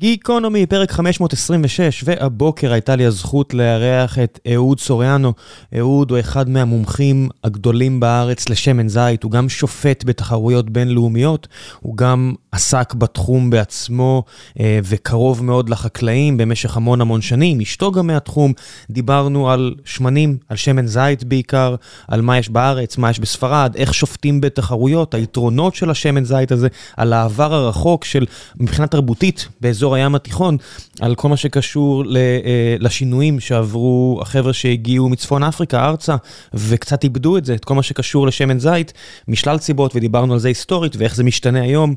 גיקונומי, פרק 526, והבוקר הייתה לי הזכות לארח את אהוד סוריאנו. אהוד הוא אחד מהמומחים הגדולים בארץ לשמן זית, הוא גם שופט בתחרויות בינלאומיות, הוא גם עסק בתחום בעצמו אה, וקרוב מאוד לחקלאים במשך המון המון שנים, אשתו גם מהתחום. דיברנו על שמנים, על שמן זית בעיקר, על מה יש בארץ, מה יש בספרד, איך שופטים בתחרויות, היתרונות של השמן זית הזה, על העבר הרחוק של, מבחינה תרבותית, באזור... באזור הים התיכון, על כל מה שקשור אה, לשינויים שעברו החבר'ה שהגיעו מצפון אפריקה ארצה, וקצת איבדו את זה, את כל מה שקשור לשמן זית, משלל סיבות, ודיברנו על זה היסטורית ואיך זה משתנה היום.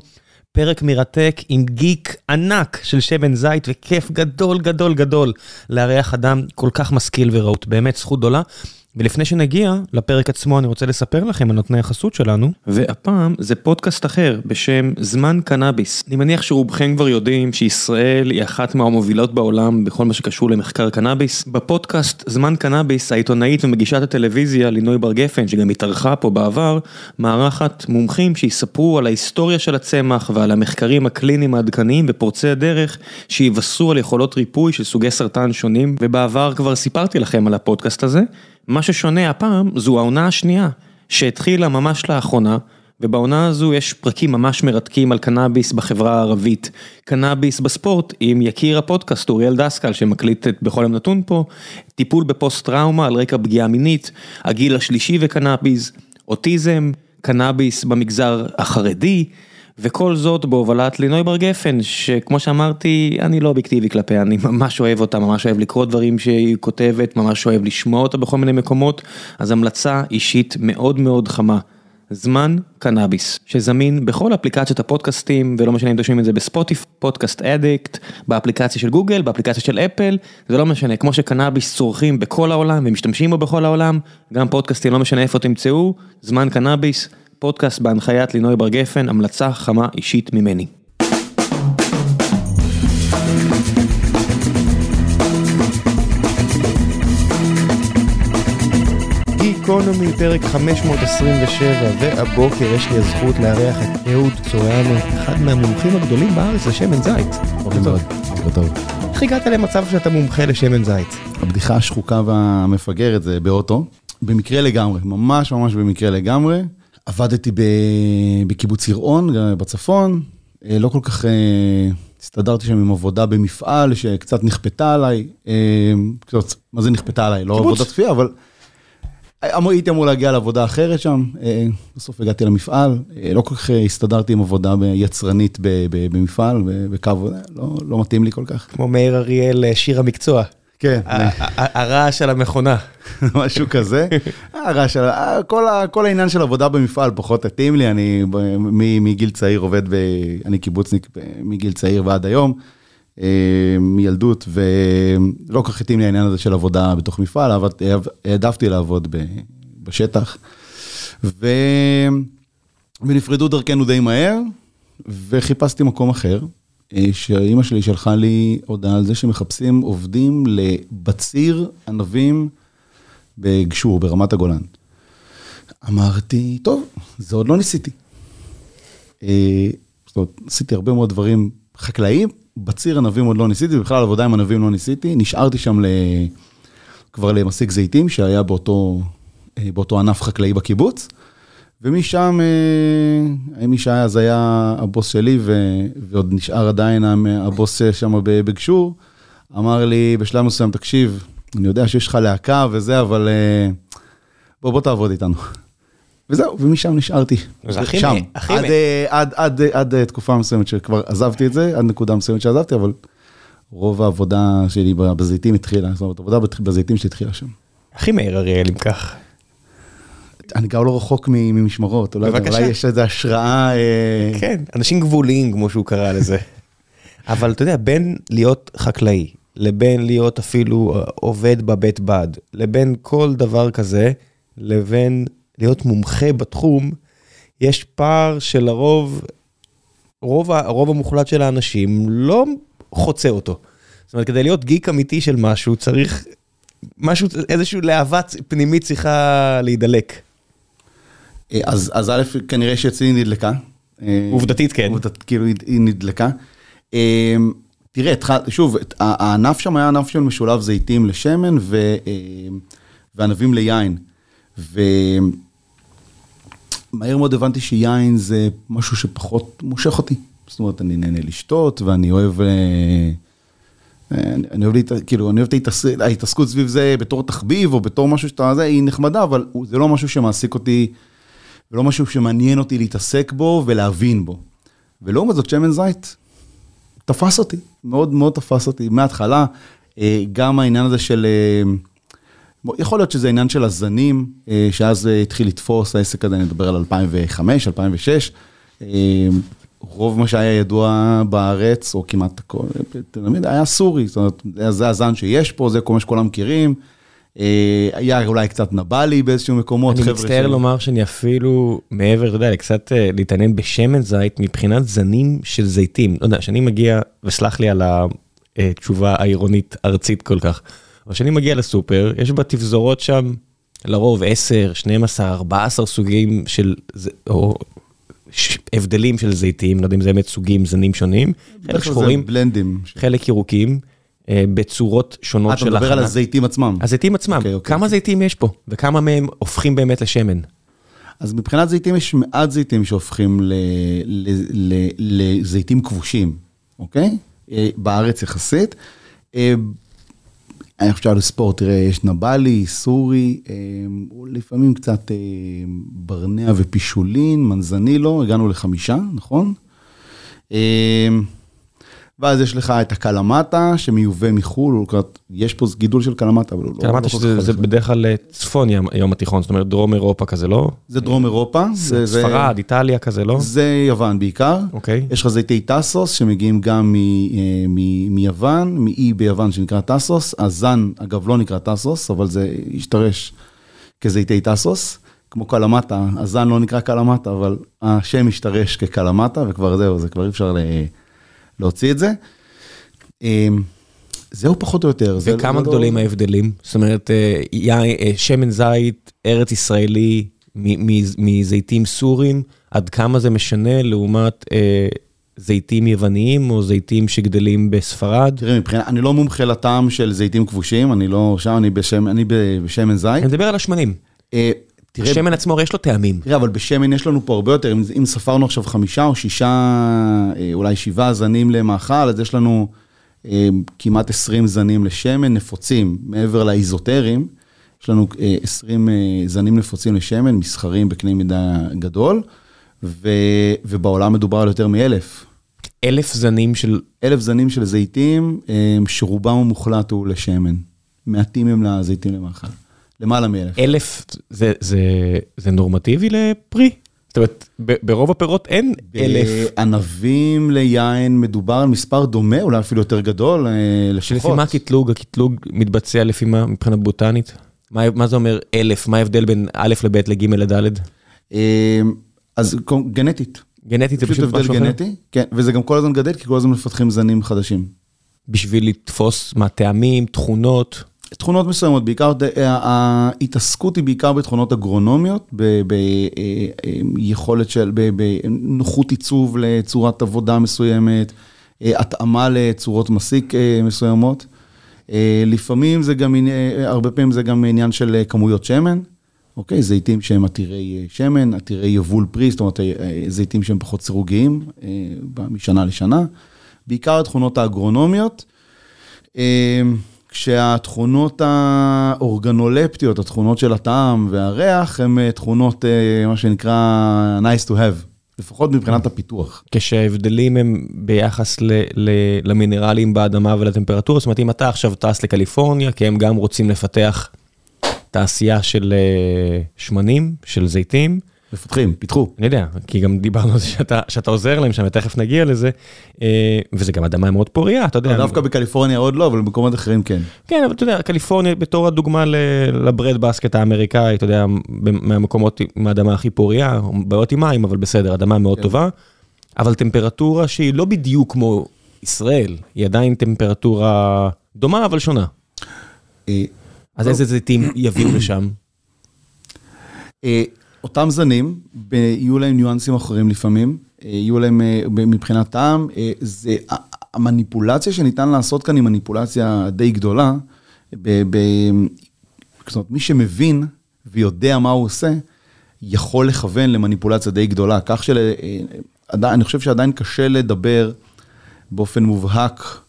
פרק מרתק עם גיק ענק של שמן זית, וכיף גדול גדול גדול לארח אדם כל כך משכיל ורהוט, באמת זכות גדולה. ולפני שנגיע לפרק עצמו, אני רוצה לספר לכם על נותני החסות שלנו. והפעם זה פודקאסט אחר בשם זמן קנאביס. אני מניח שרובכם כבר יודעים שישראל היא אחת מהמובילות בעולם בכל מה שקשור למחקר קנאביס. בפודקאסט זמן קנאביס, העיתונאית ומגישת הטלוויזיה לינוי בר גפן, שגם התארחה פה בעבר, מארחת מומחים שיספרו על ההיסטוריה של הצמח ועל המחקרים הקליניים העדכניים ופורצי הדרך שיבשרו על יכולות ריפוי של סוגי סרטן שונים, ובעבר כבר סיפרתי לכם על הפודקאסט הזה. מה ששונה הפעם זו העונה השנייה, שהתחילה ממש לאחרונה, ובעונה הזו יש פרקים ממש מרתקים על קנאביס בחברה הערבית. קנאביס בספורט עם יקיר הפודקאסט אוריאל דסקל שמקליט את בכל יום נתון פה, טיפול בפוסט טראומה על רקע פגיעה מינית, הגיל השלישי וקנאביס, אוטיזם, קנאביס במגזר החרדי. וכל זאת בהובלת לינוי בר גפן, שכמו שאמרתי, אני לא אובייקטיבי כלפיה, אני ממש אוהב אותה, ממש אוהב לקרוא דברים שהיא כותבת, ממש אוהב לשמוע אותה בכל מיני מקומות, אז המלצה אישית מאוד מאוד חמה. זמן קנאביס, שזמין בכל אפליקציות הפודקאסטים, ולא משנה אם אתם שומעים את זה בספוטיף, פודקאסט אדיקט, באפליקציה של גוגל, באפליקציה של אפל, זה לא משנה, כמו שקנאביס צורכים בכל העולם ומשתמשים בו בכל העולם, גם פודקאסטים, לא משנה איפה תמצאו, זמן קנאביס. פודקאסט בהנחיית לינוי בר גפן, המלצה חמה אישית ממני. גיקונומי, פרק 527, והבוקר יש לי הזכות לארח את אהוד צוריאנו, אחד מהמומחים הגדולים בארץ לשמן זית. בוקר טוב. בוקר טוב. איך הגעת למצב שאתה מומחה לשמן זית? הבדיחה השחוקה והמפגרת זה באוטו, במקרה לגמרי, ממש ממש במקרה לגמרי. עבדתי בקיבוץ יראון, בצפון, אה, לא כל כך אה, הסתדרתי שם עם עבודה במפעל שקצת נכפתה עליי, אה, מה זה נכפתה עליי? לא עבודת כפייה, אבל הייתי אמור להגיע לעבודה אחרת שם, בסוף הגעתי למפעל, לא כל כך הסתדרתי עם עבודה יצרנית במפעל, בקו, לא, לא מתאים לי כל כך. כמו מאיר אריאל, שיר המקצוע. כן. הרעש של המכונה. משהו כזה. הרעש של, כל העניין של עבודה במפעל פחות התאים לי, אני מגיל צעיר עובד, אני קיבוצניק מגיל צעיר ועד היום, אה, מילדות, ולא כל כך התאים לי העניין הזה של עבודה בתוך מפעל, העדפתי לעבוד בשטח. ונפרדו דרכנו די מהר, וחיפשתי מקום אחר. אה, שאימא שלי שלחה לי הודעה על זה שמחפשים עובדים לבציר ענבים בגשור, ברמת הגולן. אמרתי, טוב, זה עוד לא ניסיתי. אה, זאת אומרת, עשיתי הרבה מאוד דברים חקלאיים, בציר ענבים עוד לא ניסיתי, בכלל עבודה עם ענבים לא ניסיתי, נשארתי שם ל... כבר למסיק זיתים שהיה באותו, אה, באותו ענף חקלאי בקיבוץ. ומשם, אה, מי שהיה אז היה הבוס שלי, ועוד נשאר עדיין הבוס שם בגשור, אמר לי בשלב מסוים, תקשיב, אני יודע שיש לך להקה וזה, אבל אה, בוא, בוא תעבוד איתנו. וזהו, ומשם נשארתי. שם, עד, אה, עד, עד, עד תקופה מסוימת שכבר עזבתי את זה, עד נקודה מסוימת שעזבתי, אבל רוב העבודה שלי בזיתים התחילה, זאת אומרת, עבודה בזיתים שלי התחילה שם. הכי מהיר אריאל אם כך. אני גם לא רחוק ממשמרות, אולי, אולי יש איזו השראה. אה, כן, אנשים גבוליים כמו שהוא קרא לזה. אבל אתה יודע, בין להיות חקלאי, לבין להיות אפילו אה, עובד בבית בד, לבין כל דבר כזה, לבין להיות מומחה בתחום, יש פער שלרוב, רוב, הרוב המוחלט של האנשים לא חוצה אותו. זאת אומרת, כדי להיות גיק אמיתי של משהו, צריך משהו, איזושהי להבה פנימית צריכה להידלק. אה, אז, אז א', כנראה שאצלי היא נדלקה. אה, עובדתית כן. עובדת, כאילו היא נדלקה. אה, תראה, שוב, הענף שם היה ענף של משולב זיתים לשמן ו, וענבים ליין. ומהר מאוד הבנתי שיין זה משהו שפחות מושך אותי. זאת אומרת, אני נהנה לשתות ואני אוהב... אני אוהב, כאילו, אני אוהב את ההתעסקות סביב זה בתור תחביב או בתור משהו שאתה, זה, היא נחמדה, אבל זה לא משהו שמעסיק אותי, ולא משהו שמעניין אותי להתעסק בו ולהבין בו. ולעומת זאת, שמן זית תפס אותי, מאוד מאוד תפס אותי מההתחלה. אה, גם העניין הזה של, אה, יכול להיות שזה עניין של הזנים, אה, שאז התחיל לתפוס העסק הזה, אני מדבר על 2005, 2006. רוב מה שהיה ידוע בארץ, או כמעט הכל, היה סורי, זאת אומרת, זה הזן שיש פה, זה כל מה שכולם מכירים. אה, היה אולי קצת נבלי באיזשהו מקומות. אני מצטער לומר שאני אפילו מעבר, אתה יודע, קצת אה, להתעניין בשמן זית מבחינת זנים של זיתים. לא יודע, שאני מגיע, וסלח לי על התשובה העירונית ארצית כל כך, אבל כשאני מגיע לסופר, יש בתפזורות שם לרוב 10, 12, 14 סוגים של, או הבדלים של זיתים, לא יודע אם זה באמת סוגים, זנים שונים, חלק שחורים, בלנדים. חלק ירוקים, בצורות שונות של הכנה. אתה מדבר על הזיתים עצמם. הזיתים עצמם, okay, okay. כמה זיתים יש פה, וכמה מהם הופכים באמת לשמן? אז מבחינת זיתים יש מעט זיתים שהופכים לזיתים כבושים, אוקיי? אה, בארץ יחסית. אה, אני חושב לספורט, תראה, יש נבלי, סורי, לפעמים קצת ברנע ופישולין, מנזנילו, הגענו לחמישה, נכון? ואז יש לך את הקלמטה שמיובא מחו"ל, יש פה גידול של קלמטה, אבל הוא לא... קלמטה שזה בדרך כלל אה, צפון ים התיכון, זאת אומרת דרום אירופה כזה, לא? זה דרום אירופה. ספרד, איטליה כזה, לא? זה יוון בעיקר. אוקיי. יש לך זיתי טאסוס שמגיעים גם אה, מיוון, מאי ביוון שנקרא טאסוס. הזן, אגב, לא נקרא טאסוס, אבל זה השתרש כזיתי טאסוס. כמו קלמטה, הזן לא נקרא קלמטה, אבל השם השתרש כקלמטה, וכבר זהו, זה כבר אי אפשר להוציא את זה. אמ, זהו פחות או יותר. וכמה לא גדולים לא... ההבדלים? זאת אומרת, אה, אה, שמן זית, ארץ ישראלי, מזיתים סורים, עד כמה זה משנה לעומת אה, זיתים יווניים או זיתים שגדלים בספרד? תראה, מבחינת, אני לא מומחה לטעם של זיתים כבושים, אני לא שם, אני, בשם, אני בשמן זית. אני מדבר על השמנים. אה, השמן עצמו יש לו טעמים. תראה, אבל בשמן יש לנו פה הרבה יותר, אם, אם ספרנו עכשיו חמישה או שישה, אה, אולי שבעה זנים למאכל, אז יש לנו אה, כמעט 20 זנים לשמן נפוצים, מעבר לאיזוטרים. יש לנו אה, 20 אה, זנים נפוצים לשמן, מסחרים בקנה מידה גדול, ו, ובעולם מדובר על יותר מאלף. אלף זנים של... אלף זנים של זיתים, אה, שרובם המוחלט הוא לשמן. מעטים הם לזיתים למאכל. למעלה מאלף. אלף זה, זה, זה נורמטיבי לפרי? זאת אומרת, ברוב הפירות אין אלף. בענבים ליין מדובר על מספר דומה, אולי אפילו יותר גדול, אה, לשפחות. לפי מה הקטלוג? הקטלוג מתבצע לפי מה מבחינה בוטנית? מה, מה זה אומר אלף? מה ההבדל בין א' לב' לג' לד'? אה, אז גנטית. גנטית זה פשוט משהו אחר? פשוט הבדל גנטי, כן, וזה גם כל הזמן גדל, כי כל הזמן מפתחים זנים חדשים. בשביל לתפוס מה טעמים, תכונות? תכונות מסוימות, בעיקר, אה, ההתעסקות היא בעיקר בתכונות אגרונומיות, ביכולת של, בנוחות עיצוב לצורת עבודה מסוימת, אה, התאמה לצורות מסיק אה, מסוימות. לפעמים זה גם, הרבה פעמים זה גם עניין של כמויות שמן, אוקיי? זיתים שהם עתירי שמן, עתירי יבול פרי, זאת אומרת, זיתים שהם פחות סירוגיים משנה לשנה. בעיקר התכונות האגרונומיות. כשהתכונות האורגנולפטיות, התכונות של הטעם והריח, הן אה, תכונות, אה, מה שנקרא nice to have, לפחות מבחינת הפיתוח. כשההבדלים הם ביחס ל- ל- למינרלים באדמה ולטמפרטורה, זאת אומרת, אם אתה עכשיו טס לקליפורניה, כי הם גם רוצים לפתח תעשייה של אה, שמנים, של זיתים, מפתחים, פיתחו. אני יודע, כי גם דיברנו על זה שאתה, שאתה עוזר להם שם, ותכף נגיע לזה, אה, וזה גם אדמה מאוד פוריה, אתה יודע. דווקא בקליפורניה עוד לא, אבל במקומות אחרים כן. כן, אבל אתה יודע, קליפורניה בתור הדוגמה לברד בסקט האמריקאי, אתה יודע, מהמקומות עם האדמה הכי פוריה, בעיות עם מים, אבל בסדר, אדמה מאוד כן. טובה, אבל טמפרטורה שהיא לא בדיוק כמו ישראל, היא עדיין טמפרטורה דומה, אבל שונה. אה, אז איזה זיתים יביאו לשם? אותם זנים, יהיו להם ניואנסים אחרים לפעמים, אה, יהיו להם אה, מבחינת טעם, אה, זה, המניפולציה שניתן לעשות כאן היא מניפולציה די גדולה. ב, ב, זאת אומרת, מי שמבין ויודע מה הוא עושה, יכול לכוון למניפולציה די גדולה. כך שאני חושב שעדיין קשה לדבר באופן מובהק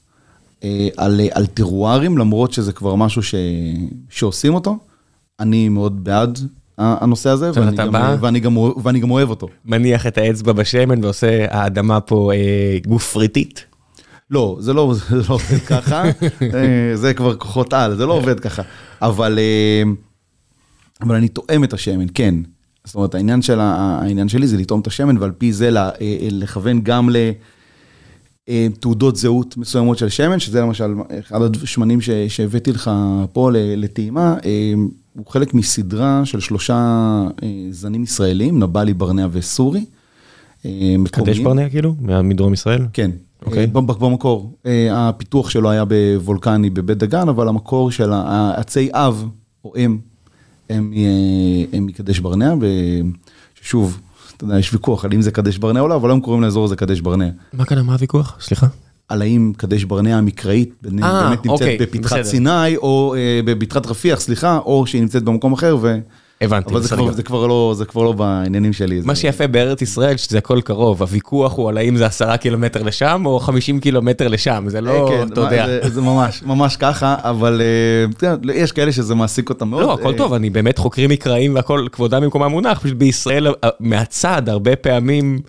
על, על טרוארים, למרות שזה כבר משהו ש, שעושים אותו. אני מאוד בעד הנושא הזה, ואני גם, ואני, גם, ואני גם אוהב אותו. מניח את האצבע בשמן ועושה האדמה פה אה, גופריתית? לא, זה לא, זה לא עובד ככה, אה, זה כבר כוחות על, זה לא עובד ככה. אבל, אה, אבל אני תואם את השמן, כן. זאת אומרת, העניין, של, העניין שלי זה לטעום את השמן, ועל פי זה אה, לכוון גם לתעודות זהות מסוימות של שמן, שזה למשל אחד השמנים שהבאתי לך פה לטעימה, הוא חלק מסדרה של שלושה זנים ישראלים, נבלי, ברנע וסורי. קדש ברנע כאילו? מדרום ישראל? כן. אוקיי. במקור, הפיתוח שלו היה בוולקני בבית דגן, אבל המקור של העצי אב או אם, הם מקדש ברנע, ושוב, אתה יודע, יש ויכוח על אם זה קדש ברנע או לא, אבל היום קוראים לאזור הזה קדש ברנע. מה כאן, מה הוויכוח? סליחה. על האם קדש ברנע המקראית באמת נמצאת אוקיי, בפתחת סיני, או בפתחת רפיח, סליחה, או שהיא נמצאת במקום אחר, ו... הבנתי. אבל זה כבר, זה, כבר לא, זה כבר לא בעניינים שלי. מה זה... שיפה בארץ ישראל, שזה הכל קרוב. הוויכוח הוא על האם זה עשרה קילומטר לשם, או חמישים קילומטר לשם, זה לא, כן, אתה יודע. זה, זה ממש, ממש ככה, אבל uh, יש כאלה שזה מעסיק אותם מאוד. לא, הכל טוב, אני באמת חוקרים מקראיים והכל, כבודם במקומם מונח, פשוט בישראל, מהצד, הרבה פעמים,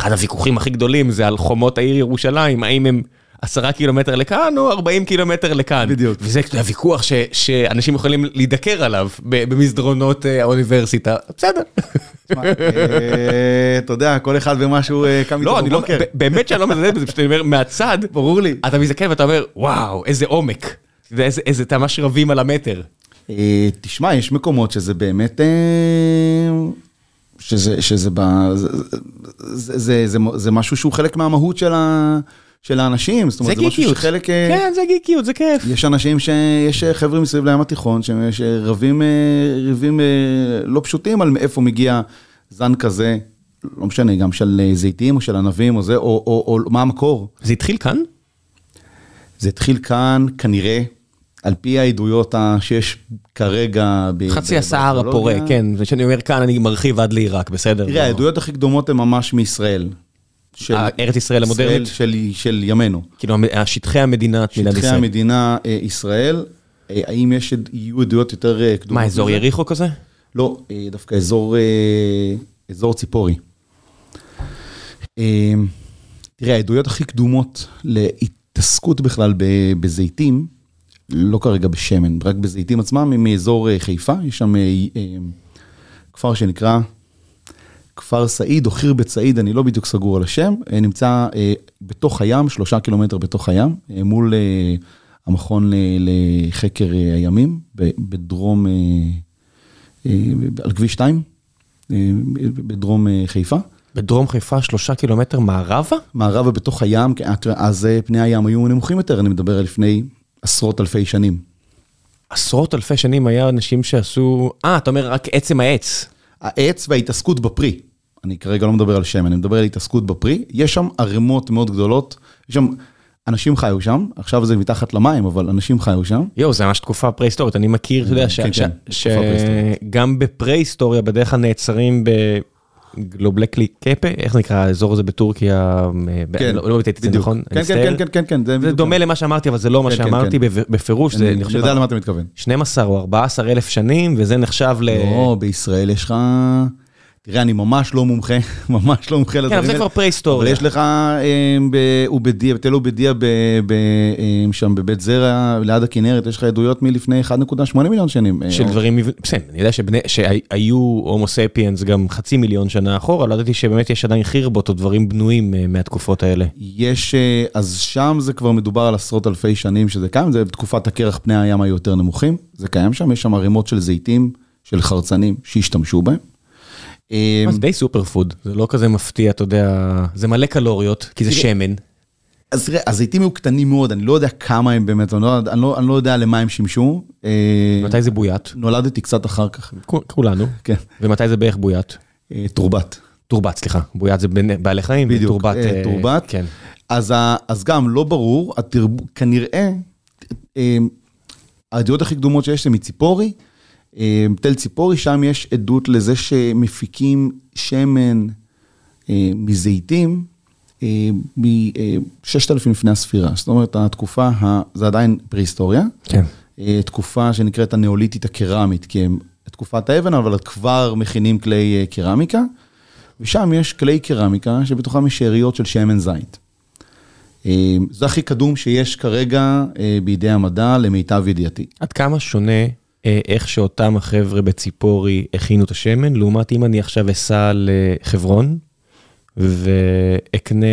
אחד הוויכוחים הכי גדולים זה על חומות העיר ירושלים, האם הם... עשרה קילומטר לכאן או ארבעים קילומטר לכאן. בדיוק. וזה הוויכוח שאנשים יכולים להידקר עליו במסדרונות אה, האוניברסיטה. בסדר. אה, אתה יודע, כל אחד ומה שהוא אה, קם איתו לא, בבוקר. באמת שאני לא מזלזל בזה, פשוט אני אומר, מהצד, ברור לי. אתה מזדקר ואתה אומר, וואו, איזה עומק. ואיזה, אתה ממש רבים על המטר. תשמע, יש מקומות שזה באמת... שזה, שזה, זה, זה, זה, זה משהו שהוא חלק מהמהות של ה... של האנשים, זאת אומרת, זה, זה משהו שחלק... אה, כן, זה גיקיות, זה כיף. יש אנשים שיש חבר'ה מסביב לים התיכון, שרבים אה, רבים אה, לא פשוטים על מאיפה מגיע זן כזה, לא משנה, גם של זיתים או של ענבים או זה, או, או, או, או מה המקור. זה התחיל כאן? זה התחיל כאן, כנראה, על פי העדויות שיש כרגע... חצי הסהר הפורה, כן, וכשאני אומר כאן אני מרחיב עד לעיראק, בסדר? תראה, העדויות הכי קדומות הן ממש מישראל. של ארץ ישראל המודרנית? של, של ימינו. כאילו, שטחי המדינה, מדינת ישראל. שטחי המדינה, אה, ישראל. אה, האם יש, יהיו עדויות יותר אה, קדומות? מה, אזור יריחו כזה? לא, דווקא אזור, אזור ציפורי. תראה, העדויות הכי קדומות להתעסקות בכלל בזיתים, לא כרגע בשמן, רק בזיתים עצמם, הם מאזור חיפה, יש שם כפר שנקרא כפר סעיד או חירבת סעיד, אני לא בדיוק סגור על השם, אה, נמצא אה, בתוך הים, שלושה קילומטר בתוך הים, אה, מול המכון לחקר הימים, בדרום, על כביש 2, בדרום חיפה. בדרום חיפה שלושה קילומטר מערבה? מערבה בתוך הים, אז פני הים היו נמוכים יותר, אני מדבר על לפני עשרות אלפי שנים. עשרות אלפי שנים היה אנשים שעשו, אה, אתה אומר רק עצם העץ. העץ וההתעסקות בפרי. אני כרגע לא מדבר על שמן, אני מדבר על התעסקות בפרי, יש שם ערימות מאוד גדולות, יש שם, אנשים חיו שם, עכשיו זה מתחת למים, אבל אנשים חיו שם. יואו, זה ממש תקופה פרה-היסטורית, אני מכיר, אתה יודע, כן, כן, שגם בפרה-היסטוריה בדרך כלל נעצרים ב... גלובלקלי קפה, איך זה נקרא האזור הזה בטורקיה, כן, לא את זה נכון? כן, כן, כן, כן, כן, זה דומה למה שאמרתי, אבל זה לא מה שאמרתי בפירוש, אני יודע למה אתה מתכוון. 12 או 14 אלף שנים, וזה נחשב ל... לא, בישראל יש לך... תראה, אני ממש לא מומחה, ממש לא מומחה לדברים האלה. כן, זה כבר פרה-היסטוריה. אבל יש לך עובדיה, בתל עובדיה, שם בבית זרע, ליד הכנרת, יש לך עדויות מלפני 1.8 מיליון שנים. של דברים, בסדר, אני יודע שהיו הומו ספיאנס גם חצי מיליון שנה אחורה, לא ידעתי שבאמת יש עדיין חירבות או דברים בנויים מהתקופות האלה. יש, אז שם זה כבר מדובר על עשרות אלפי שנים שזה קיים, זה בתקופת הקרח פני הים היו יותר נמוכים, זה קיים שם, יש שם ערימות של זיתים, של חרצנים שהשתמשו בהם. זה די סופר פוד, זה לא כזה מפתיע, אתה יודע, זה מלא קלוריות, כי זה שמן. אז תראה, הזיתים היו קטנים מאוד, אני לא יודע כמה הם באמת, אני לא, אני לא, אני לא יודע למה הם שימשו. אה, מתי זה בוית? נולדתי קצת אחר כך. כולנו. כן. ומתי זה בערך בוית? אה, תורבת. תורבת, סליחה. בוית זה בעלי חיים, בדיוק, תורבת. אה, תורבת. כן. אז, אז גם לא ברור, התרב... כנראה, אה, העדויות הכי קדומות שיש זה מציפורי, תל ציפורי, שם יש עדות לזה שמפיקים שמן אה, מזיתים מ-6,000 לפני הספירה. זאת אומרת, התקופה, ה... זה עדיין פרה-היסטוריה. כן. תקופה שנקראת הנאוליתית הקרמית, כי הם תקופת האבן, אבל כבר מכינים כלי קרמיקה, ושם יש כלי קרמיקה שבתוכם יש שאריות של שמן זית. זה הכי קדום שיש כרגע בידי המדע, למיטב ידיעתי. עד כמה שונה איך שאותם החבר'ה בציפורי הכינו את השמן, לעומת אם אני עכשיו אסע לחברון ואקנה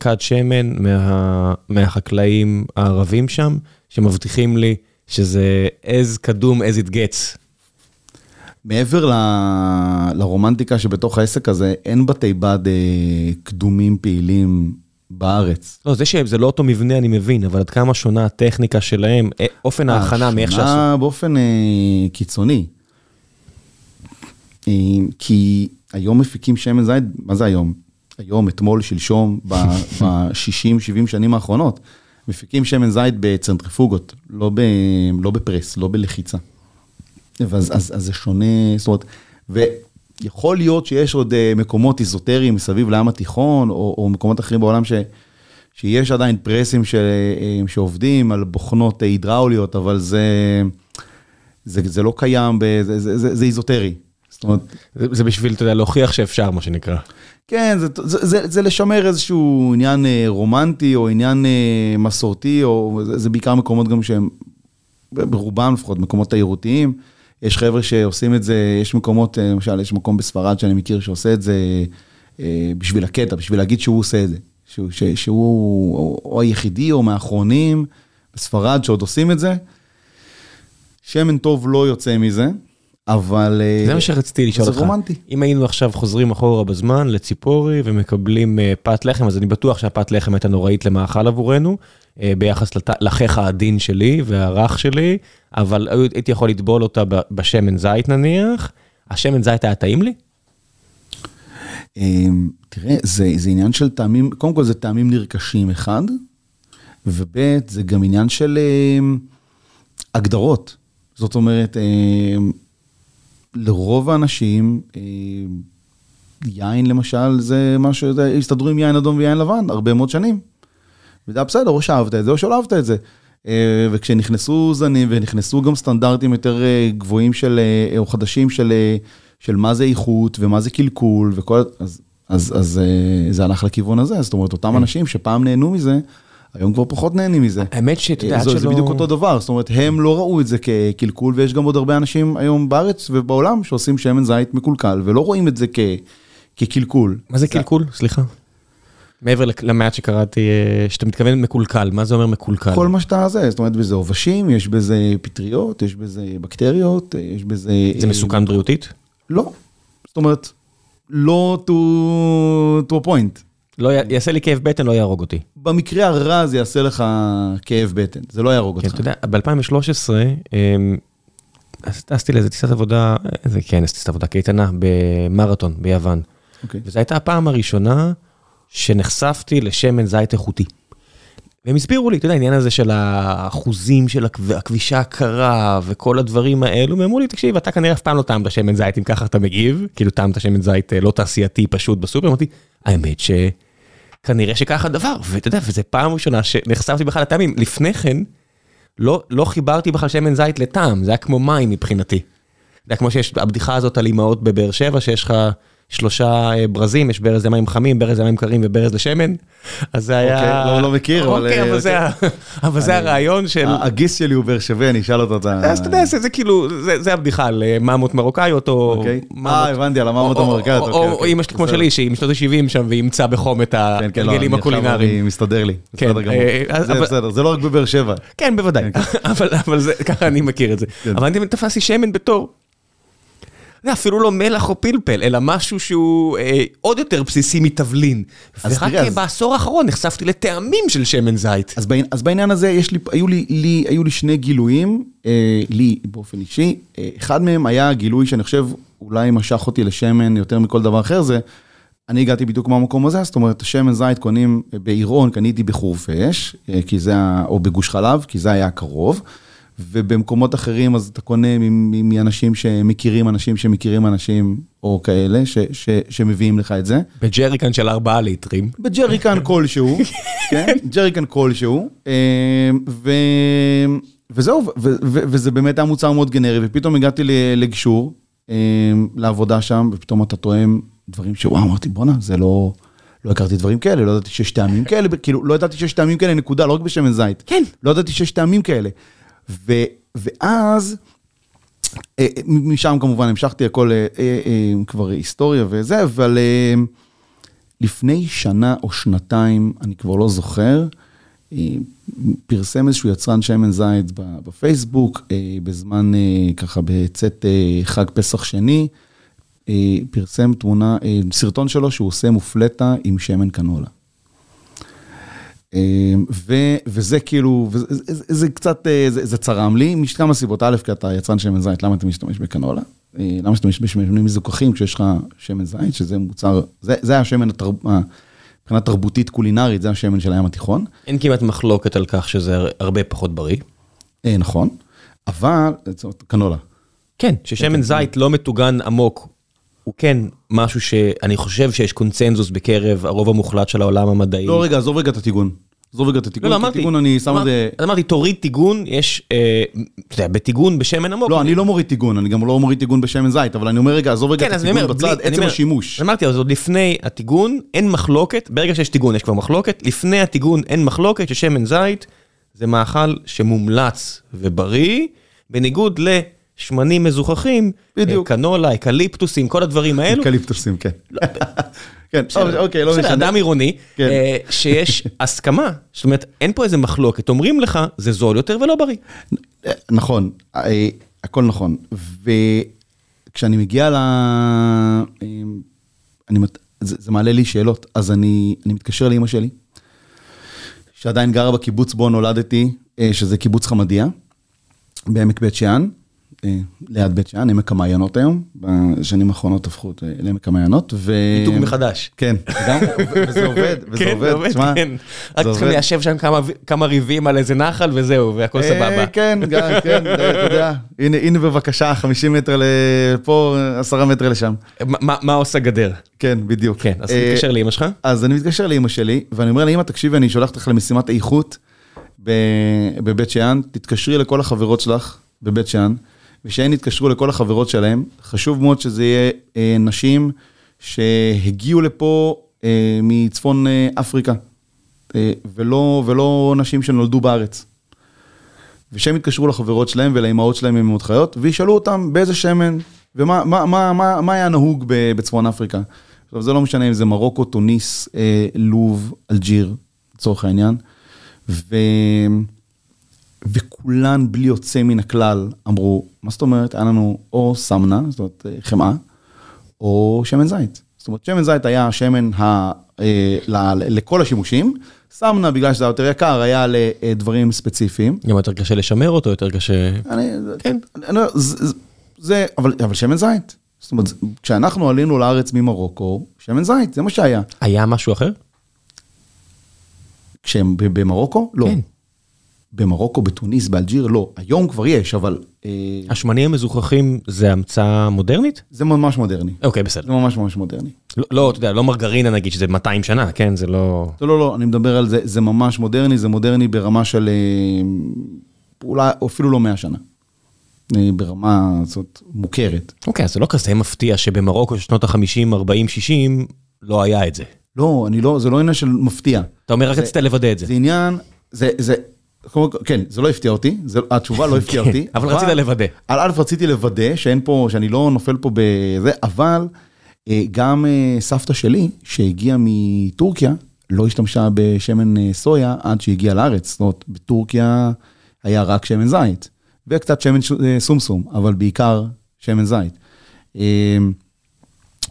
כד שמן מה, מהחקלאים הערבים שם, שמבטיחים לי שזה as קדום as it gets. מעבר ל... לרומנטיקה שבתוך העסק הזה, אין בתי בד קדומים פעילים בארץ. לא, זה שזה לא אותו מבנה אני מבין, אבל עד כמה שונה הטכניקה שלהם, אופן ההכנה מאיך שעשו. שונה באופן אה, קיצוני. אה, כי היום מפיקים שמן זית, מה זה היום? היום, אתמול, שלשום, ב-60-70 שנים האחרונות, מפיקים שמן זית בצנטריפוגות, לא, ב, לא בפרס, לא בלחיצה. אז, אז, אז זה שונה, זאת אומרת, יכול להיות שיש עוד אה, מקומות איזוטריים מסביב לים התיכון, או, או מקומות אחרים בעולם ש, שיש עדיין פרסים ש, אה, שעובדים על בוכנות הידראוליות, אבל זה, זה, זה לא קיים, זה, זה, זה, זה איזוטרי. זאת אומרת... זה, זה בשביל, אתה יודע, להוכיח שאפשר, מה שנקרא. כן, זה, זה, זה, זה לשמר איזשהו עניין אה, רומנטי, או עניין מסורתי, או זה, זה בעיקר מקומות גם שהם, ברובם לפחות, מקומות תיירותיים. יש חבר'ה שעושים את זה, יש מקומות, אה, למשל, יש מקום בספרד שאני מכיר שעושה את זה אה, בשביל הקטע, בשביל להגיד שהוא עושה את זה. שהוא, שהוא או היחידי או מהאחרונים בספרד שעוד עושים את זה. שמן טוב לא יוצא מזה, אבל... אה, זה מה שרציתי לשאול אותך. זה רומנטי. אם היינו עכשיו חוזרים אחורה בזמן לציפורי ומקבלים פת לחם, אז אני בטוח שהפת לחם הייתה נוראית למאכל עבורנו, ביחס לחיך העדין שלי והרך שלי, אבל הייתי יכול לטבול אותה בשמן זית נניח, השמן זית היה טעים לי? אמ, תראה, זה, זה עניין של טעמים, קודם כל זה טעמים נרכשים אחד, וב' זה גם עניין של אמ, הגדרות. זאת אומרת, אמ, לרוב האנשים, יין למשל, זה משהו, הסתדרו עם יין אדום ויין לבן הרבה מאוד שנים. וזה בסדר, או שאהבת את זה או שלא אהבת את זה. אה, וכשנכנסו זנים ונכנסו גם סטנדרטים יותר אה, גבוהים של, אה, או חדשים של, של מה זה איכות ומה זה קלקול וכל, אז, אז, אז זה הלך לכיוון הזה, זאת אומרת, אותם כן. אנשים שפעם נהנו מזה, היום כבר פחות נהנים מזה. האמת שאתה יודע, שלא... זה בדיוק אותו דבר, זאת אומרת, הם לא ראו את זה כקלקול, ויש גם עוד הרבה אנשים היום בארץ ובעולם שעושים שמן זית מקולקל, ולא רואים את זה כ... כקלקול. מה זה קלקול? סליחה. מעבר למעט שקראתי, אה, שאתה מתכוון מקולקל, מה זה אומר מקולקל? כל מה שאתה זה, זאת אומרת, בזה עובשים, יש בזה פטריות, יש בזה בקטריות, יש בזה... זה מסוכן בריאותית? לא. זאת אומרת, לא to, to a point. לא יעשה לי כאב בטן, לא יהרוג אותי. במקרה הרע זה יעשה לך כאב בטן, זה לא יהרוג כן, אותך. אתה יודע, ב-2013, אמ, טסתי לאיזה טיסת עבודה, איזה כן, איזה טיסת עבודה קייטנה במרתון ביוון. Okay. אוקיי. וזו הייתה הפעם הראשונה שנחשפתי לשמן זית איכותי. והם הסבירו לי, אתה יודע, העניין הזה של האחוזים של הכבישה הקרה וכל הדברים האלו, והם אמרו לי, תקשיב, אתה כנראה אף פעם לא טעמת שמן זית אם ככה אתה מגיב, כאילו טעמת שמן זית אה, לא תעשייתי פשוט בסופר, אמרתי, האמת שכנראה שככה דבר, ואתה יודע, וזו פעם ראשונה שנחשפתי בכלל לטעמים, לפני כן, לא, לא חיברתי בכלל שמן זית לטעם, זה היה כמו מים מבחינתי. זה היה כמו שיש הבדיחה הזאת על אמהות בבאר שבע, שיש לך... שלושה אה, ברזים, יש ברז למים חמים, ברז למים קרים וברז לשמן. אז זה היה... אוקיי, לא, לא מכיר, אבל... אוקיי, אבל אה, זה הרעיון של... הגיס שלי הוא באר שבע, אני אשאל אותו את ה... אז אתה יודע, זה כאילו, זה הבדיחה על אה, ממות מרוקאיות, או... אוקיי. אה, הבנתי, על הממות המרוקאיות. או אימא שלי כמו שלי, שהיא משנות ה-70 שם, והיא אימצה בחום את כן, כן, לא, הרגלים הקולינריים. מסתדר לי, בסדר גמור. זה בסדר, זה לא רק בבאר שבע. כן, בוודאי, אבל ככה אני מכיר את זה. אבל אני תפסתי שמן בתור. זה אפילו לא מלח או פלפל, אלא משהו שהוא אה, עוד יותר בסיסי מתבלין. ורק תראה, בעשור האחרון נחשפתי לטעמים של שמן זית. אז, בעניין, אז בעניין הזה יש לי, היו לי, לי, היו לי שני גילויים, אה, לי באופן אישי. אה, אחד מהם היה גילוי שאני חושב אולי משך אותי לשמן יותר מכל דבר אחר, זה אני הגעתי בדיוק מהמקום הזה, זאת אומרת, שמן זית קונים בעירון, קניתי בחורפיש, אה, כי זה, או בגוש חלב, כי זה היה הקרוב, ובמקומות אחרים אז אתה קונה מאנשים שמכירים אנשים שמכירים אנשים, או כאלה, ש, ש, שמביאים לך את זה. בג'ריקן של 4 ליטרים. בג'ריקן כלשהו, כן? ג'ריקן כלשהו, אה, ו... וזהו, ו- ו- וזה באמת היה מוצר מאוד גנרי, ופתאום הגעתי לגשור, אה, לעבודה שם, ופתאום אתה טועם דברים שוואו, אמרתי, בואנה, זה לא... לא הכרתי דברים כאלה, לא ידעתי שיש טעמים כאלה, כאילו, לא ידעתי שיש טעמים כאלה, נקודה, לא רק בשמן זית. כן. לא ידעתי שיש טעמים כאלה. ו, ואז, אה, משם כמובן המשכתי הכל אה, אה, אה, כבר היסטוריה וזה, אבל אה, לפני שנה או שנתיים, אני כבר לא זוכר, אה, פרסם איזשהו יצרן שמן זית בפייסבוק, אה, בזמן אה, ככה בצאת אה, חג פסח שני, אה, פרסם תמונה, אה, סרטון שלו שהוא עושה מופלטה עם שמן קנולה. אה, ו, וזה כאילו, וזה, זה, זה קצת, אה, זה, זה צרם לי, מכמה סיבות. א', כי אתה יצרן שמן זית, למה אתה משתמש בקנולה? אה, למה אתה משתמש בשמנים מזוכחים כשיש לך שמן זית, שזה מוצר, זה, זה השמן, התרב, ה- מבחינה תרבותית קולינרית, זה השמן של הים התיכון. אין כמעט מחלוקת על כך שזה הרבה פחות בריא. אה, נכון, אבל, קנולה. כן, ששמן זית לא מטוגן עמוק, הוא כן משהו שאני חושב שיש קונצנזוס בקרב הרוב המוחלט של העולם המדעי. לא, רגע, עזוב רגע את הטיגון. עזוב רגע את לא, הטיגון, לא, כי אמרתי, טיגון אני שם את זה... אמרתי, תוריד טיגון, יש, אה, אתה יודע, בטיגון בשמן עמוק. לא, אני לא מוריד טיגון, אני גם לא מוריד טיגון בשמן זית, אבל אני אומר רגע, עזוב רגע כן, את הטיגון בצד, עצם השימוש. אמרתי, אז עוד לפני הטיגון אין מחלוקת, ברגע שיש טיגון יש כבר מחלוקת, לפני הטיגון אין מחלוקת ששמן זית זה מאכל שמומלץ ובריא, בניגוד לשמנים מזוככים, בדיוק. אה, קנולה, אקליפטוסים, כל הדברים האלו. אקליפטוסים, כן. כן, אוקיי, לא בסדר, משנה. אדם עירוני, כן. אה, שיש הסכמה, זאת אומרת, אין פה איזה מחלוקת, אומרים לך, זה זול יותר ולא בריא. נכון, אה, הכל נכון. וכשאני מגיע ל... אני, זה, זה מעלה לי שאלות, אז אני, אני מתקשר לאימא שלי, שעדיין גרה בקיבוץ בו נולדתי, שזה קיבוץ חמדיה, בעמק בית שאן, ליד בית שאן, עמק המעיינות היום, בשנים האחרונות הפכו אה, לעמק המעיינות. ו... מיתוג מחדש. כן, גם, וזה עובד, וזה כן, עובד, זה עובד, תשמע, כן. רק זה צריכים עובד. ליישב שם כמה- ריבים על איזה נחל וזהו, והכל סבבה. אה, כן, גם, כן, אתה יודע, הנה, בבקשה, 50 מטר לפה, 10 מטר לשם. מה- עושה גדר? כן, בדיוק. כן, אז אה, תתקשר לאמא שלך. אז אני מתקשר לאימא שלי, ואני אומר לה, אמא, תקשיבי, אני שולח אותך למשימת איכות בבית שאן, תתקשרי לכל החברות שלך בבית שאן, ושהן יתקשרו לכל החברות שלהם. חשוב מאוד שזה יהיה אה, נשים שהגיעו לפה אה, מצפון אה, אפריקה, אה, ולא, ולא נשים שנולדו בארץ. ושהם יתקשרו לחברות שלהם ולאימהות שלהם עם אמהות חיות, וישאלו אותם באיזה שמן, ומה מה, מה, מה, מה היה נהוג בצפון אפריקה. עכשיו, זה לא משנה אם זה מרוקו, טוניס, אה, לוב, אלג'יר, לצורך העניין. ו... וכולן בלי יוצא מן הכלל אמרו, מה זאת אומרת, היה לנו או סמנה, זאת אומרת אה, חמאה, או שמן זית. זאת אומרת, שמן זית היה השמן ה, אה, לכל השימושים, סמנה, בגלל שזה היה יותר יקר, היה לדברים ספציפיים. גם יותר קשה לשמר אותו, יותר קשה... אני, כן. אני, לא- זה, זה- אבל, אבל שמן זית. זאת אומרת, כשאנחנו עלינו לארץ ממרוקו, שמן זית, זה מה שהיה. היה משהו אחר? כשהם במרוקו? לא. כן. במרוקו, בתוניס, באלג'יר, לא. היום כבר יש, אבל אה, השמנים המזוכחים זה המצאה מודרנית? זה ממש מודרני. אוקיי, בסדר. זה ממש ממש מודרני. לא- לא, אתה יודע, לא מרגרינה נגיד, שזה 200 שנה, כן? זה לא... לא, לא, לא, אני מדבר על זה, זה ממש מודרני, זה מודרני ברמה של אה, אולי אפילו לא 100 שנה. אה, ברמה זאת מוכרת. אוקיי, אז זה לא כזה מפתיע שבמרוקו של שנות ה-50, 40, 60, לא היה את זה. לא, אני לא, זה לא עניין של מפתיע. אתה אומר, רק רצית לוודא את זה. זה עניין, זה, זה, כן, זה לא הפתיע אותי, זה, התשובה לא הפתיעה אותי. אבל רצית לוודא. על א' רציתי לוודא שאין פה, שאני לא נופל פה בזה, אבל אה, גם אה, סבתא שלי, שהגיעה מטורקיה, לא השתמשה בשמן אה, סויה עד שהגיעה לארץ. זאת אומרת, בטורקיה היה רק שמן זית, וקצת שמן סומסום, אבל בעיקר שמן זית. אה,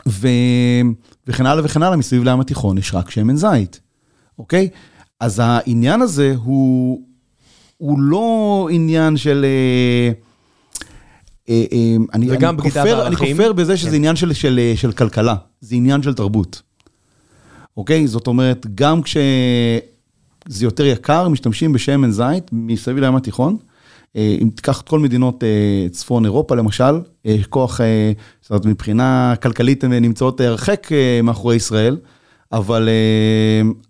ו... וכן הלאה וכן הלאה, מסביב לים התיכון יש רק שמן זית, אוקיי? אז העניין הזה הוא, הוא לא עניין של... אה, אה, אה, אני, זה גם אני בגידה כופר, אני בערכים. כופר בזה שזה כן. עניין של, של, של כלכלה, זה עניין של תרבות. אוקיי? זאת אומרת, גם כשזה יותר יקר, משתמשים בשמן זית מסביב לים התיכון. אם תיקח את כל מדינות צפון אירופה למשל, כוח, זאת אומרת, מבחינה כלכלית הן נמצאות הרחק מאחורי ישראל, אבל,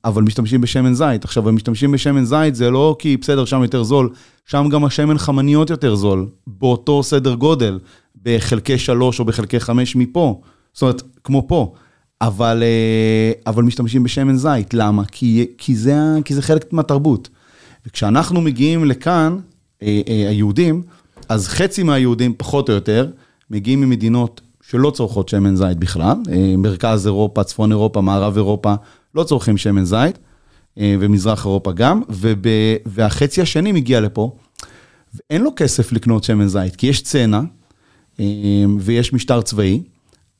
אבל משתמשים בשמן זית. עכשיו, הם משתמשים בשמן זית, זה לא כי בסדר, שם יותר זול, שם גם השמן חמניות יותר זול, באותו סדר גודל, בחלקי שלוש או בחלקי חמש מפה, זאת אומרת, כמו פה. אבל, אבל משתמשים בשמן זית, למה? כי, כי, זה, כי זה חלק מהתרבות. וכשאנחנו מגיעים לכאן, אה, אה, היהודים, אז חצי מהיהודים, פחות או יותר, מגיעים ממדינות שלא צורכות שמן זית בכלל, אה, מרכז אירופה, צפון אירופה, מערב אירופה, לא צורכים שמן זית, ומזרח אירופה גם, וב, והחצי השני מגיע לפה, ואין לו כסף לקנות שמן זית, כי יש צנע, ויש משטר צבאי,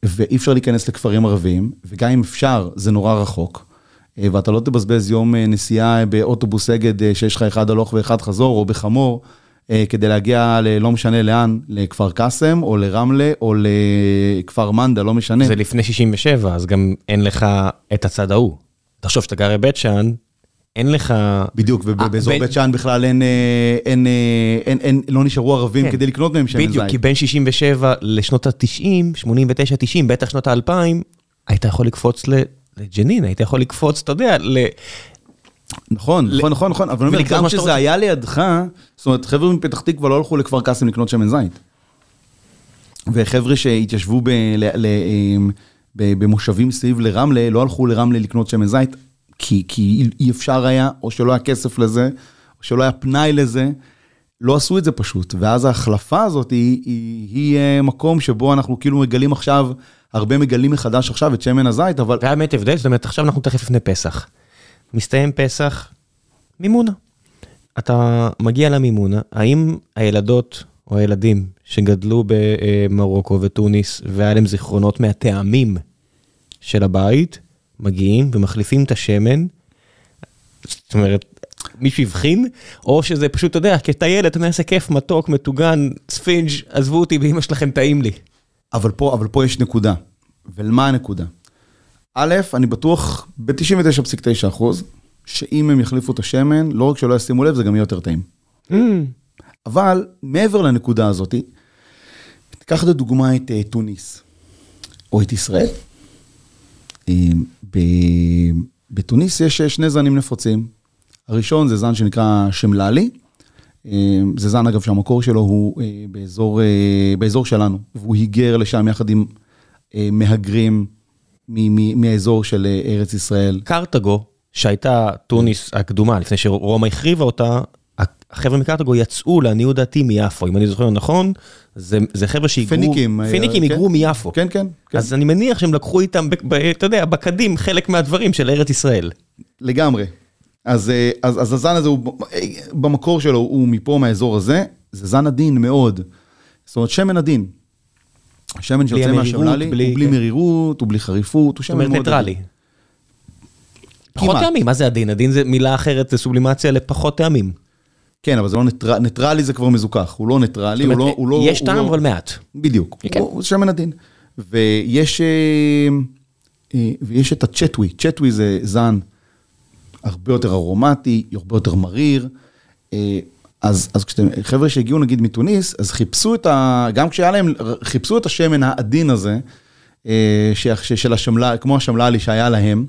ואי אפשר להיכנס לכפרים ערביים, וגם אם אפשר, זה נורא רחוק. אה, ואתה לא תבזבז יום אה, נסיעה באוטובוס אגד אה, שיש לך אחד הלוך ואחד חזור, או בחמור, כדי להגיע ללא משנה לאן, לכפר קאסם, או לרמלה, או לכפר מנדה, לא משנה. זה לפני 67, אז גם אין לך את הצד ההוא. תחשוב שאתה גר בבית שאן, אין לך... בדיוק, ובאזור בית שאן בכלל אין, אין, אין, אין, לא נשארו ערבים כן. כדי לקנות מהם שמן זית. בדיוק, כי בין 67 לשנות ה-90, 89, 90, בטח שנות ה-2000, היית יכול לקפוץ לג'נין, היית יכול לקפוץ, אתה יודע, ל... נכון, נכון, נכון, נכון, אבל אני אומר, גם כשזה היה לידך, זאת אומרת, חבר'ה מפתח תקווה לא הלכו לכפר קאסם לקנות שמן זית. וחבר'ה שהתיישבו במושבים סביב לרמלה, לא הלכו לרמלה לקנות שמן זית, כי, כי אי אפשר היה, או שלא היה כסף לזה, או שלא היה פנאי לזה. לא עשו את זה פשוט, ואז ההחלפה הזאת היא, היא, היא אה, מקום שבו אנחנו כאילו מגלים עכשיו הרבה מגלים מחדש עכשיו את שמן הזית, אבל... זה היה באמת הבדל, זאת אומרת, עכשיו אנחנו תכף לפני פסח. מסתיים פסח, מימונה. אתה מגיע למימונה, האם הילדות או הילדים שגדלו במרוקו ותוניס והיה להם זיכרונות מהטעמים של הבית, מגיעים ומחליפים את השמן, זאת אומרת, מישהו הבחין, או שזה פשוט, אתה יודע, כי אתה אומר, כיף, מתוק, מטוגן, ספינג', עזבו אותי, באמא שלכם טעים לי. אבל פה, אבל פה יש נקודה. ולמה הנקודה? א', אני בטוח ב-99.9 אחוז, שאם הם יחליפו את השמן, לא רק שלא ישימו לב, זה גם יהיה יותר טעים. Mm. אבל מעבר לנקודה הזאת, תיקח לדוגמה את uh, תוניס, או את ישראל. Uh, בתוניס יש שני זנים נפוצים. הראשון זה זן שנקרא שמללי, זה זן, אגב, שהמקור שלו הוא אה, באזור, אה, באזור שלנו, והוא היגר לשם יחד עם אה, מהגרים מהאזור של ארץ ישראל. קרתגו, שהייתה טוניס הקדומה, לפני שרומא החריבה אותה, החבר'ה מקרתגו יצאו, לעניות דעתי, מיפו, אם אני זוכר נכון, זה, זה חבר'ה שהיגרו, פניקים, פיניקים היגרו כן, מיפו. כן, כן, כן. אז אני מניח שהם לקחו איתם, ב, ב, אתה יודע, בקדים חלק מהדברים של ארץ ישראל. לגמרי. אז, אה, אז, אז הזן הזה, הוא, במקור שלו, הוא מפה, מהאזור הזה, זה זן עדין מאוד. זאת אומרת, שמן עדין. השמן שיוצא מהשמללי, הוא בלי כן. מרירות, הוא בלי חריפות, הוא שמן מאוד עדין. זאת אומרת, ניטרלי. פחות טעמים, מה זה עדין? עדין זה מילה אחרת, זה סובלימציה לפחות טעמים. כן, אבל זה לא ניטרלי, ניטרלי זה כבר מזוכך, הוא לא ניטרלי, הוא לא... הוא לא יש טעם, לא, אבל מעט. בדיוק, כן. הוא, הוא שמן עדין. ויש, אה, אה, ויש את הצ'טווי, צ'טווי זה זן הרבה יותר ארומטי, הרבה יותר מריר. אז, אז כשאתם, חבר'ה שהגיעו נגיד מתוניס, אז חיפשו את ה... גם כשהיה להם, חיפשו את השמן העדין הזה, אה, ש, של השמלה, כמו השמללי שהיה להם,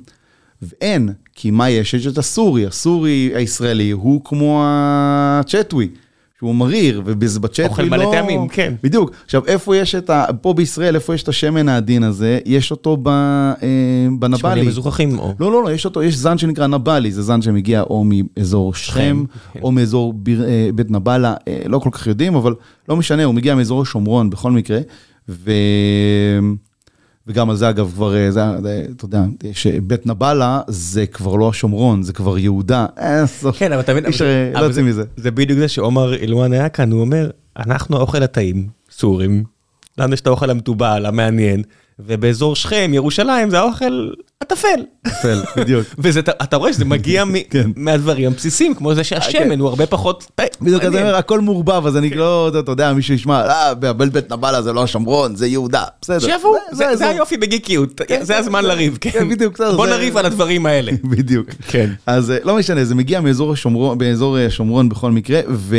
ואין, כי מה יש? יש את הסורי, הסורי הישראלי הוא כמו הצ'טווי. שהוא מריר, לא... אוכל מלא טעמים, כן. בדיוק. עכשיו, איפה יש את ה... פה בישראל, איפה יש את השמן העדין הזה? יש אותו ב... אה, בנבלי. שמנים מזוכחים או... לא, לא, לא, יש אותו, יש זן שנקרא נבלי, זה זן שמגיע או מאזור שכם, כן. או מאזור ביר, אה, בית נבלה, אה, לא כל כך יודעים, אבל לא משנה, הוא מגיע מאזור השומרון בכל מקרה. ו... וגם על זה אגב כבר, אה, זה, אתה יודע, שבית נבלה זה כבר לא השומרון, זה כבר יהודה. אה, כן, אבל אתה מבין, לא יוצאים מזה. זה בדיוק זה שעומר אילואן היה כאן, הוא אומר, אנחנו האוכל הטעים, סורים, לנו יש את האוכל המתובל, המעניין, ובאזור שכם, ירושלים, זה האוכל הטפל. טפל, בדיוק. ואתה רואה שזה מגיע כן. מהדברים הבסיסיים, כמו זה שהשמן הוא הרבה פחות... בדיוק, מעניין. אומר, הכל מעורבב, אז אני לא, אתה יודע, מישהו ישמע, אה, בבלבט נבלה זה לא השומרון, זה יהודה, בסדר. שיבואו, זה-. היופי בגיקיות, זה הזמן לריב, כן. כן, בדיוק, בסדר, בוא נריב על הדברים האלה. בדיוק. כן. אז אה, לא משנה, זה מגיע מאזור השומרון, אה, השומרון בכל מקרה, ו...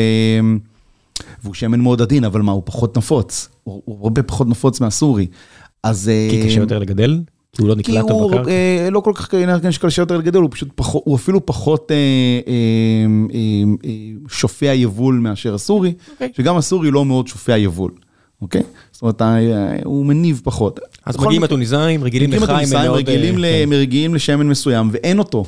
והוא שמן מאוד עדין, אבל מה, הוא פחות נפוץ. הוא, הרבה פחות נפוץ מהסורי. אז... אה, כי קשה יותר לגדל? כי הוא לא כי נקלט טוב הוא בקרקע? אה, לא כל כך עניין שקשה יותר לגדל, הוא פשוט פחות, הוא אפילו פחות אה, אה, אה, אה, שופע יבול מאשר הסורי, אוקיי. שגם הסורי לא מאוד שופע יבול, אוקיי? זאת אומרת, אה, הוא מניב פחות. אז מגיעים הטוניסאים, רגילים לחיים, רגילים, אה, ל- כן. רגילים לשמן מסוים ואין אותו.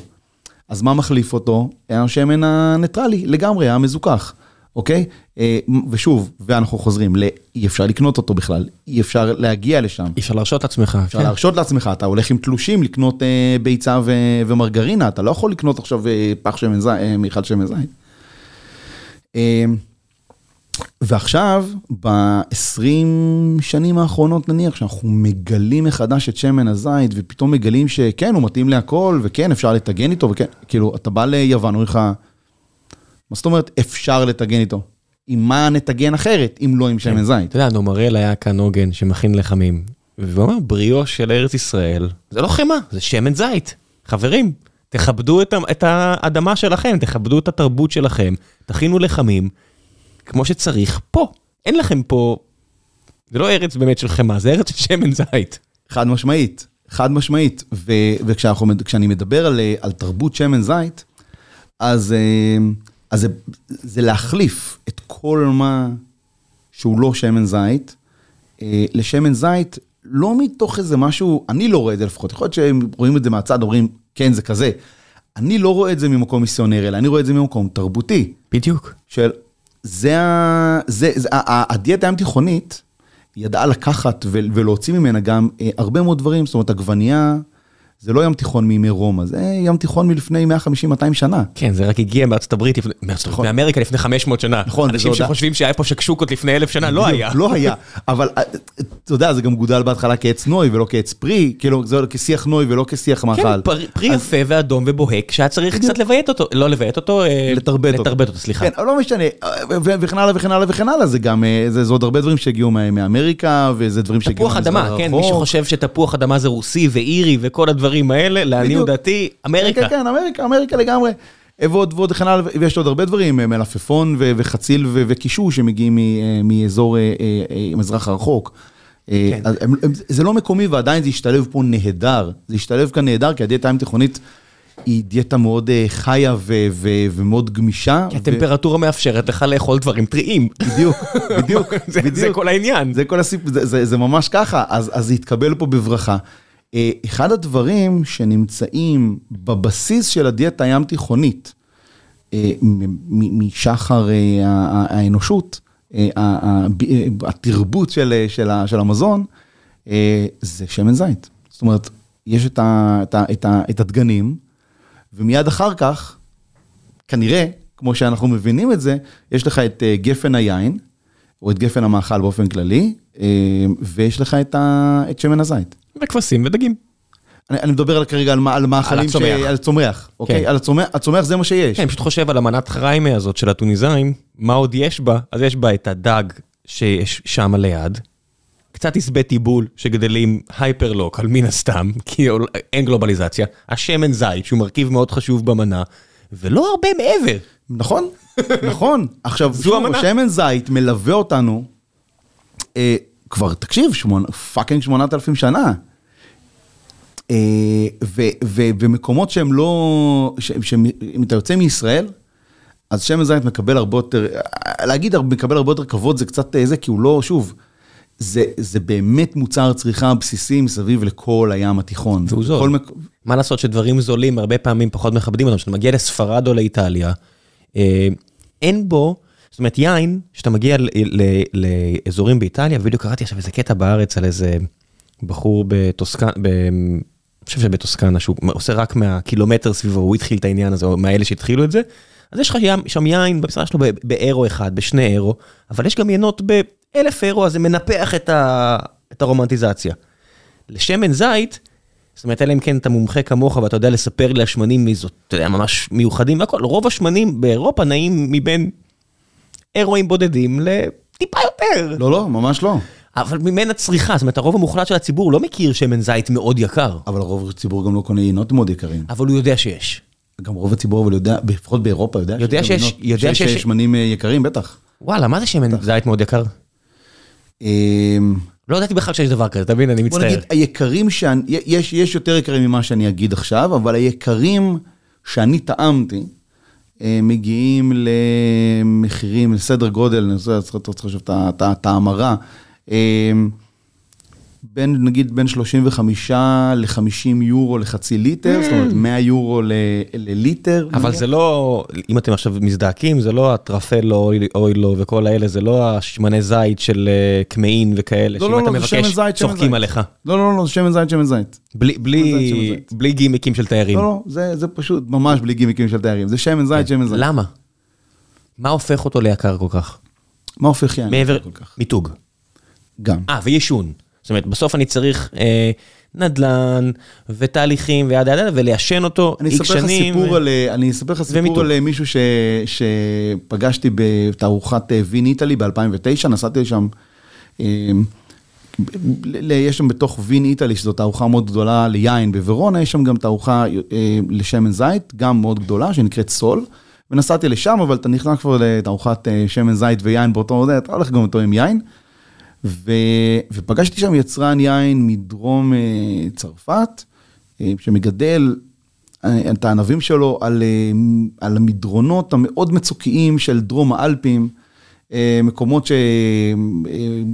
אז מה מחליף אותו? השמן הניטרלי לגמרי, המזוכח, אוקיי? אה, ושוב, ואנחנו חוזרים, ל- אי אפשר לקנות אותו בכלל, אי אפשר להגיע לשם. אי אפשר להרשות את עצמך. אפשר כן. להרשות לעצמך, אתה הולך עם תלושים לקנות אה, ביצה ו- ומרגרינה, אתה לא יכול לקנות עכשיו אה, פח שמן זית, מיכל שמן זית. ועכשיו, ב-20 שנים האחרונות נניח, שאנחנו מגלים מחדש את שמן הזית, ופתאום מגלים שכן, הוא מתאים להכל, וכן, אפשר לטגן איתו, וכן, כאילו, אתה בא ליוון, אומרים לך, מה זאת אומרת אפשר לטגן איתו? עם מה נטגן אחרת, אם לא עם שמן זית? אתה יודע, נומרל היה כאן עוגן שמכין לחמים, והוא אמר, בריאו של ארץ ישראל, זה לא חמאה, זה שמן זית. חברים, תכבדו את את האדמה שלכם, תכבדו את התרבות שלכם, תכינו לחמים, כמו שצריך פה. אין לכם פה, זה לא ארץ באמת של חמאה, זה ארץ של שמן זית. חד משמעית, חד משמעית. ו- וכשאנחנו, מד- כשאני מדבר על, אה, על תרבות שמן זית, אז, אה, אז זה, זה להחליף את כל מה שהוא לא שמן זית, אה, לשמן זית, לא מתוך איזה משהו, אני לא רואה את זה לפחות, יכול להיות שהם רואים את זה מהצד, אומרים, כן, זה כזה. אני לא רואה את זה ממקום מיסיונרי, אלא אני רואה את זה ממקום תרבותי. בדיוק. של זה ה... זה, זה, ה- הדיאטה הים תיכונית ידעה לקחת ולהוציא ממנה גם אה, הרבה מאוד דברים, זאת אומרת עגבנייה זה לא ים תיכון מימי רומא, זה ים תיכון מלפני 150-200 שנה. כן, זה רק הגיע מארצות הברית, מארצות הברית, מאמריקה לפני 500 שנה. נכון, אנשים שחושבים שהיה פה שקשוקות לפני אלף שנה, לא היה. לא היה, אבל אה, אתה יודע, זה גם גודל בהתחלה כעץ נוי ולא כעץ פרי, כאילו זה שיח נוי ולא כשיח מאכל. כן, פרי- יפה ואדום ובוהק, שהיה צריך קצת לביית אותו, לא לביית אותו, אה, לטרבט אותו. לטרבט אותו, סליחה. כן, לא משנה, ו- וכן הלאה וכן הלאה וכן הלאה, זה גם, אה, זה, עוד הרבה דברים שהגיעו מאמריקה, וזה דברים שהגיעו זה הדברים האלה, לעניות. דעתי, אמריקה. כן, כן, אמריקה, אמריקה לגמרי. ועוד ועוד וכן הלאה, ויש עוד הרבה דברים, אה, מלפפון ו- וחציל ו- וקישוש שמגיעים אה, מאזור אה, המזרח הרחוק. כן. הם- הם- זה לא מקומי ועדיין זה השתלב פה נהדר. זה השתלב כאן נהדר, כי הדיאטה הים תיכונית היא דיאטה מאוד חיה ו- ו- ומאוד גמישה. כי ו- הטמפרטורה מאפשרת לך לאכול דברים טריים. בדיוק, בדיוק, זה- זה בדיוק. כל העניין. זה כל הסיפור, זה, זה, זה ממש ככה, אז, אז זה התקבל פה בברכה. אה, אחד הדברים שנמצאים בבסיס של הדיאטה הים תיכונית, משחר האנושות, אה, ה- ה- ב- אה, התרבות של, של, של המזון, אה, זה שמן זית. זאת אומרת, יש את, ה, את, ה, את, ה, את הדגנים, ומיד אחר כך, כנראה, כמו שאנחנו מבינים את זה, יש לך את גפן היין, או את גפן המאכל באופן כללי, אה, ויש לך את, ה, את שמן הזית. וכבשים ודגים. אני, אני מדבר על- כרגע על, מה- על מאכלים, ש- הצומח. על צומח, אוקיי? כן. על הצומח, הצומח זה מה שיש. כן, אני פשוט חושב על המנת חריימה הזאת של הטוניסאים, מה עוד יש בה? אז יש בה את הדג שיש שם ליד, קצת עשבי טיבול שגדלים הייפרלוקל מן הסתם, כי אין גלובליזציה, השמן זית שהוא מרכיב מאוד חשוב במנה, ולא הרבה מעבר. נכון, נכון. עכשיו, זו שוב, המנה. שמן זית מלווה אותנו, אה, כבר, תקשיב, שמונה, פאקינג 8,000 שנה. אה, ו- ו- ומקומות שהם לא, ש- שהם- אם אתה יוצא מישראל, אז שמן זית מקבל הרבה יותר, להגיד מקבל הרבה יותר כבוד זה קצת אה, זה, כי הוא לא, שוב, זה, זה באמת מוצר צריכה בסיסי מסביב לכל הים התיכון. והוא זול. מק... מה לעשות שדברים זולים הרבה פעמים פחות מכבדים אותם, כשאתה מגיע לספרד או לאיטליה, אין בו, זאת אומרת יין, כשאתה מגיע לאזורים באיטליה, ובדיוק קראתי עכשיו איזה קטע בארץ על איזה בחור בטוסקנה. אני חושב שבטוסקנה, שהוא עושה רק מהקילומטר סביבו, הוא התחיל את העניין הזה, או מאלה שהתחילו את זה, אז יש לך שם יין במשרה שלו באירו אחד, בשני אירו, אבל יש גם ינות באלף אירו, אז זה מנפח את, ה... את הרומנטיזציה. לשמן זית, זאת אומרת, אלא אם כן אתה מומחה כמוך ואתה יודע לספר לי על שמנים מזאת, אתה יודע, ממש מיוחדים והכל, רוב השמנים באירופה נעים מבין אירועים בודדים לטיפה יותר. לא, לא, ממש לא. אבל ממנה צריכה, זאת אומרת, הרוב המוחלט של הציבור לא מכיר שמן זית מאוד יקר, אבל רוב הציבור גם לא קונה יינות מאוד יקרים. אבל הוא יודע שיש. גם רוב הציבור, אבל יודע, לפחות באירופה, יודע, יודע שיש- יינות- יודע שיש- שמנים אה, יקרים, בטח. וואלה, מה זה שמן זית מאוד יקר? לא ידעתי בכלל שיש דבר כזה, אתה מבין? אני בוא מצטער. נגיד, היקרים שאני, יש, יש יותר יקרים ממה שאני אגיד עכשיו, אבל היקרים שאני טעמתי, אה, מגיעים למחירים, לסדר גודל, אני רוצה את ה- את ההמרה, אה, בין, נגיד, בין 35 ל-50 יורו לחצי ליטר, זאת אומרת 100 יורו ל- לליטר. אבל זה לא, אם אתם עכשיו מזדעקים, זה לא הטרפלו, אוילו וכל האלה, זה לא השמני זית של אה, קמעין וכאלה, לא, שאם לא, אתה לא, מבקש, זית, שמן צוחקים זית. עליך. לא, לא, לא, זה שמן זית, שמן זית. בלי- שמן בלי זית. בלי גימיקים של תיירים. לא, לא, זה, זה פשוט ממש בלי גימיקים של תיירים, זה שמן זית, שמן זית. למה? מה הופך אותו ליקר כל כך? מה הופך יין? מעבר, כל כך? מיתוג. גם. אה, ועישון. זאת אומרת, בסוף אני צריך אה, נדל"ן ותהליכים וידה ידה, ולעשן אותו איקס שנים. סיפור על, אה, אני אספר לך. סיפור על אה, מישהו ש, שפגשתי בתערוכת וין איטלי ב-2009, נסעתי לשם, אה, יש שם בתוך וין איטלי, שזו תערוכה מאוד גדולה ליין בוורונה, יש שם גם תערוכה אה, לשמן זית, גם מאוד גדולה, שנקראת סול. ונסעתי לשם, אבל אתה נכנס כבר לתערוכת אה, שמן זית ויין באותו, אתה הולך גם אותו עם יין. ו... ופגשתי שם יצרן יין מדרום אה, צרפת, אה, שמגדל אה, את הענבים שלו על, על המדרונות המאוד מצוקיים של דרום האלפים, מקומות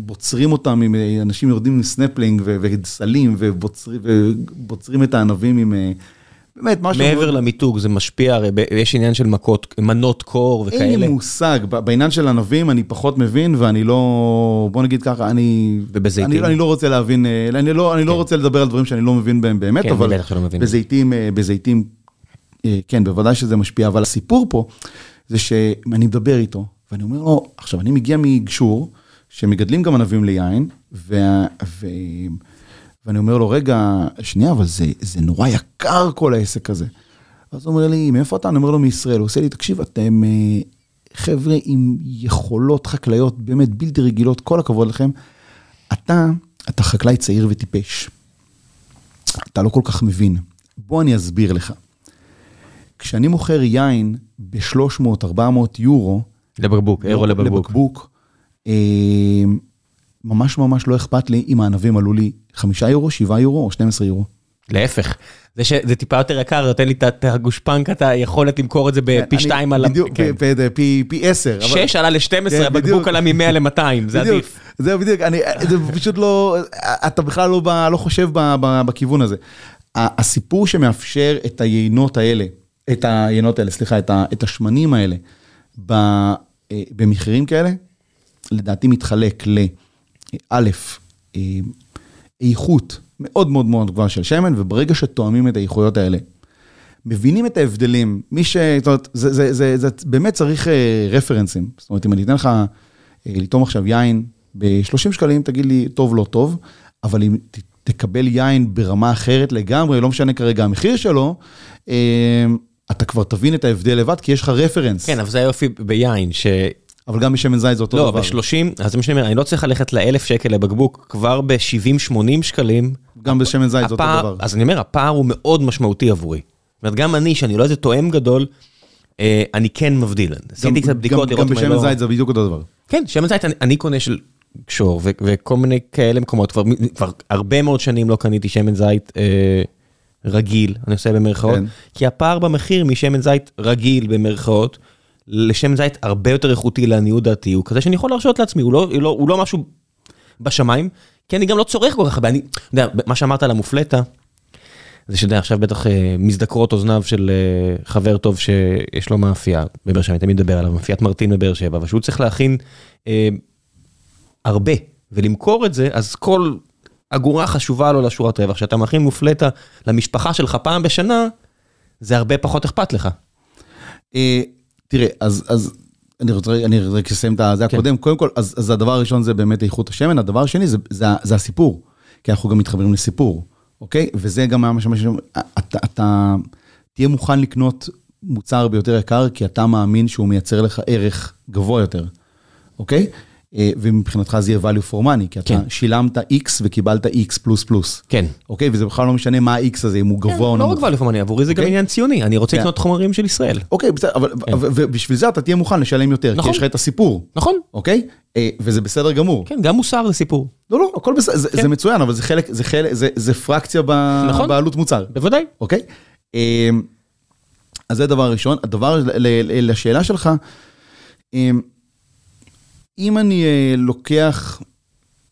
שבוצרים אותם, עם אנשים יורדים עם סנפלינג וסלים ובוצרים, ובוצרים את הענבים עם... באמת, משהו מעבר מאוד- למיתוג, זה משפיע, הרי יש עניין של מכות, מנות קור אין לי וכאלה. מושג, בעניין של ענבים אני פחות מבין ואני לא, בוא נגיד ככה, אני... ובזיתים? אני, אני לא רוצה להבין, אה, אני לא, אני לא רוצה לדבר על דברים שאני לא מבין בהם באמת, כן, אבל בטח שלא מבין. בזיתים, אה, בזיתים, אה, כן, בוודאי שזה משפיע, אבל הסיפור פה זה שאני מדבר איתו, ואני אומר לו, עכשיו אני מגיע מגשור, שמגדלים גם ענבים ליין, וה, ו, ואני אומר לו, רגע, שנייה, אבל זה, זה נורא יקר כל העסק הזה. אז הוא אומר לי, מאיפה אתה? אני אומר לו, מישראל. הוא עושה לי, תקשיב, אתם אה, חבר'ה עם יכולות חקלאיות באמת בלתי רגילות, כל הכבוד לכם. אתה, אתה חקלאי צעיר וטיפש. אתה לא כל כך מבין. בוא אני אסביר לך. כשאני מוכר יין ב-300-400 יורו, לבקבוק, אירו לבקבוק. לבקבוק, אה, ממש ממש לא אכפת לי אם הענבים עלו לי 5 יורו, 7 יורו או 12 יורו. להפך, זה שזה טיפה יותר יקר, זה נותן לי את הגושפנקה, את היכולת למכור את זה בפי אני- שתיים על... ה- בדיוק, כן. פי- פי- פי- פי 10. אבל- שש עלה ל-12, כן, הבקבוק בדיוק. עלה מ-100 ל-200, זה עדיף. זהו בדיוק, זה פשוט לא, אתה בכלל לא, לא חושב בכיוון הזה. הסיפור שמאפשר את היינות האלה, את היינות האלה, סליחה, את, השמנים האלה, אה, במחירים כאלה, לדעתי מתחלק לא', איכות מאוד מאוד מאוד גבוהה של שמן, וברגע שתואמים את האיכויות האלה, מבינים את ההבדלים, מי ש... זאת אומרת, זה, זה, זה, זה באמת צריך אה, רפרנסים. זאת אומרת, אם אני אתן לך אה, לטעום עכשיו יין ב-30 שקלים, תגיד לי, טוב, לא טוב, אבל אם תקבל יין ברמה אחרת לגמרי, לא משנה כרגע המחיר שלו, אה, אתה כבר תבין את ההבדל לבד, כי יש לך רפרנס. כן, אבל זה היופי ביין, ש... אבל גם בשמן זית זה אותו לא, דבר. ב-30, אז זה מה שאני אומר, אני לא צריך ללכת לאלף שקל לבקבוק, כבר ב-70-80 שקלים. גם בשמן זית זה אותו הפער- דבר. אז אני אומר, הפער הוא מאוד משמעותי עבורי. זאת אומרת, גם אני, שאני לא איזה תואם גדול, אה, אני כן מבדיל. עשיתי קצת בדיקות גם, לראות גם אם אני בשמן לא... זית זה בדיוק אותו דבר. כן, שמן זית אני, אני קונה של קשור ו- וכל מיני כאלה מקומות, כבר, כבר הרבה מאוד שנים לא קניתי שמן זית אה, רגיל, אני עושה במרכאות, כן. כי הפער במחיר משמן זית רגיל במרכאות, לשמן זית הרבה יותר איכותי לעניות דעתי, הוא כזה שאני יכול להרשות לעצמי, הוא לא, הוא לא, הוא לא משהו בשמיים, כי אני גם לא צורך כל כך הרבה, אני, יודע, מה שאמרת על המופלטה, זה שאתה יודע, עכשיו בטח אה, מזדקרות אוזניו של אה, חבר טוב שיש לו מאפייה בבאר שבע, אני תמיד מדבר עליו, מאפיית מרטין בבאר שבע, אבל שהוא צריך להכין אה, הרבה ולמכור את זה, אז כל אגורה חשובה לו לשורת רווח. כשאתה מכין מופלטה למשפחה שלך פעם בשנה, זה הרבה פחות אכפת לך. אה, תראה, אז, אז אני רוצה, אני רק אסיים את זה כן. הקודם, קודם כל, אז, אז הדבר הראשון זה באמת איכות השמן, הדבר השני זה, זה, זה הסיפור, כי אנחנו גם מתחברים לסיפור, אוקיי? וזה גם היה מה ש... אתה, אתה תהיה מוכן לקנות מוצר ביותר יקר, כי אתה מאמין שהוא מייצר לך ערך גבוה יותר, אוקיי? אה, ומבחינתך זה יהיה value for money, כי אתה כן. שילמת X וקיבלת X פלוס פלוס. כן. אוקיי? וזה בכלל לא משנה מה ה-X הזה, אם הוא גבוה או לא נמוך. רק ואליו פורמני, עבורי זה גם אוקיי. עניין ציוני, אני רוצה כן. לקנות חומרים של ישראל. אוקיי, בסדר, אבל כן. ובשביל זה אתה תהיה מוכן לשלם יותר, כי נכון. יש לך את הסיפור, נכון? אוקיי? אה, וזה בסדר גמור. כן, גם מוסר זה סיפור. לא, לא, הכל בסדר, זה- כן. זה מצוין, אבל זה חלק, זה חלק, זה- זה פרקציה ב- נכון. בעלות מוצר. בוודאי. אוקיי? אמ, אז זה הדבר הראשון. הדבר לשאלה שלך, אם אני אה, לוקח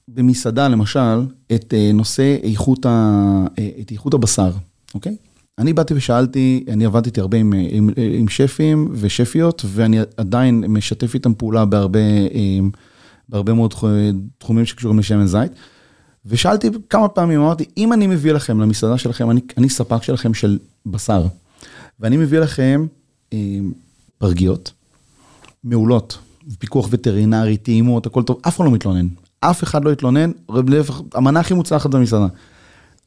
במסעדה למשל את אה, נושא איכות, ה, אה, את איכות הבשר, אוקיי? אני באתי ושאלתי, אני עבדתי הרבה עם, עם, עם שפים ושפיות, ואני עדיין משתף איתם פעולה בהרבה, אמ, בהרבה מאוד תחו- תחומים שקשורים לשמן זית. ושאלתי כמה פעמים, אמרתי, אם אני מביא לכם למסעדה שלכם, אני, אני ספק שלכם של בשר, ואני מביא לכם אה, פרגיות מעולות, פיקוח וטרינרי, טעימות, הכל טוב, אף אחד לא מתלונן. אף אחד לא התלונן, המנה הכי מוצלחת במסעדה.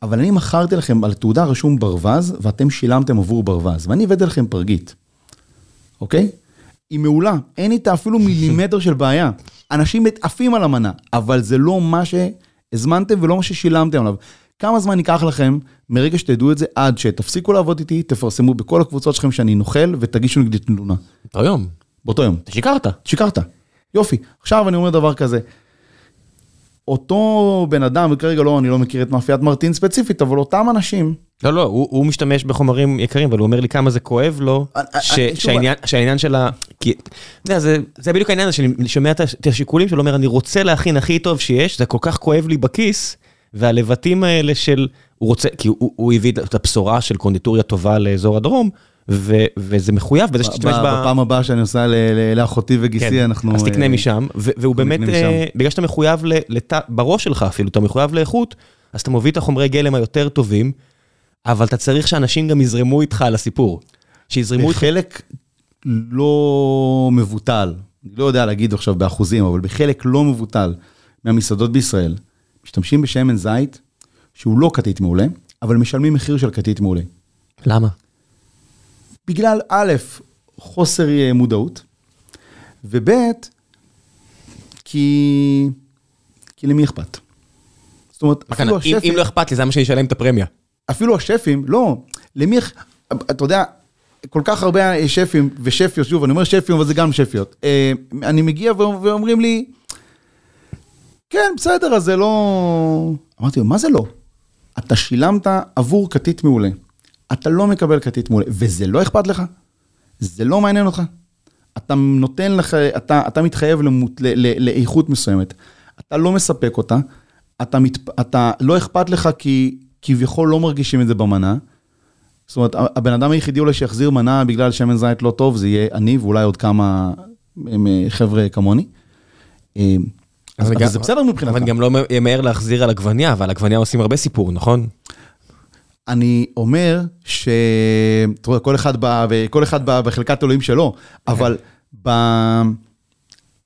אבל אני מכרתי לכם על תעודה רשום ברווז, ואתם שילמתם עבור ברווז, ואני הבאתי לכם פרגית, אוקיי? היא מעולה, אין איתה אפילו מילימטר של בעיה. אנשים עפים על המנה, אבל זה לא מה שהזמנתם ולא מה ששילמתם עליו. כמה זמן ייקח לכם מרגע שתדעו את זה עד שתפסיקו לעבוד איתי, תפרסמו בכל הקבוצות שלכם שאני נוכל ותגישו נגדי תלונה. אותו יום. באותו יום. אתה שיקרת. שיקרת. יופי. עכשיו אני אומר דבר כזה. אותו בן אדם, וכרגע לא, אני לא מכיר את מאפיית מרטין ספציפית, אבל אותם אנשים, לא, לא, הוא, הוא משתמש בחומרים יקרים, אבל הוא אומר לי כמה זה כואב לו, אני- ש, אני- שוב, שהעניין, שהעניין של ה... כי, זה, זה בדיוק העניין הזה, שאני שומע את השיקולים שלו, אומר, אני רוצה להכין הכי טוב שיש, זה כל כך כואב לי בכיס, והלבטים האלה של, הוא רוצה, כי הוא, הוא הביא את הבשורה של קונדיטוריה טובה לאזור הדרום, ו, וזה מחויב בזה שתשתמש ב-. בפעם הבאה שאני ל- לאחותי וגיסי, כן, אנחנו... אז תקנה אה, משם, והוא באמת, אה. בגלל שאתה מחויב, ל- לת- בראש שלך אפילו, אתה מחויב לאיכות, אז אתה מביא את החומרי גלם היותר טובים, אבל אתה צריך שאנשים גם יזרמו איתך על הסיפור. שיזרמו איתך, בחלק לא מבוטל, אני לא יודע להגיד עכשיו באחוזים, אבל בחלק לא מבוטל מהמסעדות בישראל, משתמשים בשמן זית שהוא לא כתית מעולה, אבל משלמים מחיר של כתית מעולה. למה? בגלל א', חוסר אה, מודעות, וב', כי... כי למי אכפת? זאת אומרת, מה כאן, אפילו אם- השפים, אם לא אכפת לי, זה למה שאני אשלם את הפרמיה. אפילו השפים, לא, למי, אתה יודע, כל כך הרבה אה, שפים ושפיות, שוב, אני אומר שפים, אבל זה גם שפיות. אה, אני מגיע ואומ- ואומרים לי, כן, בסדר, אז זה לא... אמרתי לו, מה זה לא? אתה שילמת עבור כתית מעולה. אתה לא מקבל כתית מעולה, וזה לא אכפת לך? זה לא מעניין אותך? אתה נותן לך, אתה, אתה מתחייב למות, ל, ל, לאיכות מסוימת. אתה לא מספק אותה, אתה, מת, אתה לא אכפת לך כי כביכול לא מרגישים את זה במנה. זאת אומרת, הבן אדם היחידי אולי שיחזיר מנה בגלל שמן זית לא טוב, זה יהיה אני ואולי עוד כמה אה, חבר'ה כמוני. אה, אז, אבל גם- זה בסדר מבחינתך. אבל גם לא ימהר להחזיר על עגבניה, ועל עגבניה עושים הרבה סיפור, נכון? אני אומר ש... אתה רואה, כל אחד, ב... כל אחד ב... בחלקת אלוהים שלו, אבל ב...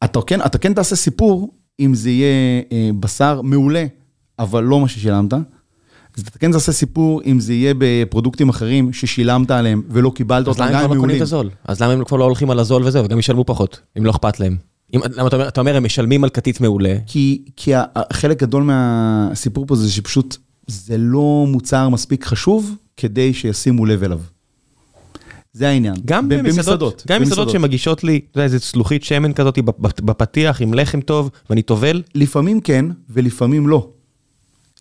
אתה, כן, אתה כן תעשה סיפור אם זה יהיה אה, בשר מעולה, אבל לא מה ששילמת. אז אתה כן תעשה סיפור אם זה יהיה בפרודוקטים אחרים ששילמת עליהם ולא קיבלת אז אותם, למה גם הם הם כבר לא קונים מעולים. את הזול? אז למה הם כבר לא הולכים על הזול וזהו, וגם ישלמו פחות, אם לא אכפת להם? אם- למה אתה אומר, אתה אומר, הם משלמים על כתית מעולה, כי, כי ה- חלק גדול מהסיפור פה זה שפשוט זה לא מוצר מספיק חשוב כדי שישימו לב אליו. זה העניין. גם ב- במסעדות, גם במסעדות שמגישות לי, אתה יודע, איזה צלוחית שמן כזאת בפ- בפתיח עם לחם טוב, ואני טובל, לפעמים כן ולפעמים לא.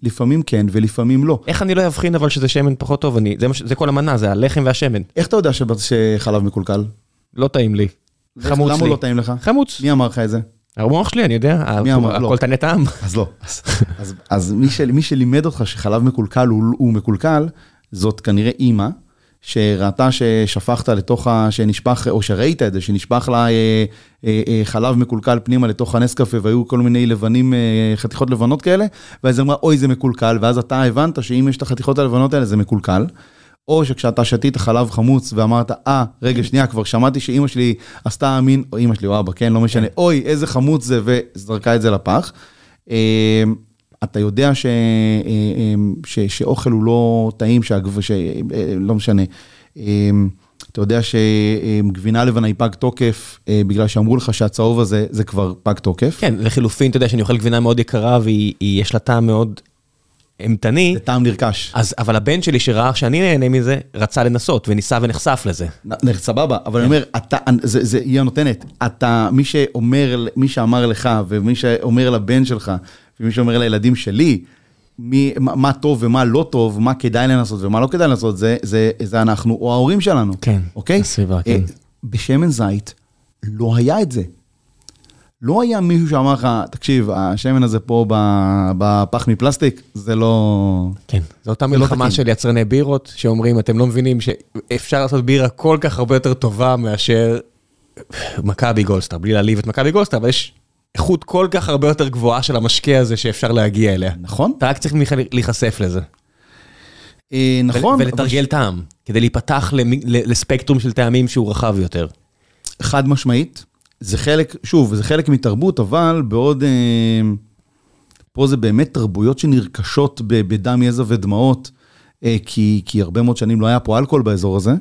לפעמים כן ולפעמים לא. איך אני לא אבחין אבל שזה שמן פחות טוב, אני, זה, זה כל המנה, זה הלחם והשמן. איך אתה יודע שחלב מקולקל? לא טעים לי. חמוץ למה לי. הוא לא טעים לך? חמוץ. מי אמר לך את זה? המוח שלי, אני יודע, מי אמר? לא. הכל טעם. אז לא. אז, מי, של, מי שלימד אותך שחלב מקולקל הוא, מקולקל, זאת כנראה אימא, שראתה ששפכת לתוך, ה, שנשפך, או שראית את זה, שנשפך לה אה, אה, אה, חלב מקולקל פנימה לתוך הנסקפה, והיו כל מיני לבנים, אה, חתיכות לבנות כאלה, ואז אמרה, אוי, זה מקולקל, ואז אתה הבנת שאם יש את החתיכות הלבנות האלה, זה מקולקל. או שכשאתה שתית חלב חמוץ ואמרת, אה, רגע, שנייה, כבר שמעתי שאימא שלי עשתה מין, או אימא שלי או אבא, כן, לא משנה, אוי, איזה חמוץ זה, וזרקה את זה לפח. אה, אתה יודע ש, ש, שאוכל הוא לא טעים, שהגב... ש, לא משנה. אתה יודע שגבינה לבנה היא פג תוקף, בגלל שאמרו לך שהצהוב הזה זה כבר פג תוקף. כן, לחילופין, אתה יודע שאני אוכל גבינה מאוד יקרה ויש לה טעם מאוד אימתני. זה טעם נרכש. אז, אבל הבן שלי שראה שאני נהנה מזה, רצה לנסות וניסה ונחשף לזה. סבבה, אבל אני אומר, אתה, זה, זה היא הנותנת. אתה, מי שאומר, מי שאמר לך ומי שאומר לבן שלך ומי שאומר לילדים שלי, מי, מה, מה טוב ומה לא טוב, מה כדאי לנסות ומה לא כדאי לנסות, זה, זה, זה אנחנו או ההורים שלנו. כן, אוקיי? הסביבה, כן. בשמן זית לא היה את זה. לא היה מישהו שאמר לך, תקשיב, השמן הזה פה בפח מפלסטיק, זה לא... כן, זו אותה מלחמה של יצרני בירות, שאומרים, אתם לא מבינים שאפשר לעשות בירה כל כך הרבה יותר טובה מאשר מכבי גולדסטאר, בלי להעליב את מכבי גולדסטאר, אבל יש איכות כל כך הרבה יותר גבוהה של המשקה הזה שאפשר להגיע אליה. נכון. אתה רק צריך להיחשף לזה. נכון. ולתרגל טעם, כדי להיפתח לספקטרום של טעמים שהוא רחב יותר. חד משמעית. זה חלק, שוב, זה חלק מתרבות, אבל בעוד... אה, פה זה באמת תרבויות שנרכשות בדם, יזע ודמעות, אה, כי, כי הרבה מאוד שנים לא היה פה אלכוהול באזור הזה,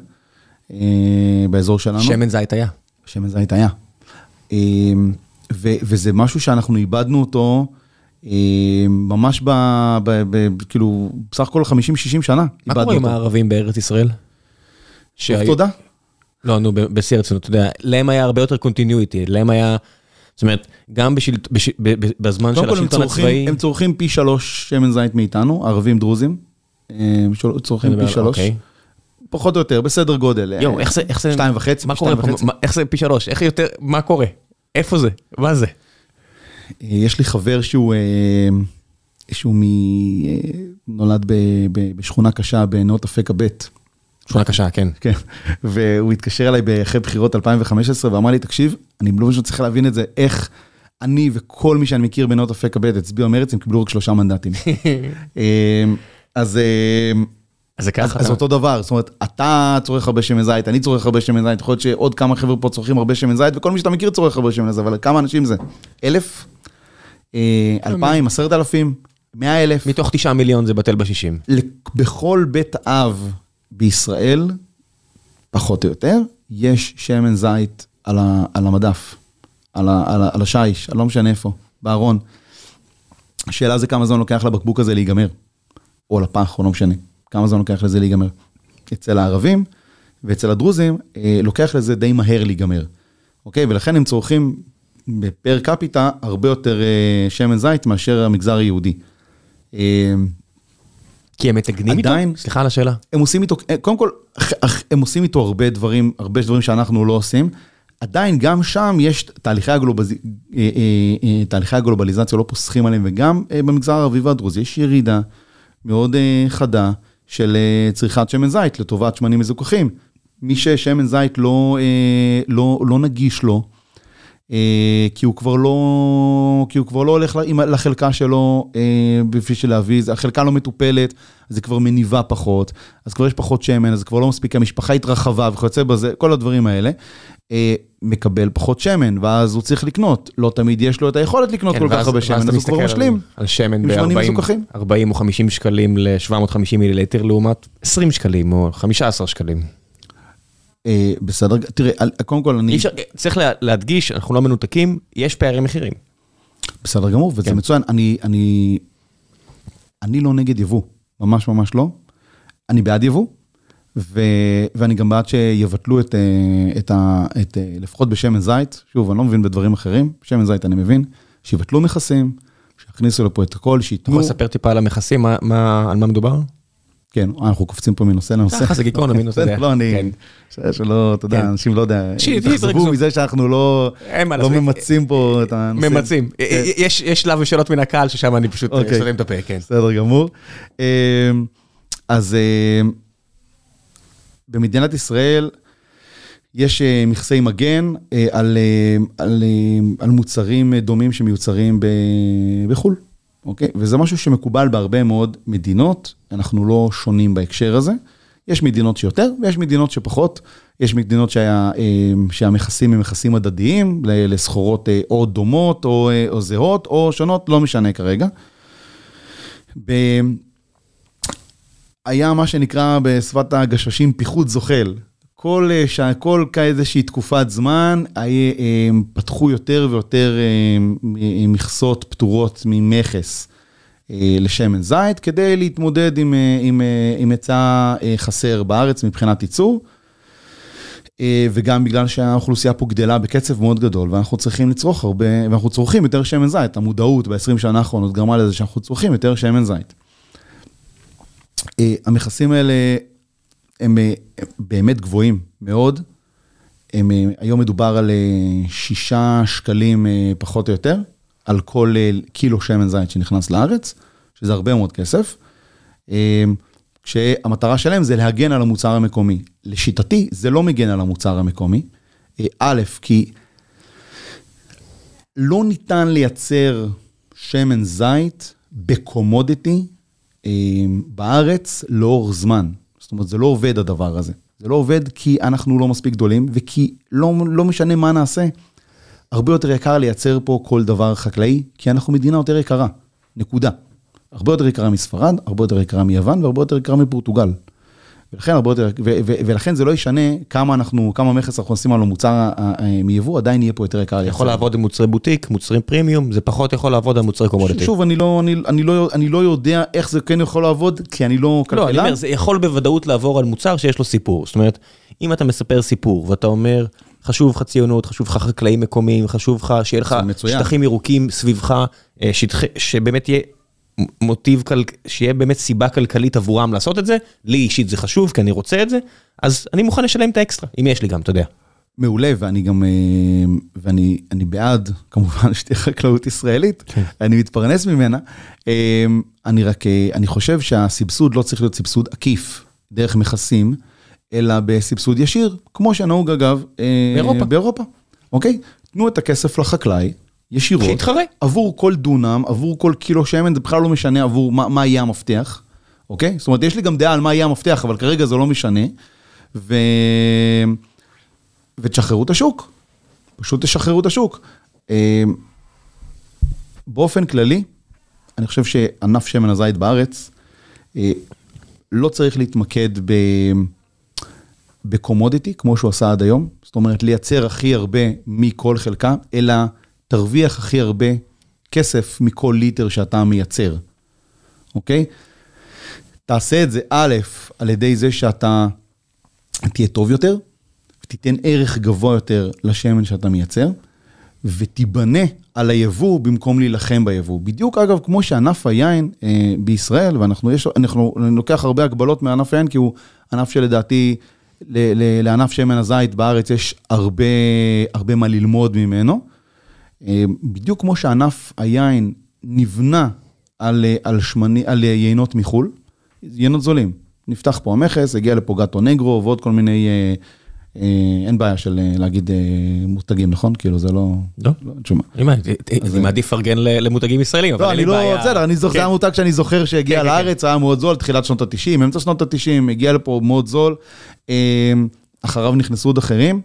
אה, באזור שלנו. שמן זית היה. שמן זית היה. ו, וזה משהו שאנחנו איבדנו אותו ממש ב... ב, ב כאילו, בסך הכל 50-60 שנה. מה קורה עם הערבים בארץ ישראל? טוב, תודה. לא, נו, בשיא הרצינות, אתה יודע, להם היה הרבה יותר continuity, להם היה, זאת אומרת, גם בזמן של השלטון הצבאי... הם צורכים פי שלוש שמן זית מאיתנו, ערבים דרוזים, צורכים פי שלוש. אוקיי. פחות או יותר, בסדר גודל. יואו, איך זה... שתיים וחצי, מה קורה? איך זה פי שלוש? איך יותר... מה קורה? איפה זה? מה זה? יש לי חבר שהוא... שהוא נולד בשכונה קשה בנאות אפקה ב'. שכונה קשה, כן. כן, והוא התקשר אליי אחרי בחירות 2015 ואמר לי, תקשיב, אני לא פשוט צריך להבין את זה, איך אני וכל מי שאני מכיר בנאות אפק הבית הצביעו מרץ, הם קיבלו רק שלושה מנדטים. אז... אז זה ככה. אז אותו דבר, זאת אומרת, אתה צורך הרבה שמן זית, אני צורך הרבה שמן זית, יכול להיות שעוד כמה חבר'ה פה צורכים הרבה שמן זית, וכל מי שאתה מכיר צורך הרבה שמן זית, אבל כמה אנשים זה? אלף? אלפיים? עשרת אלפים? מאה אלף? מתוך תשעה מיליון זה בטל בשישים. בכל בית אב בישראל, פחות או יותר, יש שמן זית על, ה, על המדף, על, ה, על, ה, על השיש, לא משנה איפה, בארון. השאלה זה כמה זמן לוקח לבקבוק הזה להיגמר, או לפח, או לא משנה, כמה זמן לוקח לזה להיגמר. אצל הערבים ואצל הדרוזים, אה, לוקח לזה די מהר להיגמר, אוקיי? ולכן הם צורכים בפר קפיטה הרבה יותר אה, שמן זית מאשר המגזר היהודי. אה, כי הם מתגנים איתו? עדיין, סליחה על השאלה. הם עושים איתו, קודם כל, הם עושים איתו הרבה דברים, הרבה דברים שאנחנו לא עושים. עדיין, גם שם יש תהליכי, הגלובז... אה, אה, אה, תהליכי הגלובליזציה לא פוסחים עליהם, וגם במגזר הערבי והדרוזי יש ירידה מאוד חדה של צריכת שמן זית לטובת שמנים מזוכחים. מי ששמן זית לא, לא, לא נגיש לו, כי הוא כבר לא, כי הוא כבר לא הולך לחלקה שלו בשביל של להביא, החלקה לא מטופלת, אז זה כבר מניבה פחות, אז כבר יש פחות שמן, אז כבר לא מספיק, המשפחה התרחבה וכיוצא בזה, כל הדברים האלה, מקבל פחות שמן, ואז הוא צריך לקנות, לא תמיד יש לו את היכולת לקנות כל כך הרבה שמן, אז הוא כבר משלים. על שמן ב-40 או 50 שקלים ל-750 מיליליטר לעומת 20 שקלים או 15 שקלים. בסדר, תראה, קודם כל אני... צריך להדגיש, אנחנו לא מנותקים, יש פערי מחירים. בסדר גמור, וזה מצוין. אני לא נגד יבוא, ממש ממש לא. אני בעד יבוא, ואני גם בעד שיבטלו את ה... לפחות בשמן זית, שוב, אני לא מבין בדברים אחרים, שמן זית אני מבין, שיבטלו מכסים, שיכניסו לפה את הכל, שייתנו... אתה יכול לספר טיפה על המכסים, על מה מדובר? כן, אנחנו קופצים פה מנושא לנושא. ככה זה גיקון, מנושא. לא, אני, שלא, אתה יודע, אנשים לא יודע, תחזבו מזה שאנחנו לא ממצים פה את הנושא. ממצים. יש שלב ושאלות מן הקהל ששם אני פשוט סותם את הפה, כן. בסדר גמור. אז במדינת ישראל יש מכסי מגן על מוצרים דומים שמיוצרים בחו"ל. אוקיי? וזה משהו שמקובל בהרבה מאוד מדינות, אנחנו לא שונים בהקשר הזה. יש מדינות שיותר ויש מדינות שפחות. יש מדינות שהיה, אה, שהמכסים הם מכסים הדדיים לסחורות אה, או דומות או, אה, או זהות או שונות, לא משנה כרגע. היה מה שנקרא בשפת הגששים פיחות זוחל. כל, אה, כל איזושהי תקופת זמן, הם פתחו יותר ויותר מכסות פטורות ממכס לשמן זית, כדי להתמודד עם היצע חסר בארץ מבחינת ייצור. וגם בגלל שהאוכלוסייה פה גדלה בקצב מאוד גדול, ואנחנו צריכים לצרוך הרבה, ואנחנו צורכים יותר שמן זית. המודעות ב-20 שנה האחרונות גרמה לזה שאנחנו צורכים יותר שמן זית. המכסים האלה הם באמת גבוהים מאוד. הם, היום מדובר על שישה שקלים פחות או יותר, על כל קילו שמן זית שנכנס לארץ, שזה הרבה מאוד כסף. כשהמטרה שלהם זה להגן על המוצר המקומי. לשיטתי, זה לא מגן על המוצר המקומי. א', כי לא ניתן לייצר שמן זית בקומודיטי בארץ לאורך זמן. זאת אומרת, זה לא עובד הדבר הזה. זה לא עובד כי אנחנו לא מספיק גדולים, וכי לא, לא משנה מה נעשה. הרבה יותר יקר לייצר פה כל דבר חקלאי, כי אנחנו מדינה יותר יקרה. נקודה. הרבה יותר יקרה מספרד, הרבה יותר יקרה מיוון והרבה יותר יקרה מפורטוגל. ולכן הרבה יותר, ו, ו, ולכן זה לא ישנה כמה אנחנו, כמה מכס אנחנו עושים על המוצר מיבוא, עדיין יהיה פה יותר יקר. יכול לעבוד עם מוצרי בוטיק, מוצרים פרימיום, זה פחות יכול לעבוד על מוצרי קומודיטי. שוב, אני לא, אני, אני, לא, אני לא יודע איך זה כן יכול לעבוד, כי אני לא כלכלן. לא, אני אומר, זה יכול בוודאות לעבור על מוצר שיש לו סיפור. זאת אומרת, אם אתה מספר סיפור ואתה אומר, חשוב לך ציונות, חשוב לך חקלאים מקומיים, חשוב לך שיהיה לך שטחים ירוקים סביבך, שטח, שבאמת יהיה מוטיב, שיהיה באמת סיבה כלכלית עבורם לעשות את זה, לי אישית זה חשוב, כי אני רוצה את זה, אז אני מוכן לשלם את האקסטרה, אם יש לי גם, אתה יודע. מעולה, ואני גם, ואני אני בעד, כמובן, שתהיה חקלאות ישראלית, כן. אני מתפרנס ממנה. אני רק, אני חושב שהסבסוד לא צריך להיות סבסוד עקיף, דרך מכסים, אלא בסבסוד ישיר, כמו שנהוג אגב, באירופה. באירופה, אוקיי? תנו את הכסף לחקלאי, ישירות, שיתחרה. עבור כל דונם, עבור כל קילו שמן, זה בכלל לא משנה עבור מה, מה יהיה המפתח, אוקיי? זאת אומרת, יש לי גם דעה על מה יהיה המפתח, אבל כרגע זה לא משנה. ו... ותשחררו את השוק, פשוט תשחררו את השוק. אה, באופן כללי, אני חושב שענף שמן הזית בארץ אה, לא צריך להתמקד ב... בקומודיטי, כמו שהוא עשה עד היום, זאת אומרת, לייצר הכי הרבה מכל חלקה, אלא תרוויח הכי הרבה כסף מכל ליטר שאתה מייצר, אוקיי? תעשה את זה, א', על ידי זה שאתה תהיה טוב יותר, ותיתן ערך גבוה יותר לשמן שאתה מייצר, ותיבנה על היבוא במקום להילחם ביבוא. בדיוק, אגב, כמו שענף היין אה, בישראל, ואנחנו יש, אנחנו, אני לוקח הרבה הגבלות מענף היין, כי הוא ענף שלדעתי, ל, ל, לענף שמן הזית בארץ יש הרבה, הרבה מה ללמוד ממנו. אה, בדיוק כמו שענף היין נבנה על, אה, על, שמני, על אה, יינות מחו"ל, יינות זולים. נפתח פה המכס, הגיע לפה גאטו נגרו ועוד כל מיני, אין בעיה של להגיד מותגים, נכון? כאילו זה לא... לא. לא תשמע. אני מעדיף לפרגן למותגים ישראלים, אבל לא, אין לי בעיה. בסדר, אני זוכר, זה המותג שאני זוכר שהגיע כן, כן, לארץ, כן. היה מאוד זול, תחילת שנות ה-90, אמצע שנות ה-90, הגיע לפה מאוד זול. אחריו נכנסו עוד אחרים.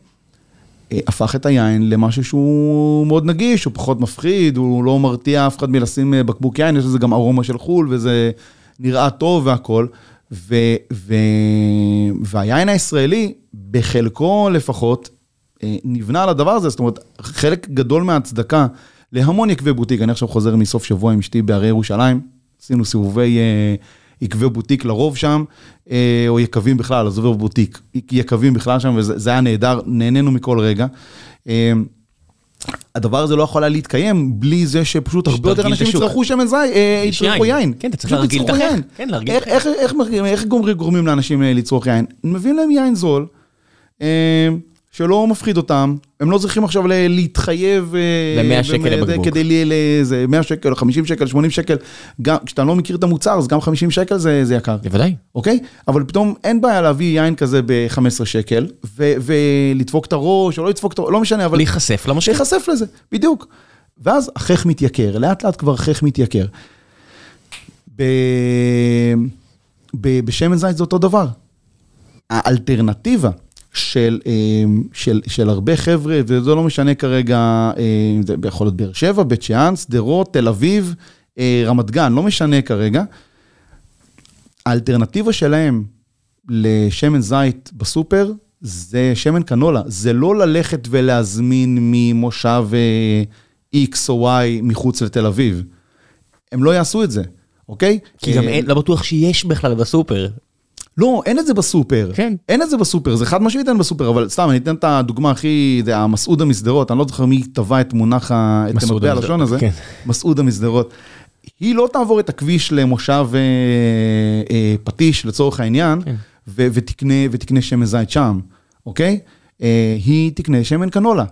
אה, הפך את היין למשהו שהוא מאוד נגיש, הוא פחות מפחיד, הוא לא מרתיע אף אחד מלשים אה, בקבוק יין, יש לזה גם ארומה של חו"ל וזה נראה טוב והכל. ו, ו, והיין הישראלי, בחלקו לפחות, אה, נבנה על הדבר הזה, זאת אומרת, חלק גדול מההצדקה להמון יקבי בוטיק, אני עכשיו חוזר מסוף שבוע עם אשתי בהרי ירושלים, עשינו סיבובי יקבי בוטיק לרוב שם, אה, או יקבים בכלל, עזוב בוטיק, יקבים בכלל שם, וזה היה נהדר, נהנינו מכל רגע. אה, הדבר הזה לא יכול היה להתקיים בלי זה שפשוט הרבה יותר אנשים יצרכו שמן זית, אה, יצרכו יין. כן, אתה צריך להרגיל את החיים. כן, להרגיל את החיים. איך גורמים לאנשים לצרוך יין? מביאים להם יין זול. שלא מפחיד אותם, הם לא צריכים עכשיו להתחייב... ב-100 שקל לבקבוק. כדי לאיזה 100 שקל, 50 שקל, 80 שקל. גם כשאתה לא מכיר את המוצר, אז גם 50 שקל זה, זה יקר. בוודאי. אוקיי? אבל פתאום אין בעיה להביא יין כזה ב-15 שקל, ו- ולדפוק את הראש, או לא לדפוק את הראש, לא משנה, אבל... להיחשף למשקה. להיחשף לזה, בדיוק. ואז החך מתייקר, לאט לאט כבר החך מתייקר. ב... ב- בשמן זית זה אותו דבר. האלטרנטיבה של, אמ, של, של הרבה חבר'ה, וזה לא משנה כרגע, אמ, זה יכול להיות באר שבע, בית שאן, שדרות, תל אביב, אה, רמת גן, לא משנה כרגע. האלטרנטיבה שלהם לשמן זית בסופר זה שמן קנולה, זה לא ללכת ולהזמין ממושב אה, X או Y מחוץ לתל אביב. הם לא יעשו את זה, אוקיי? כי גם אה, אין, לא בטוח שיש בכלל בסופר. לא, אין את זה בסופר. כן. אין את זה בסופר, זה חד משמעית אין בסופר, אבל סתם, אני אתן את הדוגמה הכי, זה המסעודה משדרות, אני לא זוכר מי טבע את מונח, את מטבע הלשון הזה, כן. מסעודה משדרות. היא לא תעבור את הכביש למושב אה, אה, פטיש לצורך העניין, כן. ו- ותקנה, ותקנה שמן זית שם, אוקיי? אה, היא תקנה שמן קנולה,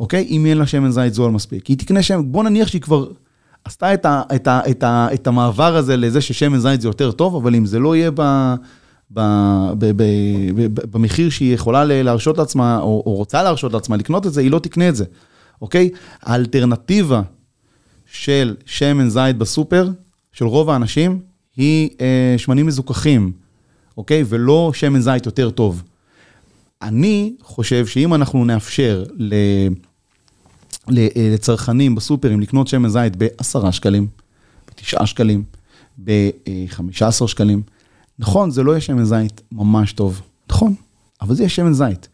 אוקיי? אם אין לה שמן זית זול מספיק. היא תקנה שמן, בוא נניח שהיא כבר עשתה את, ה, את, ה, את, ה, את המעבר הזה לזה ששמן זית זה יותר טוב, אבל אם זה לא יהיה ב, ב, ב, ב, ב, ב, במחיר שהיא יכולה להרשות לעצמה, או, או רוצה להרשות לעצמה לקנות את זה, היא לא תקנה את זה, אוקיי? האלטרנטיבה של שמן זית בסופר, של רוב האנשים, היא אה, שמנים מזוכחים, אוקיי? ולא שמן זית יותר טוב. אני חושב שאם אנחנו נאפשר ל... אה, לצרכנים בסופרים לקנות שמן זית ב-10 שקלים, ב-9 שקלים, ב-15 שקלים, נכון, זה לא יהיה שמן זית ממש טוב, נכון, אבל זה יהיה שמן זית.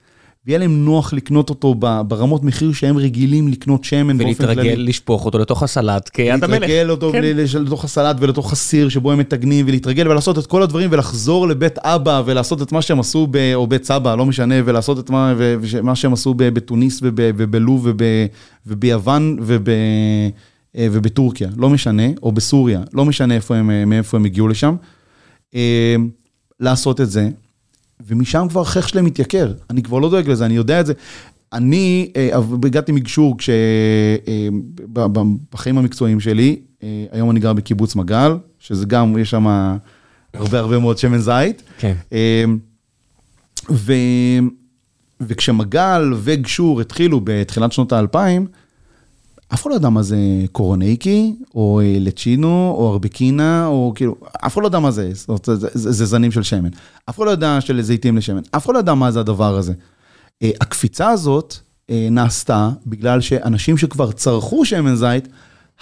ויהיה להם נוח לקנות אותו ברמות מחיר שהם רגילים לקנות שמן באופן כללי. ולהתרגל לשפוך אותו לתוך הסלט כיד המלך. להתרגל אותו כן. לתוך הסלט ולתוך הסיר שבו הם מטגנים ולהתרגל ולעשות את כל הדברים ולחזור לבית אבא ולעשות את מה שהם עשו, ב, או בית סבא, לא משנה, ולעשות את מה, מה שהם עשו בתוניס וב, ובלוב וב, וביוון וב, אה, ובטורקיה, לא משנה, או בסוריה, לא משנה איפה הם, מאיפה הם הגיעו לשם. אה, לעשות את זה, ומשם כבר החייך שלהם מתייקר. אני כבר לא דואג לזה, אני יודע את זה. אני אה, הגעתי מגשור כש... אה, ב- ב- בחיים המקצועיים שלי, אה, היום אני גר בקיבוץ מגל, שזה גם, יש שם הרבה הרבה מאוד שמן זית. כן. אה, ו... וכשמגל וגשור התחילו בתחילת שנות האלפיים, אף אחד לא ידע מה זה קורוניקי, או אה, לצ'ינו, או ארבקינה, או כאילו, אף אחד לא ידע מה זה, זאת זה, זה, זה זנים של שמן. אף אחד לא ידע של זיתים לשמן, אף אחד לא ידע מה זה הדבר הזה. אה, הקפיצה הזאת אה, נעשתה בגלל שאנשים שכבר צרכו שמן זית,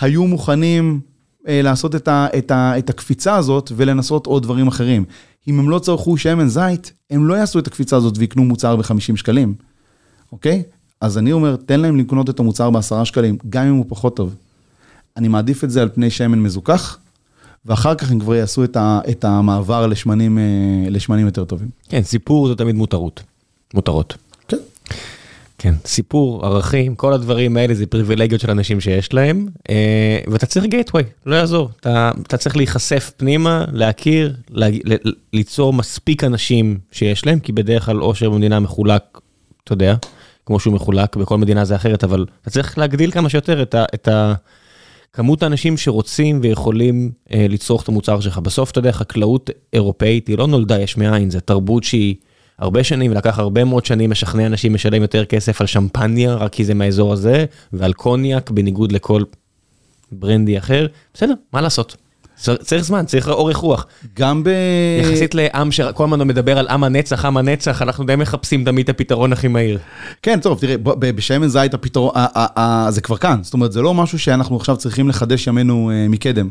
היו מוכנים לעשות את, ה, את, ה, את הקפיצה הזאת ולנסות עוד דברים אחרים. אם הם לא צרכו שמן זית, הם לא יעשו את הקפיצה הזאת ויקנו מוצר ב-50 שקלים, אוקיי? אז אני אומר, תן להם לקנות את המוצר בעשרה שקלים, גם אם הוא פחות טוב. אני מעדיף את זה על פני שמן מזוכח, ואחר כך הם כבר יעשו את, ה, את המעבר לשמנים, אה, לשמנים יותר טובים. כן, סיפור זה תמיד מותרות. מותרות. כן. כן, סיפור, ערכים, כל הדברים האלה זה פריבילגיות של אנשים שיש להם, אה, ואתה צריך גייטווי, לא יעזור. אתה, אתה צריך להיחשף פנימה, להכיר, לה, ל, ליצור מספיק אנשים שיש להם, כי בדרך כלל עושר במדינה מחולק, אתה יודע, כמו שהוא מחולק, בכל מדינה זה אחרת, אבל אתה צריך להגדיל כמה שיותר את ה... את ה כמות האנשים שרוצים ויכולים אה, לצרוך את המוצר שלך. בסוף, אתה יודע, חקלאות אירופאית היא לא נולדה יש מאין, זו תרבות שהיא הרבה שנים, ולקח הרבה מאוד שנים לשכנע אנשים לשלם יותר כסף על שמפניה, רק כי זה מהאזור הזה, ועל קוניאק, בניגוד לכל ברנדי אחר. בסדר, מה לעשות? צר- צריך זמן, צריך אורך רוח. גם ב... יחסית לעם שכל הזמן מדבר על עם הנצח, עם הנצח, אנחנו די מחפשים תמיד את הפתרון הכי מהיר. כן, טוב, תראה, ב- ב- בשמן זית הפתרון, זה כבר כאן. זאת אומרת, זה לא משהו שאנחנו עכשיו צריכים לחדש ימינו אה, מקדם.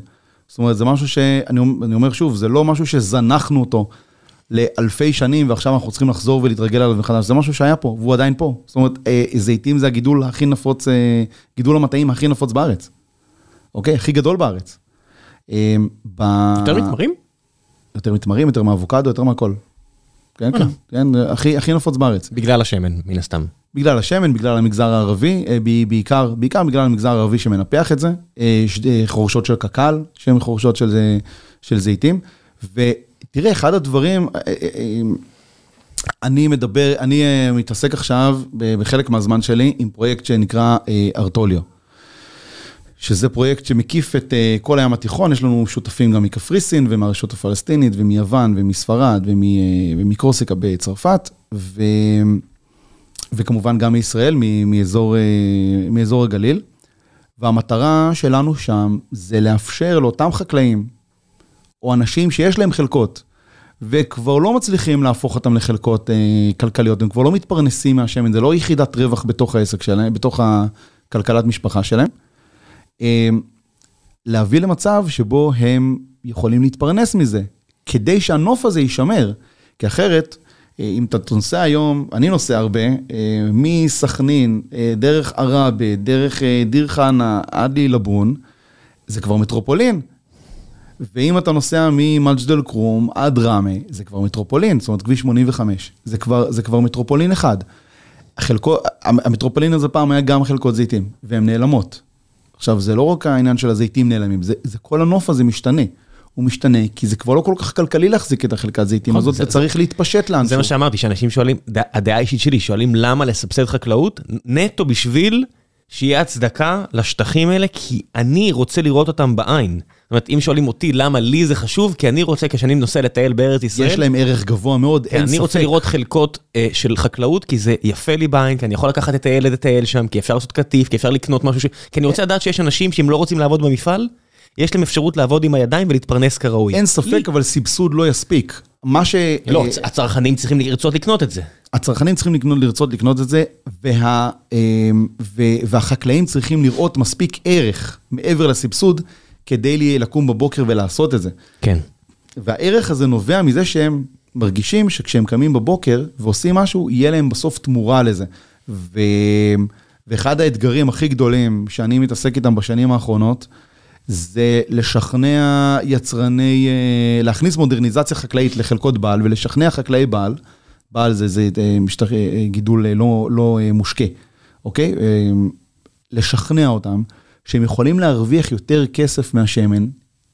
זאת אומרת, זה משהו שאני אומ- אני אומר שוב, זה לא משהו שזנחנו אותו לאלפי שנים, ועכשיו אנחנו צריכים לחזור ולהתרגל עליו מחדש. זה משהו שהיה פה, והוא עדיין פה. זאת אומרת, אה, זיתים זה הגידול הכי נפוץ, אה, גידול המטעים הכי נפוץ בארץ. אוקיי? הכי גדול בארץ. אה, ב- יותר מתמרים? יותר מתמרים, יותר מאבוקדו, יותר מהכל. כן, כן, כן, הכי, הכי נפוץ בארץ. בגלל השמן, מן הסתם. בגלל השמן, בגלל המגזר הערבי, אה, בעיקר, בעיקר בגלל המגזר הערבי שמנפח את זה, אה, אה, חורשות של קק"ל, שהן חורשות של, של זיתים, ותראה, אחד הדברים, אה, אה, אה, אני מדבר, אני אה, מתעסק עכשיו בחלק מהזמן שלי עם פרויקט שנקרא אה, ארטוליו. שזה פרויקט שמקיף את uh, כל הים התיכון, יש לנו שותפים גם מקפריסין ומהרשות הפלסטינית ומיוון ומספרד ומ, uh, ומקורסיקה בצרפת, ו, וכמובן גם מישראל, מאזור, uh, מאזור הגליל. והמטרה שלנו שם זה לאפשר לאותם חקלאים או אנשים שיש להם חלקות וכבר לא מצליחים להפוך אותם לחלקות uh, כלכליות, הם כבר לא מתפרנסים מהשמן, זה לא יחידת רווח בתוך העסק שלהם, בתוך הכלכלת משפחה שלהם. אמ, להביא למצב שבו הם יכולים להתפרנס מזה, כדי שהנוף הזה יישמר. כי אחרת, אה, אם אתה נוסע היום, אני נוסע הרבה, אה, מסכנין, אה, דרך עראבה, דרך דיר חנא עד לעילבון, זה כבר מטרופולין. ואם אתה נוסע ממג'דל כרום עד ראמה, זה כבר מטרופולין, זאת אומרת כביש 85, זה כבר, זה כבר מטרופולין אחד. חלקו, המטרופולין הזה פעם היה גם חלקות זיתים, והן נעלמות. עכשיו, זה לא רק העניין של הזיתים נעלמים, זה, זה כל הנוף הזה משתנה. הוא משתנה, כי זה כבר לא כל כך כלכלי להחזיק את החלקת זיתים נכון, הזאת, וצריך להתפשט לאנשהו. זה מה שאמרתי, שאנשים שואלים, הדעה האישית שלי, שואלים למה לסבסד חקלאות, נטו בשביל שיהיה הצדקה לשטחים האלה, כי אני רוצה לראות אותם בעין. זאת אומרת, אם שואלים אותי למה לי זה חשוב, כי אני רוצה, כשאני נוסע לטייל בארץ ישראל... יש להם ערך גבוה מאוד, אין ספק. אני רוצה לראות חלקות אה, של חקלאות, כי זה יפה לי בעין, כי אני יכול לקחת את הילד לטייל שם, כי אפשר לעשות קטיף, כי אפשר לקנות משהו ש... כי אני רוצה לדעת שיש אנשים שאם לא רוצים לעבוד במפעל, יש להם אפשרות לעבוד עם הידיים ולהתפרנס כראוי. אין ספק, לי... אבל סבסוד לא יספיק. מה ש... לא, אה, הצרכנים צריכים לרצות לקנות את זה. הצרכנים צריכים לקנות, לרצות לקנות את זה, וה, אמ, והחקלאים צריכים לראות מספיק ערך מעבר לסבסוד, כדי לקום בבוקר ולעשות את זה. כן. והערך הזה נובע מזה שהם מרגישים שכשהם קמים בבוקר ועושים משהו, יהיה להם בסוף תמורה לזה. ו... ואחד האתגרים הכי גדולים שאני מתעסק איתם בשנים האחרונות, זה לשכנע יצרני, אה, להכניס מודרניזציה חקלאית לחלקות בעל ולשכנע חקלאי בעל, בעל זה, זה אה, משטח, אה, גידול לא, לא מושקה, אוקיי? לשכנע אותם שהם יכולים להרוויח יותר כסף מהשמן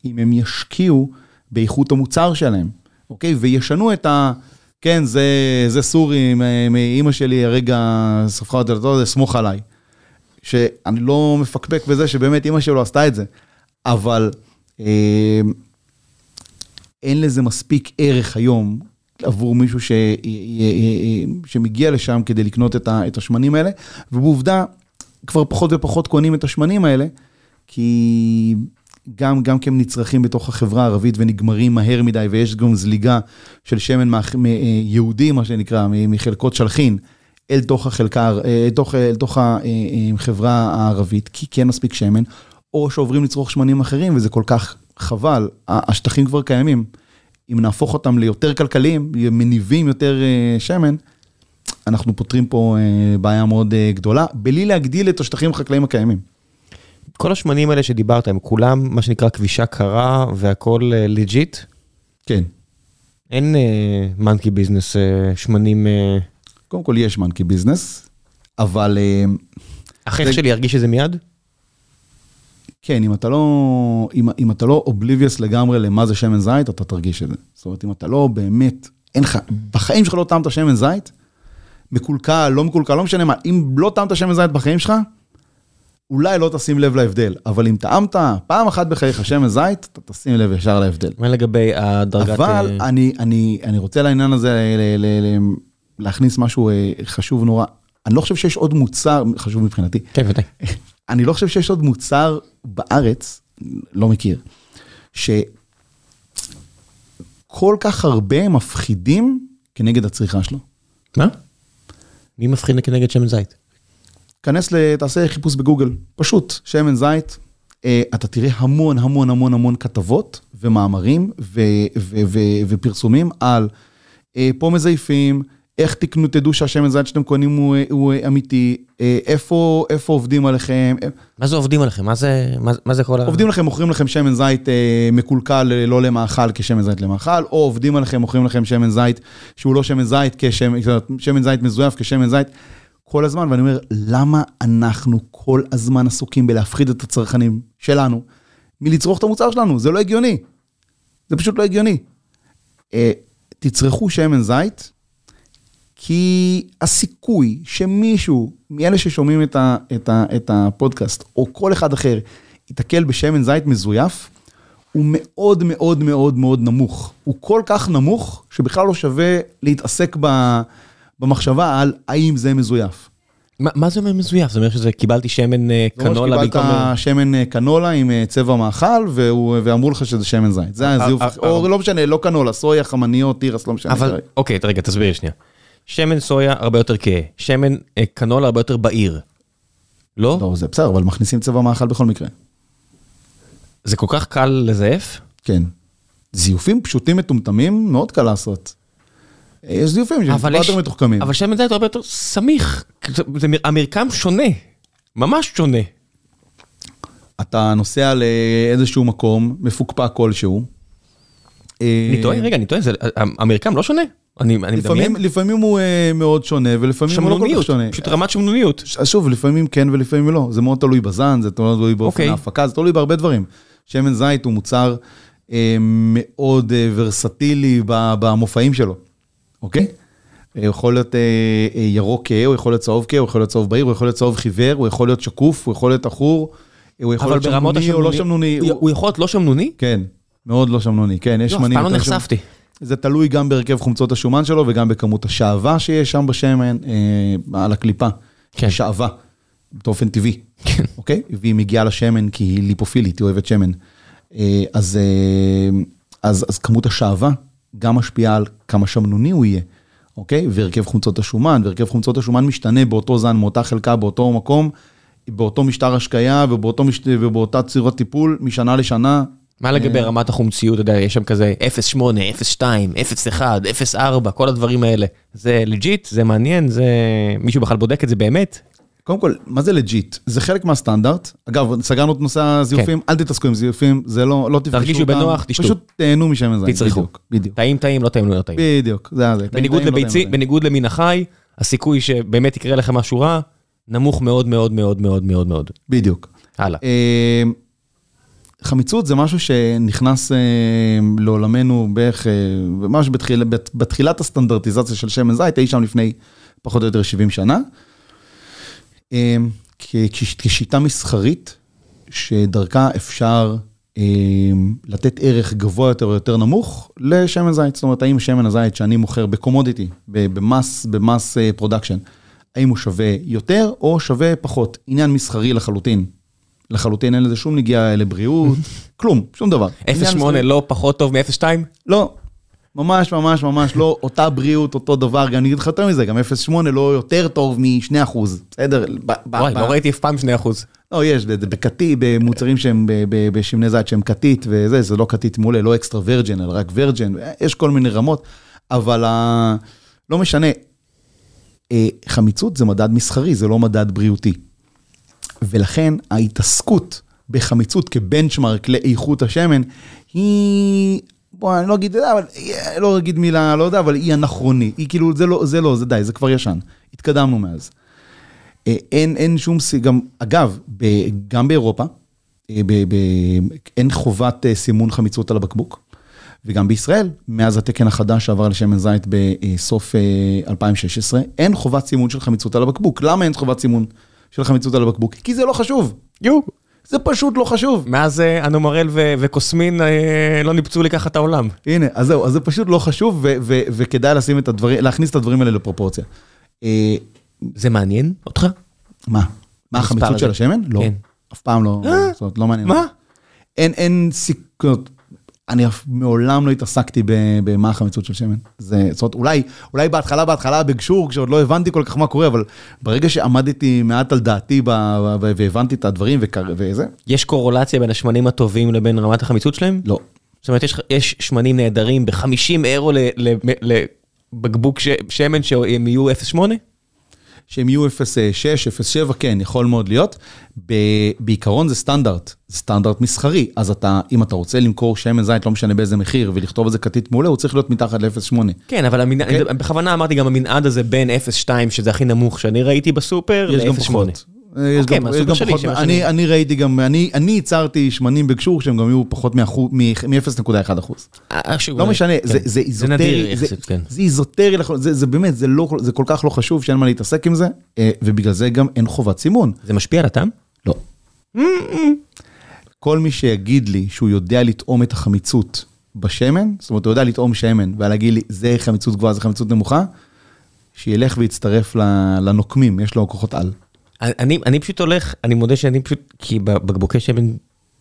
אם הם ישקיעו באיכות המוצר שלהם, אוקיי? וישנו את ה... כן, זה, זה סורי מאימא שלי, הרגע ספחה לטוב, סמוך עליי. שאני לא מפקפק בזה שבאמת אימא שלו עשתה את זה. אבל אה, אין לזה מספיק ערך היום עבור מישהו ש, שמגיע לשם כדי לקנות את, ה, את השמנים האלה, ובעובדה, כבר פחות ופחות קונים את השמנים האלה, כי גם, גם כי הם נצרכים בתוך החברה הערבית ונגמרים מהר מדי, ויש גם זליגה של שמן יהודי, מה שנקרא, מחלקות שלחין, אל תוך החלקה, אל אה, תוך, אל תוך החברה הערבית, כי כן מספיק שמן, או שעוברים לצרוך שמנים אחרים, וזה כל כך חבל. השטחים כבר קיימים. אם נהפוך אותם ליותר כלכליים, מניבים יותר אה, שמן, אנחנו פותרים פה אה, בעיה מאוד אה, גדולה, בלי להגדיל את השטחים החקלאיים הקיימים. כל השמנים האלה שדיברת, הם כולם מה שנקרא כבישה קרה והכל לג'יט? כן. אין monkey business שמנים... קודם כל יש monkey business, אבל... החיך זה... שלי ירגיש את זה מיד? כן, אם אתה לא, אם, אם אתה לא oblivious לגמרי למה זה שמן זית, אתה תרגיש את זה. זאת אומרת, אם אתה לא באמת, אין לך, בחיים שלך לא טעמת שמן זית, מקולקל, לא מקולקל, לא משנה מה, אם לא טעמת שמן זית בחיים שלך, אולי לא תשים לב להבדל, אבל אם טעמת פעם אחת בחייך שמן זית, אתה תשים לב ישר להבדל. מה לגבי הדרגת... אבל uh... אני, אני, אני רוצה לעניין הזה ל, ל, ל, להכניס משהו אה, חשוב נורא. אני לא חושב שיש עוד מוצר, חשוב מבחינתי. כן, ודאי. אני לא חושב שיש עוד מוצר בארץ, לא מכיר, שכל כך הרבה מפחידים כנגד הצריכה שלו. מה? מי מפחיד כנגד שמן זית? כנס, תעשה חיפוש בגוגל, פשוט, שמן זית, אה, אתה תראה המון המון המון המון כתבות ומאמרים ו, ו, ו, ופרסומים על אה, פה מזייפים, איך תקנו, תדעו שהשמן זית שאתם קונים הוא, הוא אמיתי, אה, איפה, איפה עובדים עליכם. מה זה עובדים עליכם? מה זה, מה, מה זה כל ה... עובדים לכם, מוכרים לכם שמן זית אה, מקולקל לא למאכל כשמן זית למאכל, או עובדים עליכם, מוכרים לכם שמן זית שהוא לא שמן זית כשמן זית מזויף כשמן זית. כל הזמן, ואני אומר, למה אנחנו כל הזמן עסוקים בלהפחיד את הצרכנים שלנו מלצרוך את המוצר שלנו? זה לא הגיוני. זה פשוט לא הגיוני. אה, תצרכו שמן זית, כי הסיכוי שמישהו מאלה ששומעים את, ה, את, ה, את הפודקאסט, או כל אחד אחר, ייתקל בשמן זית מזויף, הוא מאוד מאוד מאוד מאוד נמוך. הוא כל כך נמוך, שבכלל לא שווה להתעסק ב, במחשבה על האם זה מזויף. ما, מה זה אומר מזויף? זה אומר שזה קיבלתי שמן אה, קנולה במקום... קיבלת שמן אה, קנולה עם אה, צבע מאכל, והוא, ואמרו לך שזה שמן זית. זה הזיוף, או לא משנה, לא קנולה, סויה, חמניות, תירס, לא משנה. אבל, אוקיי, רגע, תסביר שנייה. שמן סויה הרבה יותר כהה, שמן אה, קנולה הרבה יותר בהיר. לא? לא, זה בסדר, אבל מכניסים צבע מאכל בכל מקרה. זה כל כך קל לזייף? כן. זיופים פשוטים מטומטמים, מאוד קל לעשות. יש זיופים שהם טיפה יותר מתוחכמים. אבל שמן זית הרבה יותר סמיך. זה, המרקם שונה. ממש שונה. אתה נוסע לאיזשהו מקום מפוקפק כלשהו. אני טועה, רגע, אני טועה, המרקם לא שונה? אני אני לפעמים, מדמיין. לפעמים הוא אה, מאוד שונה ולפעמים הוא לא כל כך שונה. פשוט רמת שמנוניות. שוב, לפעמים כן ולפעמים לא, זה מאוד תלוי בזן, זה מאוד תלוי באופן אוקיי. ההפקה, זה תלוי בהרבה דברים. שמן זית הוא מוצר אה, מאוד אה, ורסטילי במופעים שלו, אוקיי? הוא יכול להיות ירוק כהה, הוא יכול להיות צהוב כהה, הוא יכול להיות צהוב בהיר, הוא יכול להיות צהוב חיוור, הוא יכול להיות שקוף, הוא יכול להיות עכור, הוא יכול להיות שמנוני או לא שמנוני. הוא- הוא יכול להיות לא שמנוני? כן, מאוד לא שמנוני, כן, יש לא, אף שמנים פעם לא יותר שם- נחשפתי. זה תלוי גם בהרכב חומצות השומן שלו וגם בכמות השעווה שיש שם בשמן, אה, על הקליפה. כן. שעווה, באופן טבעי, כן. אוקיי? והיא מגיעה לשמן כי היא ליפופילית, היא אוהבת שמן. אה, אז, אה, אז, אז כמות השעווה גם משפיעה על כמה שמנוני הוא יהיה, אוקיי? והרכב חומצות השומן, והרכב חומצות השומן משתנה באותו זן, מאותה חלקה, באותו מקום, באותו משטר השקיה ובאותו מש... ובאותה צורת טיפול, משנה לשנה. מה לגבי רמת החומציות, אתה יודע, יש שם כזה 0.8, 0.2, 0.1, 0.4, כל הדברים האלה. זה legit, זה מעניין, זה... מישהו בכלל בודק את זה באמת? קודם כל, מה זה legit? זה חלק מהסטנדרט. אגב, סגרנו את נושא הזיופים, אל תתעסקו עם זיופים, זה לא, לא תפגשו כן. תרגישו אותם. בנוח, תשתו. פשוט תהנו משמן זית. תצרכו. בדיוק. טעים טעים, לא טעים לא טעים. בדיוק, זה זה. בניגוד לא לביצי, לא בניגוד למין החי, הסיכוי שבאמת יקרה לך משהו רע, נמוך מאוד מאוד מאוד מאוד מאוד מאוד. בדיוק. הלאה. אה, חמיצות זה משהו שנכנס אה, לעולמנו בערך, אה, ממש בתחיל, בת- בתחילת הסטנדרטיזציה של שמן זית, אי שם לפני פחות או יותר 70 שנה. אה, כ- כש- כשיטה מסחרית, שדרכה אפשר אה, לתת ערך גבוה יותר או יותר נמוך לשמן זית. זאת אומרת, האם שמן הזית שאני מוכר ב commodity, ב mass, ב mass production, האם הוא שווה יותר או שווה פחות? עניין מסחרי לחלוטין. לחלוטין אין לזה שום נגיעה לבריאות, כלום, שום דבר. עניין 0.8 מסחרי. לא פחות טוב מ-0.2? לא, ממש ממש ממש לא אותה בריאות, אותו דבר, גם אני אגיד לך יותר מזה, גם 0.8 לא יותר טוב מ-2 בסדר? ב- ב- וואי, לא ראיתי אף פעם 2 אחוז. לא, יש, זה בקטי, במוצרים שהם בשמני זית שהם קטית וזה, זה לא קטית מעולה, לא אקסטרה ורג'ן, אלא רק ורג'ן, יש כל מיני רמות, אבל. לא משנה, אה, חמיצות זה מדד מסחרי, זה לא מדד בריאותי. ולכן ההתעסקות בחמיצות כבנצ'מרק לאיכות השמן, היא, בוא, אני לא אגיד, אבל, לא אגיד מילה, לא יודע, אבל היא אנכרוני, היא כאילו, זה לא, זה לא, זה די, זה כבר ישן, התקדמנו מאז. אה, אין, אין שום, גם, אגב, ב, גם באירופה, אה, ב, ב, אין חובת אה, סימון חמיצות על הבקבוק, וגם בישראל, מאז התקן החדש שעבר לשמן זית בסוף אה, 2016, אין חובת סימון של חמיצות על הבקבוק. למה אין חובת סימון של חמיצות על הבקבוק? כי זה לא חשוב. יו. זה פשוט לא חשוב. מאז אה, אנומרל ו- וקוסמין אה, לא ניפצו לי ככה את העולם. הנה, אז זהו, אז זה פשוט לא חשוב, ו- ו- וכדאי לשים את הדברים, להכניס את הדברים האלה לפרופורציה. אה, זה מעניין אותך? מה? מה החמיצות. של השמן? לא. כן. אף פעם לא, זאת אומרת, לא מעניין. מה? אין, אין סיכון, אני אף- מעולם לא התעסקתי במה החמיצות של שמן. זה, זאת אומרת, אולי, אולי בהתחלה, בהתחלה בגשור, כשעוד לא הבנתי כל כך מה קורה, אבל ברגע שעמדתי מעט על דעתי ב- ב- והבנתי את הדברים וקר- וזה, יש קורולציה בין השמנים הטובים לבין רמת החמיצות שלהם? לא. זאת אומרת, יש, יש שמנים נהדרים ב-50 אירו ל- ל- לבקבוק ש- שמן שהם יהיו 0.8? שהם יהיו 0.6, 0.7, כן, יכול מאוד להיות. ב- בעיקרון זה סטנדרט, זה סטנדרט מסחרי. אז אתה, אם אתה רוצה למכור שמן זית, לא משנה באיזה מחיר, ולכתוב על זה כתית מעולה, הוא צריך להיות מתחת ל-0.8. כן, אבל המנ... אוקיי. אני בכוונה אמרתי גם המנעד הזה בין 0.2, שזה הכי נמוך שאני ראיתי בסופר, יש גם ל-0.8. פחות. יש אוקיי, גם- פחות, אני, ראיתי גם, אני, אני ייצרתי שמנים בגשור שהם גם יהיו פחות מ-0.1 אחוז. אה, לא אה, משנה. זה, איזוטרי, זה, איזוטרי, זה, באמת, זה, לא, זה כל כך לא חשוב שאין מה להתעסק עם זה, אה, ובגלל זה גם אין חובת סימון. זה משפיע על הטעם? לא. כל מי שיגיד לי שהוא יודע לטעום את החמיצות בשמן, זאת אומרת, הוא יודע לטעום שמן, ולהגיד לי, זה חמיצות גבוהה, זה חמיצות נמוכה, שילך ויצטרף לנוקמים, יש לו כוחות על. אני, אני פשוט הולך, אני מודה שאני פשוט, כי בבקבוקי שמן,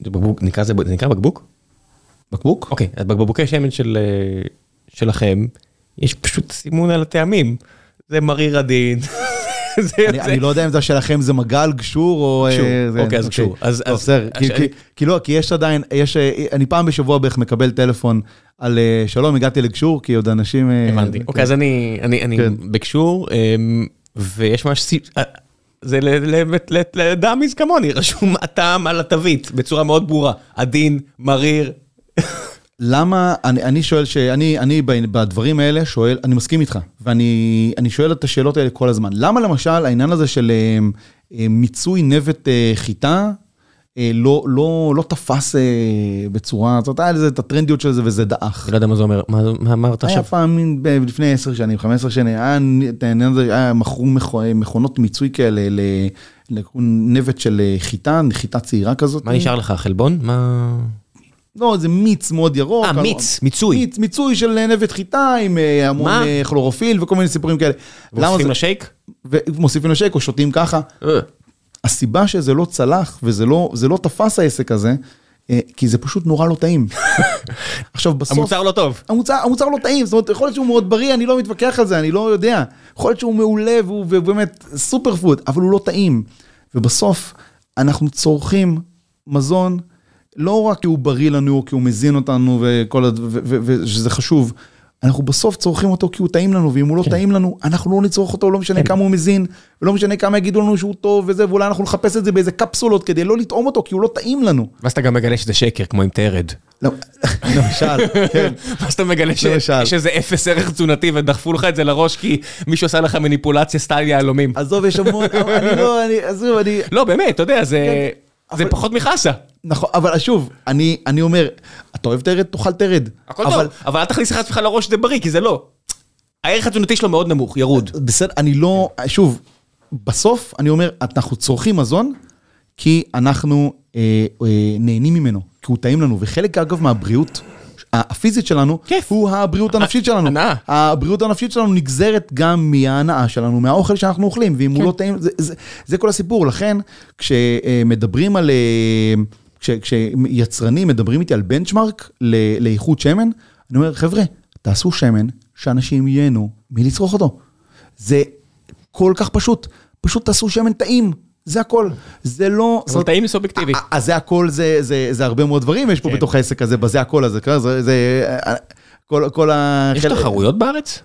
בקבוק, נקרא זה, זה נקרא בקבוק? בקבוק? אוקיי, אז בבקבוקי שמן של, אה, שלכם, יש פשוט סימון על הטעמים. זה מריר עדין, אני לא יודע אם זה שלכם זה מגל, גשור או... אה, גשור. אוקיי, אז גשור. אז- בסדר. כי- לא, כי יש עדיין, יש... אה, אני פעם בשבוע בערך מקבל טלפון על שלום, הגעתי לגשור, כי עוד אנשים... הבנתי. כן. אוקיי, אז אני, כן. בקשור, אמ, ויש ממש, זה ל- ל- ל- לדמיז כמוני, רשום הטעם על התווית בצורה מאוד ברורה. עדין, מריר. למה, אני, אני שואל, שאני אני בדברים האלה שואל, אני מסכים איתך, ואני אני שואל את השאלות האלה כל הזמן. למה למשל העניין הזה של אה, אה, מיצוי נבט אה, חיטה, לא, לא, לא תפס אה, בצורה, זאת אומרת, היה לזה את הטרנדיות של זה וזה דעך. אני לא יודע מה זה אומר, מה אמרת היה עכשיו? פעם, מין ב- לפני 10 שנים, 15 שנים, היה הזה, היה מכרו מכו- מכונות מיצוי כאלה לנבט של אה, חיטה, חיטה צעירה כזאת. מה נשאר לך, חלבון? מה... לא, זה מיץ מאוד ירוק. אה, מיץ, מיצוי. מיץ, מיצוי של נבט חיטה עם אה, המון מה? אה, כלורופיל וכל מיני סיפורים כאלה. מוסיפים לשייק? ומוסיפים לשייק או שותים ככה. הסיבה שזה לא צלח וזה לא, לא תפס העסק הזה, אה, כי זה פשוט נורא לא טעים. עכשיו בסוף... המוצר לא טוב. המוצר, המוצר לא טעים, זאת אומרת, יכול להיות שהוא מאוד בריא, אני לא מתווכח על זה, אני לא יודע. יכול להיות שהוא מעולה והוא באמת סופר פוד, אבל הוא לא טעים. ובסוף, אנחנו צורכים מזון, לא רק כי הוא בריא לנו, כי הוא מזין אותנו, וכל ושזה חשוב, אנחנו בסוף צורכים אותו כי הוא טעים לנו, ואם הוא לא טעים לנו, אנחנו לא נצרוך אותו, לא משנה כמה הוא מזין, ולא משנה כמה יגידו לנו שהוא טוב וזה, ואולי אנחנו נחפש את זה באיזה קפסולות כדי לא לטעום אותו, כי הוא לא טעים לנו. ואז אתה גם מגלה שזה שקר, כמו עם תרד. לא, למשל, כן. ואז אתה מגלה ש-. שיש איזה אפס ערך תזונתי ודחפו לך את זה לראש כי מישהו עשה לך מניפולציה סטייל יהלומים. עזוב, יש המון, אני לא, אני, עזוב, אני, לא, באמת, אתה יודע, זה כן, זה אבל- פחות מחסה. נכון, אבל שוב, אני, אני אומר, אתה אוהב תרד, תאכל תרד. הכל אבל, טוב, אבל אל תכניס לך עצמך לראש שזה בריא, כי זה לא. הערך התזונתי שלו מאוד נמוך, ירוד. בסדר, אני לא, שוב, בסוף אני אומר, אנחנו צורכים מזון, כי אנחנו אה, אה, נהנים ממנו, כי הוא טעים לנו, וחלק אגב מהבריאות הפיזית שלנו, כיף. הוא הבריאות הנפשית שלנו. הנאה. הבריאות הנפשית שלנו נגזרת גם מההנאה שלנו, מהאוכל שאנחנו אוכלים, ואם הוא לא טעים, זה, זה, זה כל הסיפור. לכן, כשמדברים על, אה, כשיצרנים מדברים איתי על בנצ'מרק ל- לאיכות שמן, אני אומר, חבר'ה, תעשו שמן שאנשים ייהנו מלצרוך אותו. זה כל כך פשוט, פשוט תעשו שמן טעים, זה הכל. זה לא... אבל טעים זה סובייקטיבי. אז זה הכל, זה, זה, זה הרבה מאוד דברים, יש פה כן. בתוך העסק הזה, בזה הכל הזה, זה, זה, אה, כל, כל ה... יש תחרויות בארץ?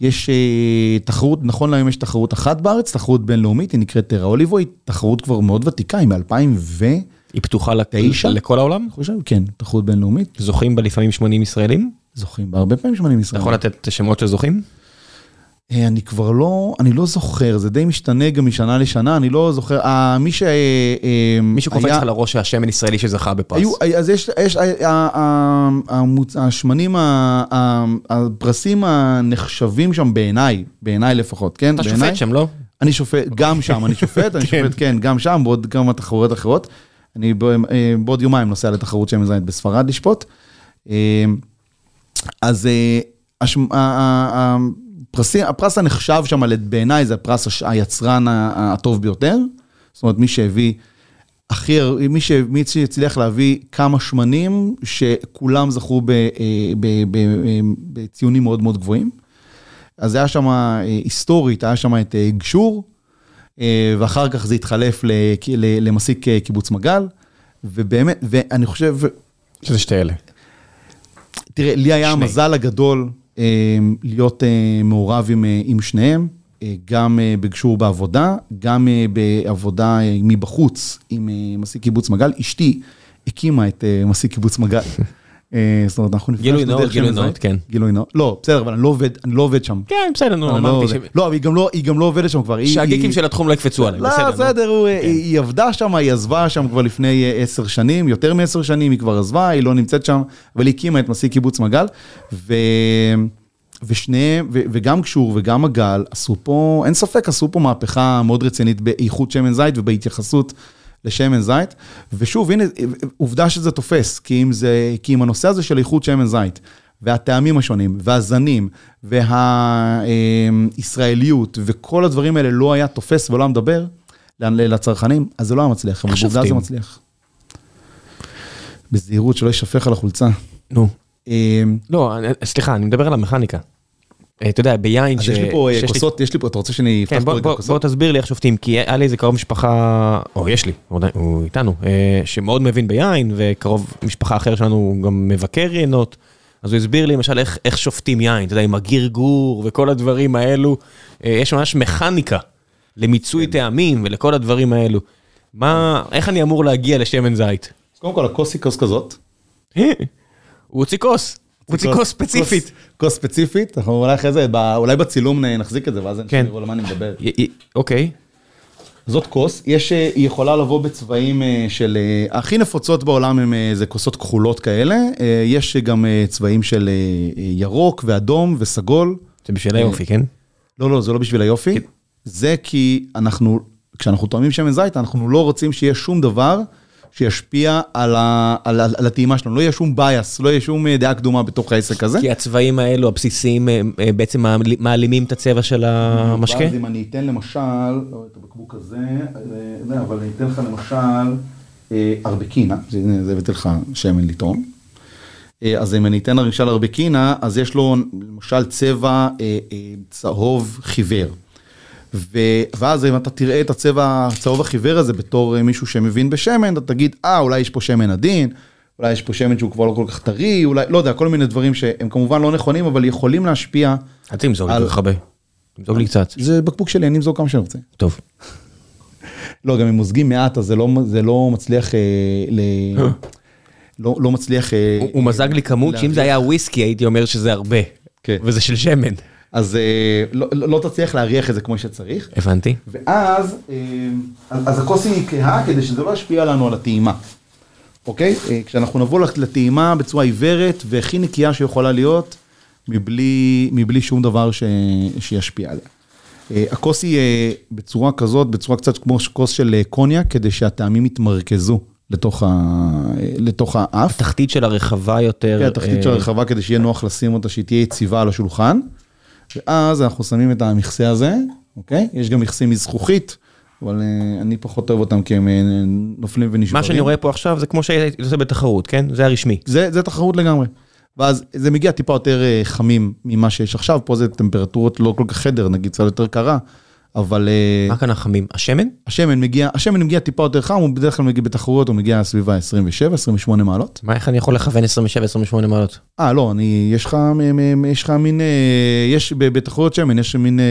יש אה, תחרות, נכון להיום יש תחרות אחת בארץ, תחרות בינלאומית, היא נקראת טרה אוליבו, היא תחרות כבר מאוד ותיקה, היא מ-2000 ו... היא פתוחה לת- תשע? לכל העולם? אני חושב, כן, תחרות בינלאומית, זוכים בה לפעמים 80 ישראלים? זוכים בה הרבה פעמים 80 אתה ישראל. יכול לתת שמות של זוכים? אה, אני כבר לא, אני לא זוכר, זה די משתנה גם משנה לשנה, אני לא זוכר, אה, מי ש... אה, אה, מישהו קופץ לך לראש שהשמן ישראלי שזכה בפרס. היו, אז יש, יש, השמנים, הפרסים הנחשבים שם בעיניי, בעיניי לפחות, כן? אתה בעיניי. שופט שם, לא? אני שופט, גם שם אני שופט, אני שופט, כן, גם שם, בעוד כמה תחרויות אחרות. אני אה, בעוד יומיים נוסע לתחרות שמן זית בספרד לשפוט. אה, אז אה, הש- ה- ה- הפרסי- הפרס הנחשב שם בעיניי זה הפרס היצרן הטוב ביותר. זאת אומרת, מי שהביא הכי, מי ש- מי שהצליח להביא כמה שמנים שכולם זכו בציונים מאוד מאוד גבוהים. אז היה שם, היסטורית, היה שם את גשור, ואחר כך זה התחלף למסיק אה, קיבוץ מגל, ובאמת, ואני חושב, שזה שתי אלה. תראה, לי היה. המזל הגדול אה, להיות אה, מעורב עם, אה, עם שניהם, אה, גם אה, בגשור בעבודה, גם אה, בעבודה אה, מבחוץ עם אה, מסיק קיבוץ מגל. אשתי הקימה את אה, מסיק קיבוץ מגל. אה, זאת אומרת, אנחנו נפגשנו גילוי דרך גילוי שמן נאות. כן. גילוי נאות. לא, בסדר, אבל אני לא עובד, אני לא שם. כן, בסדר, נו, לא אמרתי עובד. לא, אבל היא גם לא- היא גם לא עובדת שם כבר. שהגיקים של התחום לא יקפצו עליהם, לא, בסדר. נו. בסדר, הוא- היא עבדה שם, היא עזבה שם כבר לפני אה, עשר שנים, יותר מעשר שנים, היא כבר עזבה, היא לא נמצאת שם, אבל היא הקימה את מסיק קיבוץ מגל, ו... ושניהם, ו- וגם קשור וגם מגל, עשו פה, אין ספק, עשו פה מהפכה מאוד רצינית באיכות שמן זית ובהתייחסות לשמן זית. ושוב, הנה, עובדה שזה תופס, כי אם זה, כי אם הנושא הזה של איכות שמן זית, והטעמים השונים, והזנים, והישראליות, וכל הדברים האלה לא היה תופס ולא היה מדבר לצרכנים, אז זה לא היה מצליח, אבל בעובדה זה? מצליח. בזהירות, שלא יישפך על החולצה. נו. אמ, לא, סליחה, אני מדבר על המכניקה. אה, אתה יודע, ביין, אז יש לי פה אה, כוסות, יש לי פה, אתה רוצה שאני כן, אפתח בוא, פה את בוא, בוא הכוסות? תסביר לי איך שופטים, כי היה לי איזה קרוב משפחה, או יש לי, הוא, איתנו, אה, שמאוד מבין ביין, וקרוב משפחה אחר שלנו גם מבקר יינות, אז הוא הסביר לי למשל איך, איך שופטים יין, אתה יודע, עם הגרגור וכל הדברים האלו, יש ממש מכניקה למיצוי טעמים ולכל הדברים האלו. מה, איך אני אמור להגיע לשמן זית? אז קודם כל הכוס היא כוס כזאת. הוא הוציא כוס, הוציא כוס ספציפית. כוס- ספציפית, אנחנו אולי אחרי זה, אולי בצילום נחזיק את זה, ואז כן. אנשים יראו על מה אני מדבר. אוקיי, זאת כוס, יש, אה, היא יכולה לבוא בצבעים אה, של, אה, הכי נפוצות בעולם הם אה, זה כוסות כחולות כאלה, יש גם צבעים של ירוק ואדום וסגול. זה בשביל היופי, כן? לא, לא, זה לא בשביל היופי, זה כי אנחנו, כשאנחנו טועמים שמן זית, אנחנו לא רוצים שיהיה שום דבר שישפיע על, ה, על, על, על הטעימה שלנו, לא יהיה שום bias, לא יהיה שום אה, דעה קדומה בתוך העסק הזה. כי הצבעים האלו, הבסיסיים, אה, בעצם מעל- מעלימים את הצבע של המשקה? ואז אם אני אתן למשל, לא את הבקבוק הזה, אה, אבל אני אתן לך למשל ארבקינה, זה הבאתי לך שמן לטעום. אז אם אני אתן למשל ארבקינה, אז יש לו למשל צבע צהוב חיוור. ו... ואז אם אתה תראה את הצבע הצהוב החיוור הזה בתור אה, מישהו שמבין בשמן, אתה תגיד, אה, אולי יש פה שמן עדין, אולי יש פה שמן שהוא כבר לא כל כך טרי, אולי, לא יודע, כל מיני דברים שהם כמובן לא נכונים, אבל יכולים להשפיע. אל תמזוג על- כל כך הרבה. תמזוג לי קצת. זה בקבוק שלי, אני אמזוג כמה שאני רוצה. טוב. לא, גם אם מוזגים מעט, אז זה לא, זה לא מצליח, אה, ל... לא, לא מצליח... אה, הוא- הוא מזג לי כמות שאם זה היה וויסקי הייתי אומר שזה הרבה. כן. וזה של שמן. אז אה, לא, לא לא תצליח להריח את זה כמו שצריך. הבנתי. ואז, אה, אז, הכוס היא כהה כדי שזה לא ישפיע לנו על הטעימה. אוקיי? אה, כשאנחנו נבוא לט- לטעימה בצורה עיוורת והכי נקייה שיכולה להיות, מבלי, מבלי שום דבר ש, שישפיע עליה. אה, הכוס היא אה, בצורה כזאת, בצורה קצת כמו כוס של אה, קוניאק, כדי שהטעמים יתמרכזו לתוך, ה, אה, לתוך האף. התחתית של הרחבה יותר. כן, התחתית של אה, הרחבה כדי שיהיה נוח לשים אותה, שהיא תהיה יציבה על השולחן. ואז אנחנו שמים את המכסה הזה, אוקיי? יש גם מכסים מזכוכית, אבל אה, אני פחות אוהב אותם כי הם אה, נופלים ונשברים. מה שאני רואה פה עכשיו זה כמו שהייתי עושה בתחרות, כן? זה הרשמי. זה, זה תחרות לגמרי. ואז זה מגיע טיפה יותר אה, חמים ממה שיש עכשיו, פה זה טמפרטורות לא כל כך חדר, נגיד קצת יותר קרה, אבל אה, מה כאן החמים? השמן? השמן מגיע, השמן מגיע טיפה יותר חם, הוא בדרך כלל מגיע בתחרויות, הוא מגיע סביב ה-27-28 מעלות. מה, איך אני יכול לכוון 27-28 מעלות? אה, לא, אני, יש לך, יש לך מין, אה, יש בתחרויות שמן, יש מין אה,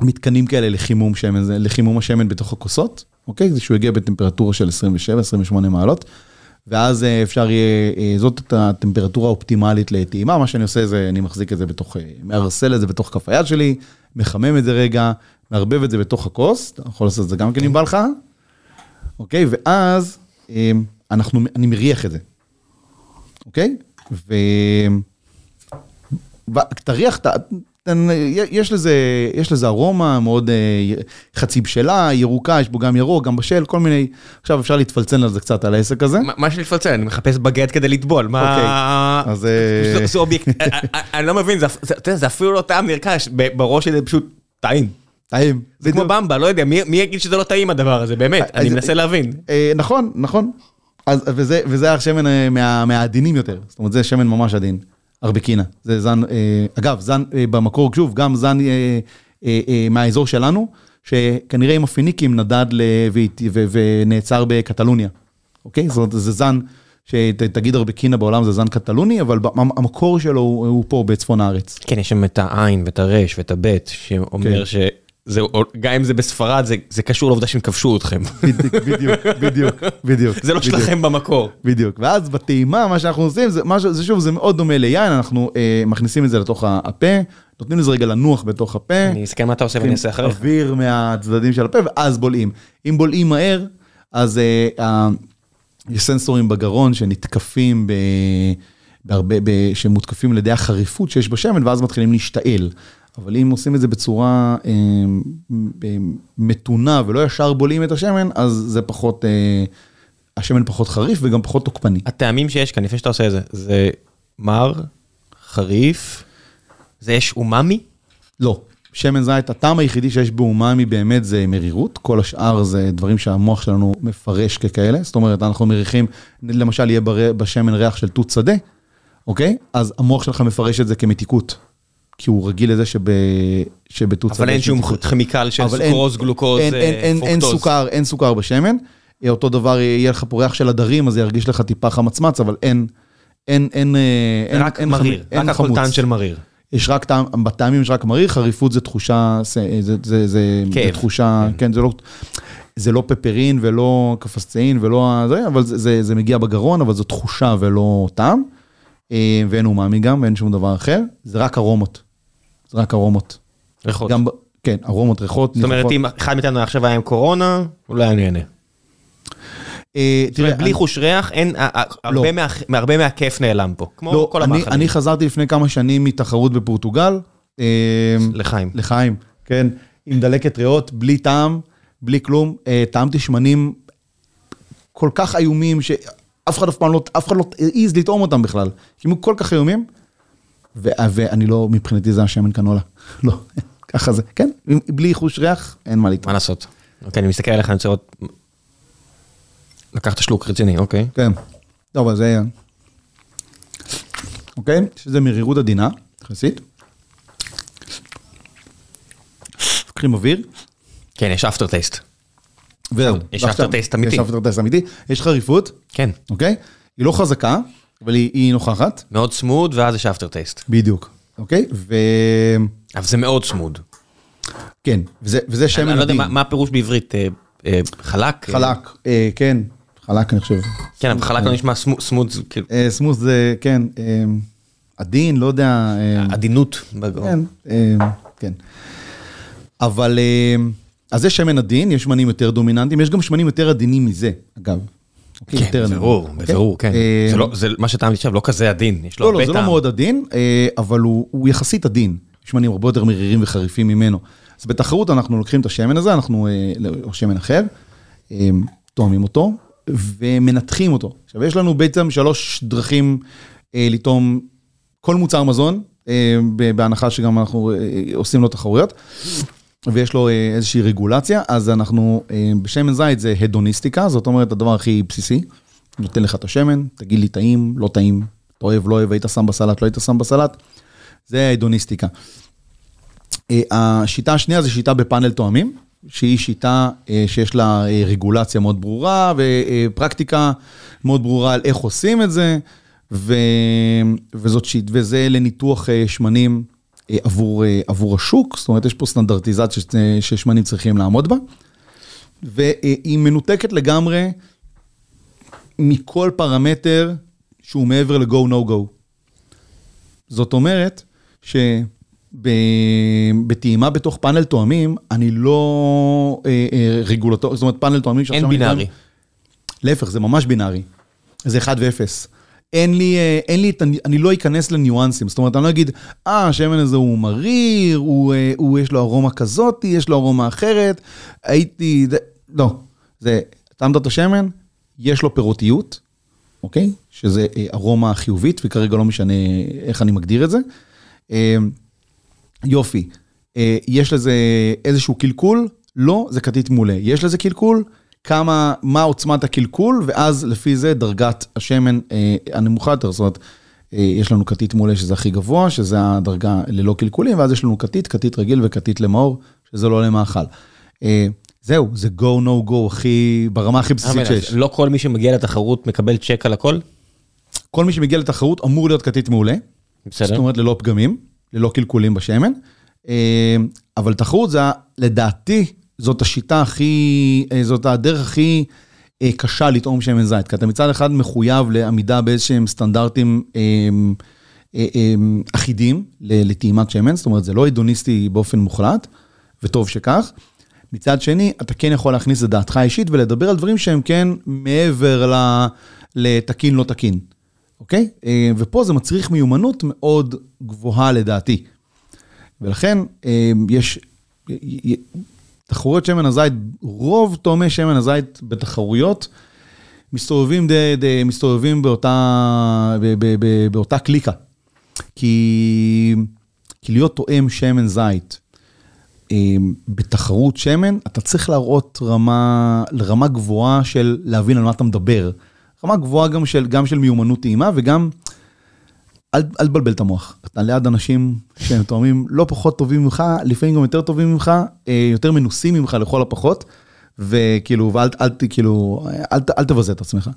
מתקנים כאלה לחימום שמן, לחימום השמן בתוך הכוסות, אוקיי? זה שהוא יגיע בטמפרטורה של 27-28 מעלות, ואז אפשר יהיה, זאת את הטמפרטורה האופטימלית לטעימה, מה שאני עושה זה, אני מחזיק את זה בתוך, מארסל את זה בתוך כף היד שלי, מחמם את זה רגע, מערבב את זה בתוך הכוס, אתה יכול לעשות את זה גם כן אם בא לך, אוקיי? ואז אה, אנחנו, אני מריח את זה. אוקיי? ו... תריח, יש לזה, יש לזה ארומה מאוד אה, חצי בשלה, ירוקה, יש בו גם ירוק, גם בשל, כל מיני, עכשיו אפשר להתפלצן על זה קצת, על העסק הזה. מה- יש לי לפלצל? אני מחפש בגט כדי לטבול, מה... אוקיי, אז, אה, זה- אובייקט... אה, אני לא מבין, זה אפילו לא טעם נרכש, בראש שלי זה פשוט טעים. טעים. זה כמו. במבה, לא יודע, מי יגיד שזה לא טעים הדבר הזה, באמת, אני מנסה להבין. נכון, נכון. וזה, השמן מה, מהעדינים יותר, זאת אומרת, זה שמן ממש עדין, ארבקינה. זה זן, אה, אגב, זן אה, במקור, שוב, גם זן אה, מהאזור שלנו, שכנראה עם הפיניקים נדד ונעצר בקטלוניה, אוקיי? זאת אומרת, זה זן, שתגיד ארבקינה בעולם זה זן קטלוני, אבל המקור שלו הוא, פה בצפון הארץ. כן, יש שם את העין ואת הרש ואת הבט, שאומר כן. שזה, גם אם זה בספרד, זה- זה קשור לעובדה שהם כבשו אתכם. בדיוק, בדיוק, בדיוק, בדיוק. זה לא בדיוק. שלכם במקור. בדיוק, ואז בטעימה, מה שאנחנו עושים, זה, משהו, זה שוב, זה מאוד דומה ליין, אנחנו אה, מכניסים את זה לתוך הפה, נותנים לזה רגע לנוח בתוך הפה, אני אסתכל מה אתה עושה ואני אעשה אחריך. אוויר מהצדדים של הפה, ואז בולעים. אם בולעים מהר, אז אה, אה, יש סנסורים בגרון שנתקפים, ב, בהרבה, ב, שמותקפים על ידי החריפות שיש בשמן, ואז מתחילים להשתעל. אבל אם עושים את זה בצורה אה, אה, מתונה ולא ישר בולעים את השמן, אז זה פחות, אה, השמן פחות חריף וגם פחות תוקפני. הטעמים שיש כאן, לפני שאתה עושה את זה, זה מר, חריף, זה יש אומאמי? לא. שמן זית, הטעם היחידי שיש באומאמי באמת זה מרירות, כל השאר זה דברים שהמוח שלנו מפרש ככאלה, זאת אומרת, אנחנו מריחים, למשל יהיה בשמן ריח של תות שדה, אוקיי? אז המוח שלך מפרש את זה כמתיקות, כי הוא רגיל לזה שב... שבתוצאה... אבל אין שום כימיקל של אין- סוכרוז, גלוקוז, אין, אין, אה, אין, אין פרוקטוז. סוכר, אין סוכר בשמן. אה, אותו דבר יהיה לך פה ריח של הדרים, אז זה ירגיש לך טיפה חמצמץ, אבל אין, אין, אין, אה, אין, רק אין, מריר, אין רק חמוץ. הקולטן של מריר. יש רק טעם, בטעמים יש רק מריר, חריפות זה תחושה, זה, זה, זה, זה. זה תחושה, כן, זה לא, זה לא פפרין ולא קפסצאין ולא זה, אבל זה, זה, זה מגיע בגרון, אבל זו תחושה ולא טעם. אה, ואין אומאמי גם, ואין שום דבר אחר, זה רק ארומות. זה רק ארומות. ריחות. גם, כן, ארומות, ריחות, זאת אומרת. אם אחד מאיתנו עכשיו היה עם קורונה, לא היה נהנה. אה, זאת אומרת, בלי אני- חוש ריח, אין, ה- הרבה מה- הרבה מהכיף נעלם פה. כמו לא, כל אני, המאכלים. אני חזרתי לפני כמה שנים מתחרות בפורטוגל. אה, לחיים. לחיים, כן, עם דלקת ריאות, בלי טעם, בלי כלום. אה, טעמתי שמנים כל כך איומים, שאף אחד אף פעם לא, אף אחד לא העז לטעום אותם בכלל. כי הם כל כך איומים, ואני לא, מבחינתי זה השמן קנולה. לא, ככה זה, כן, בלי חוש ריח, אין מה מה לטעום. לעשות? אוקיי, אני מסתכל עליך, אני רוצה עוד... לקחת שלוק רציני, אוקיי. כן, טוב, אז זה... אוקיי, שזה מרירות עדינה, יחסית. לוקחים אוויר, כן, יש אפטר טייסט. וזהו. יש after taste אמיתי. יש after taste אמיתי. יש חריפות, כן. אוקיי? היא לא חזקה, אבל היא, היא נוכחת. מאוד צמוד, ואז יש אפטר טייסט. בדיוק. אוקיי? וכן, אבל זה מאוד צמוד. וזה, וזה שמן אני לא יודע. מה- מה הפירוש בעברית, אה, אה, חלק? חלק, אה, כן, חלק אני חושב. כן, אבל חלק לא נשמע סמו- סמוד, כאילו, אה, סמוס זה, כן, אה, עדין, לא יודע. אה, עדינות. כן, אה, כן. אבל, אה, אז יש שמן עדין, יש שמנים יותר דומיננטיים, יש גם שמנים יותר עדינים מזה, אגב. כן, יותר עדינים. בבירור, אוקיי? בבירור, כן. אה, זה לא, זה מה שטעמתי עכשיו לא כזה עדין, יש לו לא, לא, הרבה זה לא טעם. מאוד עדין, אה, אבל הוא, הוא יחסית עדין. שמנים הרבה יותר מרירים וחריפים ממנו. אז בתחרות אנחנו לוקחים את השמן הזה, אנחנו, אה, או שמן אחר, תואמים אותו ומנתחים אותו. עכשיו, יש לנו בעצם שלוש דרכים לטעום כל מוצר מזון, בהנחה שגם אנחנו עושים לו תחרויות. ויש לו אה, איזושהי רגולציה, אז אנחנו, אה, בשמן זית זה הדוניסטיקה, זאת אומרת הדבר הכי בסיסי. נותן לך את השמן, תגיד לי טעים, לא טעים, אתה אוהב, לא אוהב, היית שם בסלט, לא היית שם בסלט, זה ההדוניסטיקה. אה, השיטה השנייה זה שיטה בפאנל תואמים, שהיא שיטה שיש לה רגולציה מאוד ברורה ופרקטיקה מאוד ברורה על איך עושים את זה, ו... וזאת שיט, וזה לניתוח שמנים עבור, אה, עבור השוק, זאת אומרת יש פה סטנדרטיזציה ששמנים צריכים לעמוד בה, והיא מנותקת לגמרי מכל פרמטר שהוא מעבר ל-go no go. זאת אומרת שבטעימה בתוך פאנל תואמים, אני לא אה, אה, רגולטור, זאת אומרת פאנל תואמים שעכשיו אין בינארי. להפך, זה ממש בינארי. זה 1 ו-0. אין לי, אה, אין לי, אני לא אכנס לניואנסים, זאת אומרת, אני לא אגיד, אה, השמן הזה הוא מריר, הוא, אה, הוא, יש לו ארומה כזאת, יש לו ארומה אחרת, הייתי, זה, לא, זה, טעמת את השמן, יש לו פירותיות, אוקיי? שזה אה, ארומה חיובית, וכרגע לא משנה איך אני מגדיר את זה. אה, יופי, יש לזה איזשהו קלקול? לא, זה כתית מעולה. יש לזה קלקול? כמה, מה עוצמת הקלקול, ואז לפי זה דרגת השמן אה, הנמוכה יותר, זאת אומרת, אה, יש לנו כתית מעולה שזה הכי גבוה, שזה הדרגה ללא קלקולים, ואז יש לנו כתית, כתית רגיל וכתית למאור, שזה לא למאכל. אה, זהו, זה go no go הכי, ברמה הכי בסיסית שיש. לא כל מי שמגיע לתחרות מקבל צ'ק על הכל? כל מי שמגיע לתחרות אמור להיות כתית מעולה. זאת בסדר. אומרת, ללא פגמים, ללא קלקולים בשמן. אה, אבל תחרות זה, לדעתי, זאת השיטה הכי, אה, זאת הדרך הכי אה, קשה לטעום שמן זית. כי אתה מצד אחד מחויב לעמידה באיזשהם סטנדרטים אה, אחידים לטעימת שמן, זאת אומרת, זה לא הדוניסטי באופן מוחלט, וטוב שכך. מצד שני, אתה כן יכול להכניס את דעתך האישית ולדבר על דברים שהם כן מעבר ל- לתקין לא תקין, אוקיי? ופה זה מצריך מיומנות מאוד גבוהה לדעתי. ולכן יש תחרויות שמן הזית, רוב תאומי שמן הזית בתחרויות מסתובבים, די, די, מסתובבים באותה, ב, ב, ב, באותה קליקה. כי, כי להיות תואם שמן זית אה, בתחרות שמן, אתה צריך להראות רמה, רמה גבוהה של להבין על מה אתה מדבר. רמה גבוהה גם של, גם של מיומנות טעימה וגם אל אל תבלבל את המוח. אתה ליד אנשים שהם תואמים לא פחות טובים ממך, לפעמים גם יותר טובים ממך, אה, יותר מנוסים ממך לכל הפחות, וכאילו, ואל אל, כאילו, אל ת- אל תבזה את עצמך.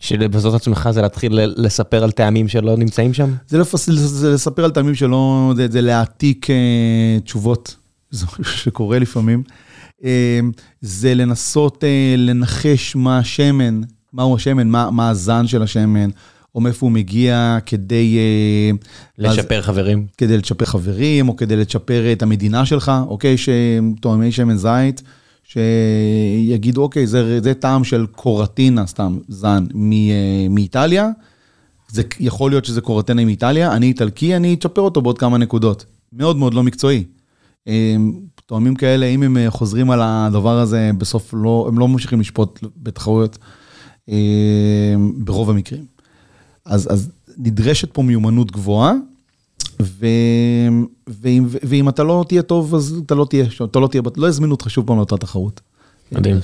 שלבזות עצמך זה להתחיל לספר על טעמים שלא נמצאים שם? זה, לפס, זה לספר על טעמים שלא, זה, זה להעתיק אה, תשובות, זה משהו שקורה לפעמים. אה, זה לנסות אה, לנחש מה השמן, מהו השמן, מה, מה הזן של השמן, או מאיפה הוא מגיע כדי... אה, לשפר חברים. כדי לצ'פר חברים, או כדי לצ'פר את המדינה שלך, אוקיי? שתואמי שמן זית, שיגידו, אוקיי, זה, זה טעם של קורטינה, סתם, זן, מ, אה, מאיטליה. זה יכול להיות שזה קורטינה מאיטליה, אני איטלקי, אני אצ'פר אותו בעוד כמה נקודות. מאוד מאוד לא מקצועי. תואמים כאלה, אם הם אה, חוזרים על הדבר הזה, בסוף לא, הם לא ממשיכים לשפוט בתחרויות, אה, ברוב המקרים. אז, אז נדרשת פה מיומנות גבוהה, ו... ואם, ואם אתה לא תהיה טוב, אז אתה לא תהיה, אתה לא תהיה, לא יזמינו אותך שוב פעם לאותה תחרות. מדהים.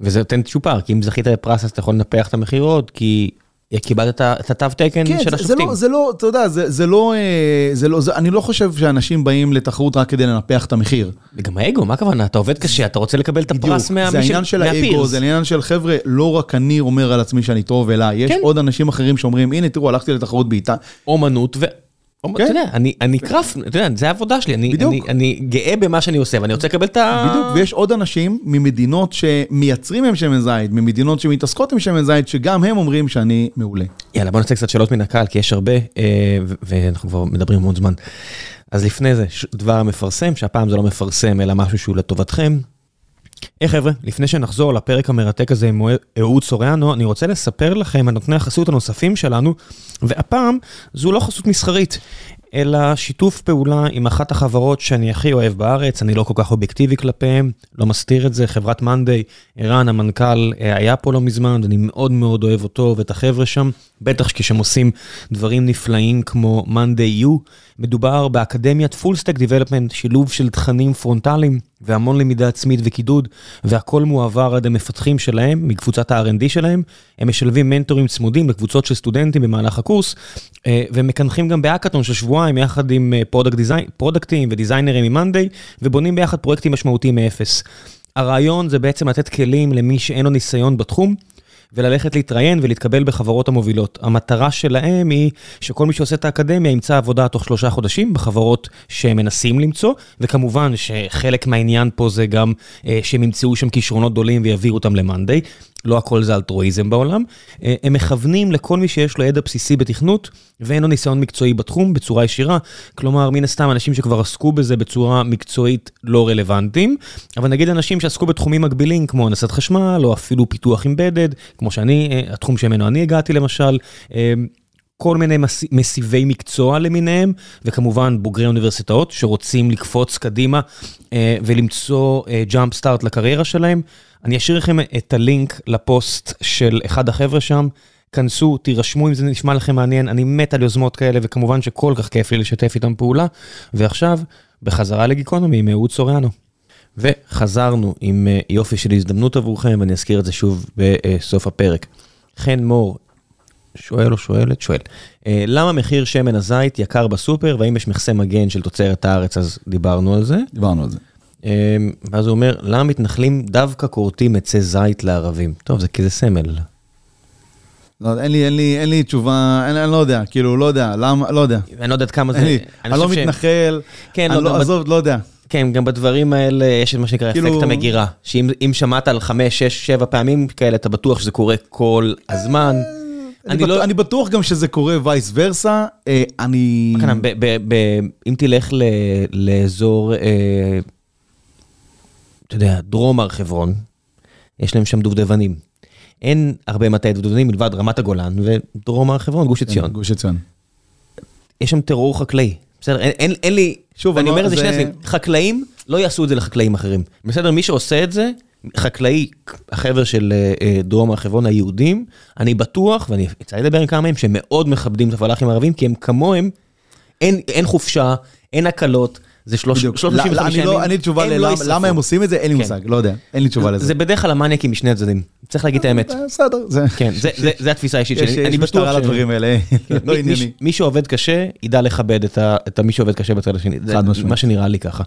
וזה נותן צ'ופר, כי אם זכית בפרס אז אתה יכול לנפח את המחיר עוד, כי קיבלת את התו תקן כן, של זה השופטים. לא, זה לא, אתה יודע, זה, זה לא, אה, זה לא, זה, אני לא חושב שאנשים באים לתחרות רק כדי לנפח את המחיר. וגם האגו, מה הכוונה? אתה עובד קשה, אתה רוצה לקבל את הפרס מה- זה העניין של האגו, מהפירס. זה העניין של חבר'ה, לא רק אני אומר על עצמי שאני טוב, אלא יש כן. עוד אנשים אחרים שאומרים, הנה תראו, הלכתי לתחרות באיטה. אומנות ו... כן. אתה יודע, אני, קרף, אתה יודע, זה העבודה שלי, אני. אני, אני גאה במה שאני עושה ואני רוצה לקבל את ה... בדיוק, ויש עוד אנשים ממדינות שמייצרים עם שמן זית, ממדינות שמתעסקות עם שמן זית, שגם הם אומרים שאני מעולה. יאללה, בוא נעשה קצת שאלות מן הקהל, כי יש הרבה, אה, ואנחנו כבר מדברים המון זמן. אז לפני זה, דבר המפרסם, שהפעם זה לא מפרסם, אלא משהו שהוא לטובתכם. היי חבר'ה, לפני שנחזור לפרק המרתק הזה עם אהוד סוריאנו, אני רוצה לספר לכם על נותני החסות הנוספים שלנו, והפעם זו לא חסות מסחרית, אלא שיתוף פעולה עם אחת החברות שאני הכי אוהב בארץ, אני לא כל כך אובייקטיבי כלפיהם, לא מסתיר את זה, חברת מאנדיי, ערן המנכ"ל אה, היה פה לא מזמן, ואני מאוד מאוד אוהב אותו ואת החבר'ה שם, בטח כשהם עושים דברים נפלאים כמו מאנדיי U, מדובר באקדמיית full stack development, שילוב של תכנים פרונטליים והמון למידה עצמית וקידוד, והכל מועבר עד המפתחים שלהם, מקבוצת ה-R&D שלהם. הם משלבים מנטורים צמודים לקבוצות של סטודנטים במהלך הקורס, אה, ומקנחים גם בהאקתון של שבועיים יחד עם product design, פרודקטים ודיזיינרים ממאנדיי, ובונים ביחד פרויקטים משמעותיים מאפס. הרעיון זה בעצם לתת כלים למי שאין לו ניסיון בתחום, וללכת להתראיין ולהתקבל בחברות המובילות. המטרה שלהם היא שכל מי שעושה את האקדמיה ימצא עבודה תוך שלושה חודשים בחברות שהם מנסים למצוא, וכמובן שחלק מהעניין פה זה גם אה, שהם ימצאו שם כישרונות גדולים ויביאו אותם למאנדיי. לא הכל זה אלטרואיזם בעולם. אה, הם מכוונים לכל מי שיש לו ידע בסיסי בתכנות ואין לו ניסיון מקצועי בתחום בצורה ישירה. כלומר, מן הסתם אנשים שכבר עסקו בזה בצורה מקצועית לא רלוונטיים, אבל נגיד אנשים שעסקו בתחומים מקבילים כמו הנדסת חשמל או אפילו פיתוח אמבדד, כמו שאני, אה, התחום שממנו אני הגעתי למשל. כל מיני מס... מסיבי מקצוע למיניהם, וכמובן בוגרי אוניברסיטאות שרוצים לקפוץ קדימה אה, ולמצוא ג'אמפ אה, סטארט לקריירה שלהם. אני אשאיר לכם את הלינק לפוסט של אחד החבר'ה שם. כנסו, תירשמו אם זה נשמע לכם מעניין, אני מת על יוזמות כאלה, וכמובן שכל כך כיף לי לשתף איתם פעולה. ועכשיו, בחזרה לגיקונומי עם אהוד סוריאנו. וחזרנו עם אה, יופי של הזדמנות עבורכם, ואני אזכיר את זה שוב בסוף הפרק. חן מור שואל או שואלת? שואל. אה, למה מחיר שמן הזית יקר בסופר, והאם יש מכסה מגן של תוצרת הארץ, אז דיברנו על זה. דיברנו על זה. אה, ואז הוא אומר, למה מתנחלים דווקא כורתים עצי זית לערבים? טוב, זה כי זה סמל. לא, אין לי, אין לי, אין לי תשובה, אין, אני לא יודע, כאילו, לא יודע, למה, לא יודע. אני לא יודעת כמה זה... אין לי, אני לא מתנחל, כן, אני לא, לא, ב- עזוב, לא יודע. כן, גם בדברים האלה יש את מה שנקרא כאילו- אפקט המגירה. שאם אם שמעת על חמש, שש, שבע פעמים כאלה, אתה בטוח שזה קורה כל הזמן. אני, אני לא... בטוח, אני בטוח גם שזה קורה וייס ורסה, אה, אני... ב- ב- ב- אם תלך ל- לאזור, אה, אתה יודע, דרום הר חברון, יש להם שם דובדבנים. אין הרבה מטעי דובדבנים מלבד רמת הגולן ודרום הר חברון, גוש עציון. כן, גוש עציון. יש שם טרור חקלאי. בסדר, אין, אין, אין לי, שוב, אני אומר לא- את זה שני הצדדים, חקלאים לא יעשו את זה לחקלאים אחרים. בסדר, מי שעושה את זה, חקלאי, החבר'ה של אה, אה, דרום הר חברון היהודים, אני בטוח, ואני יצא לדבר עם כמה מהם, שהם מאוד מכבדים את הפלאחים הערבים, כי הם כמוהם, אין, אין חופשה, אין הקלות, זה שלוש- בדיוק. 365 לא, אני ימים. לא, אין לי תשובה ללמה לא. הם עושים את זה, אין לי כן. מושג, לא יודע, אין לי תשובה לזה. זה בדרך כלל המניאקים משני הצדדים. צריך להגיד את האמת. אה, בסדר, זה... כן, זה- התפיסה האישית יש שלי. יש אני בטוח משטרה ש- לדברים האלה, כן, לא ענייני. מי שעובד קשה, ידע לכבד את מי שעובד קשה בצד השני. זה חד משמעית. מה שנראה לי ככה.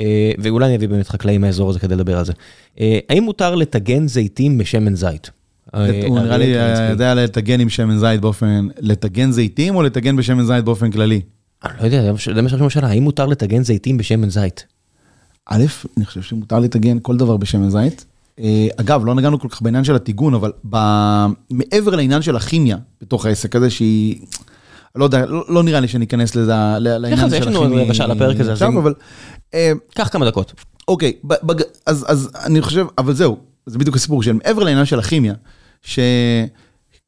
אה, ואולי אני אביא באמת חקלאים מהאזור הזה כדי לדבר על זה. אה, האם מותר לטגן זיתים בשמן זית? הוא נראה לי קרנצקי. יודע לטגן עם שמן זית באופן, לטגן זיתים או לטגן בשמן זית באופן כללי? אני לא יודע, זה מה ש- שרשום בשאלה, האם מותר לטגן זיתים בשמן זית? א', אני חושב שמותר לטגן כל דבר בשמן זית. אה, אגב, לא נגענו כל כך בעניין של הטיגון, אבל ב- מעבר לעניין של הכימיה בתוך העסק הזה, שהיא, לא יודע, לא, לא נראה לי שניכנס לזה, לעניין של יש לנו הכימיה. שעה לפרק הזה, עכשיו, אבל, אה, קח כמה דקות. אוקיי, בג- אז, אז אני חושב, אבל זהו, זה בדיוק הסיפור של מעבר לעניין של הכימיה,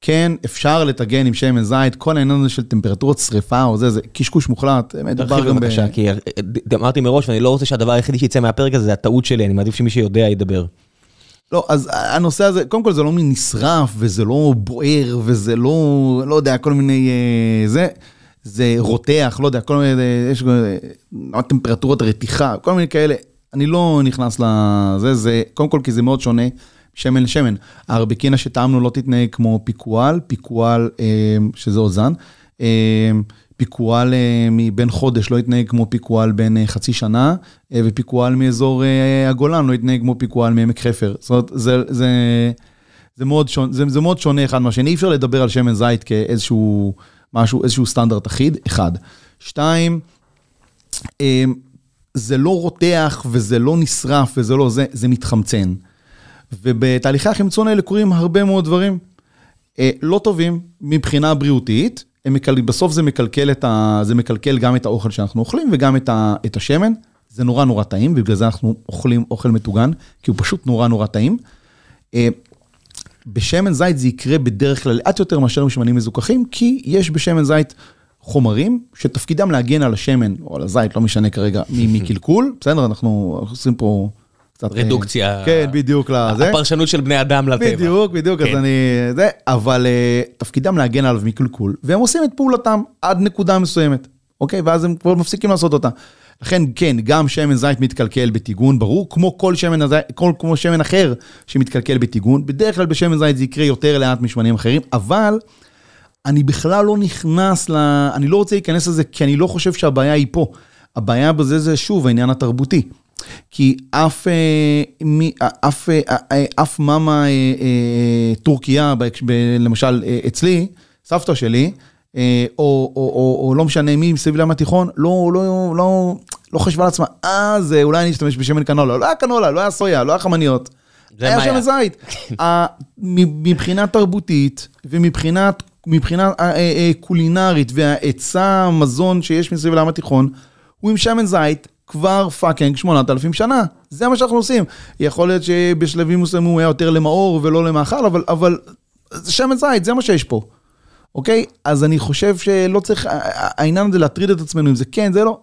שכן אפשר לטגן עם שמן זית, כל העניין הזה של טמפרטורות שריפה או זה, זה קשקוש מוחלט, מדובר תרחיב גם ב... בבקשה, כי אה, אמרתי מראש, ואני לא רוצה שהדבר היחידי שיצא מהפרק הזה זה הטעות שלי, אני מעדיף שמי שיודע ידבר. לא, אז הנושא הזה, קודם כל זה לא נשרף, וזה לא בוער, וזה לא, לא יודע, כל מיני, אה, זה, זה רותח, לא יודע, כל מיני, אה, יש אה, טמפרטורות רתיחה, כל מיני כאלה. אני לא נכנס לזה, זה, קודם כל כי זה מאוד שונה, שמן לשמן. הארבקינה שטעמנו לא תתנהג כמו פיקואל, פיקואל, אה, שזה אוזן. אה, פיקואל אה, מבין חודש לא יתנהג כמו פיקואל בין אה, חצי שנה, אה, ופיקואל מאזור הגולן לא יתנהג כמו פיקואל מעמק חפר. זאת אומרת, זה, זה, זה, מאוד שונה, זה, זה מאוד שונה אחד מהשני, אי אפשר לדבר על שמן זית כאיזשהו משהו, איזשהו סטנדרט אחיד, אחד. שתיים, אה, זה לא רותח וזה לא נשרף וזה לא זה, זה מתחמצן. ובתהליכי החמצון האלה קורים הרבה מאוד דברים אה, לא טובים מבחינה בריאותית, מקל... בסוף זה מקלקל, את ה... זה מקלקל גם את האוכל שאנחנו אוכלים וגם את, ה... את השמן. זה נורא נורא טעים, ובגלל זה אנחנו אוכלים אוכל מטוגן, כי הוא פשוט נורא נורא טעים. אה, בשמן זית זה יקרה בדרך כלל לאט יותר מאשר בשמנים מזוכחים, כי יש בשמן זית חומרים שתפקידם להגן על השמן, או על הזית, לא משנה כרגע, מקלקול. בסדר, אנחנו עושים פה קצת... אה, רדוקציה. כן, בדיוק לזה. הפרשנות של בני אדם לטבע. בדיוק, בדיוק, אז כן. אני... זה, אבל uh, תפקידם להגן עליו מקלקול, והם עושים את פעולתם עד נקודה מסוימת, אוקיי? ואז הם כבר מפסיקים לעשות אותה. לכן, כן, גם שמן זית מתקלקל בטיגון, ברור, כמו כל שמן, הזית, כל, כמו שמן אחר שמתקלקל בטיגון. בדרך כלל בשמן זית זה יקרה יותר לאט משמנים אחרים, אבל אני בכלל לא נכנס ל... אני לא רוצה להיכנס לזה, כי אני לא חושב שהבעיה היא פה. הבעיה בזה זה שוב העניין התרבותי. כי אף, אה, מי, אף, אה, אה, אף מאמה אה, אה, טורקיה, למשל אה, אצלי, סבתא שלי, אה, או, או, או, או לא משנה מי מסביב לים התיכון, לא, לא, לא, לא חשבה לעצמה, אה, זה אולי אני אשתמש בשמן קנולה. לא היה קנולה, לא היה סויה, לא היה חמניות. היה. שמן זית. מבחינה תרבותית ומבחינת מבחינה אה, אה, אה, קולינרית וההיצע המזון שיש מסביב לים התיכון, הוא עם שמן זית כבר פאקינג 8,000 שנה. זה מה שאנחנו עושים. יכול להיות שבשלבים מסוימים הוא היה יותר למאור ולא למאכל, אבל, אבל זה שמן זית, זה מה שיש פה. אוקיי? אז אני חושב שלא צריך, העניין הזה להטריד את עצמנו אם זה כן, זה לא.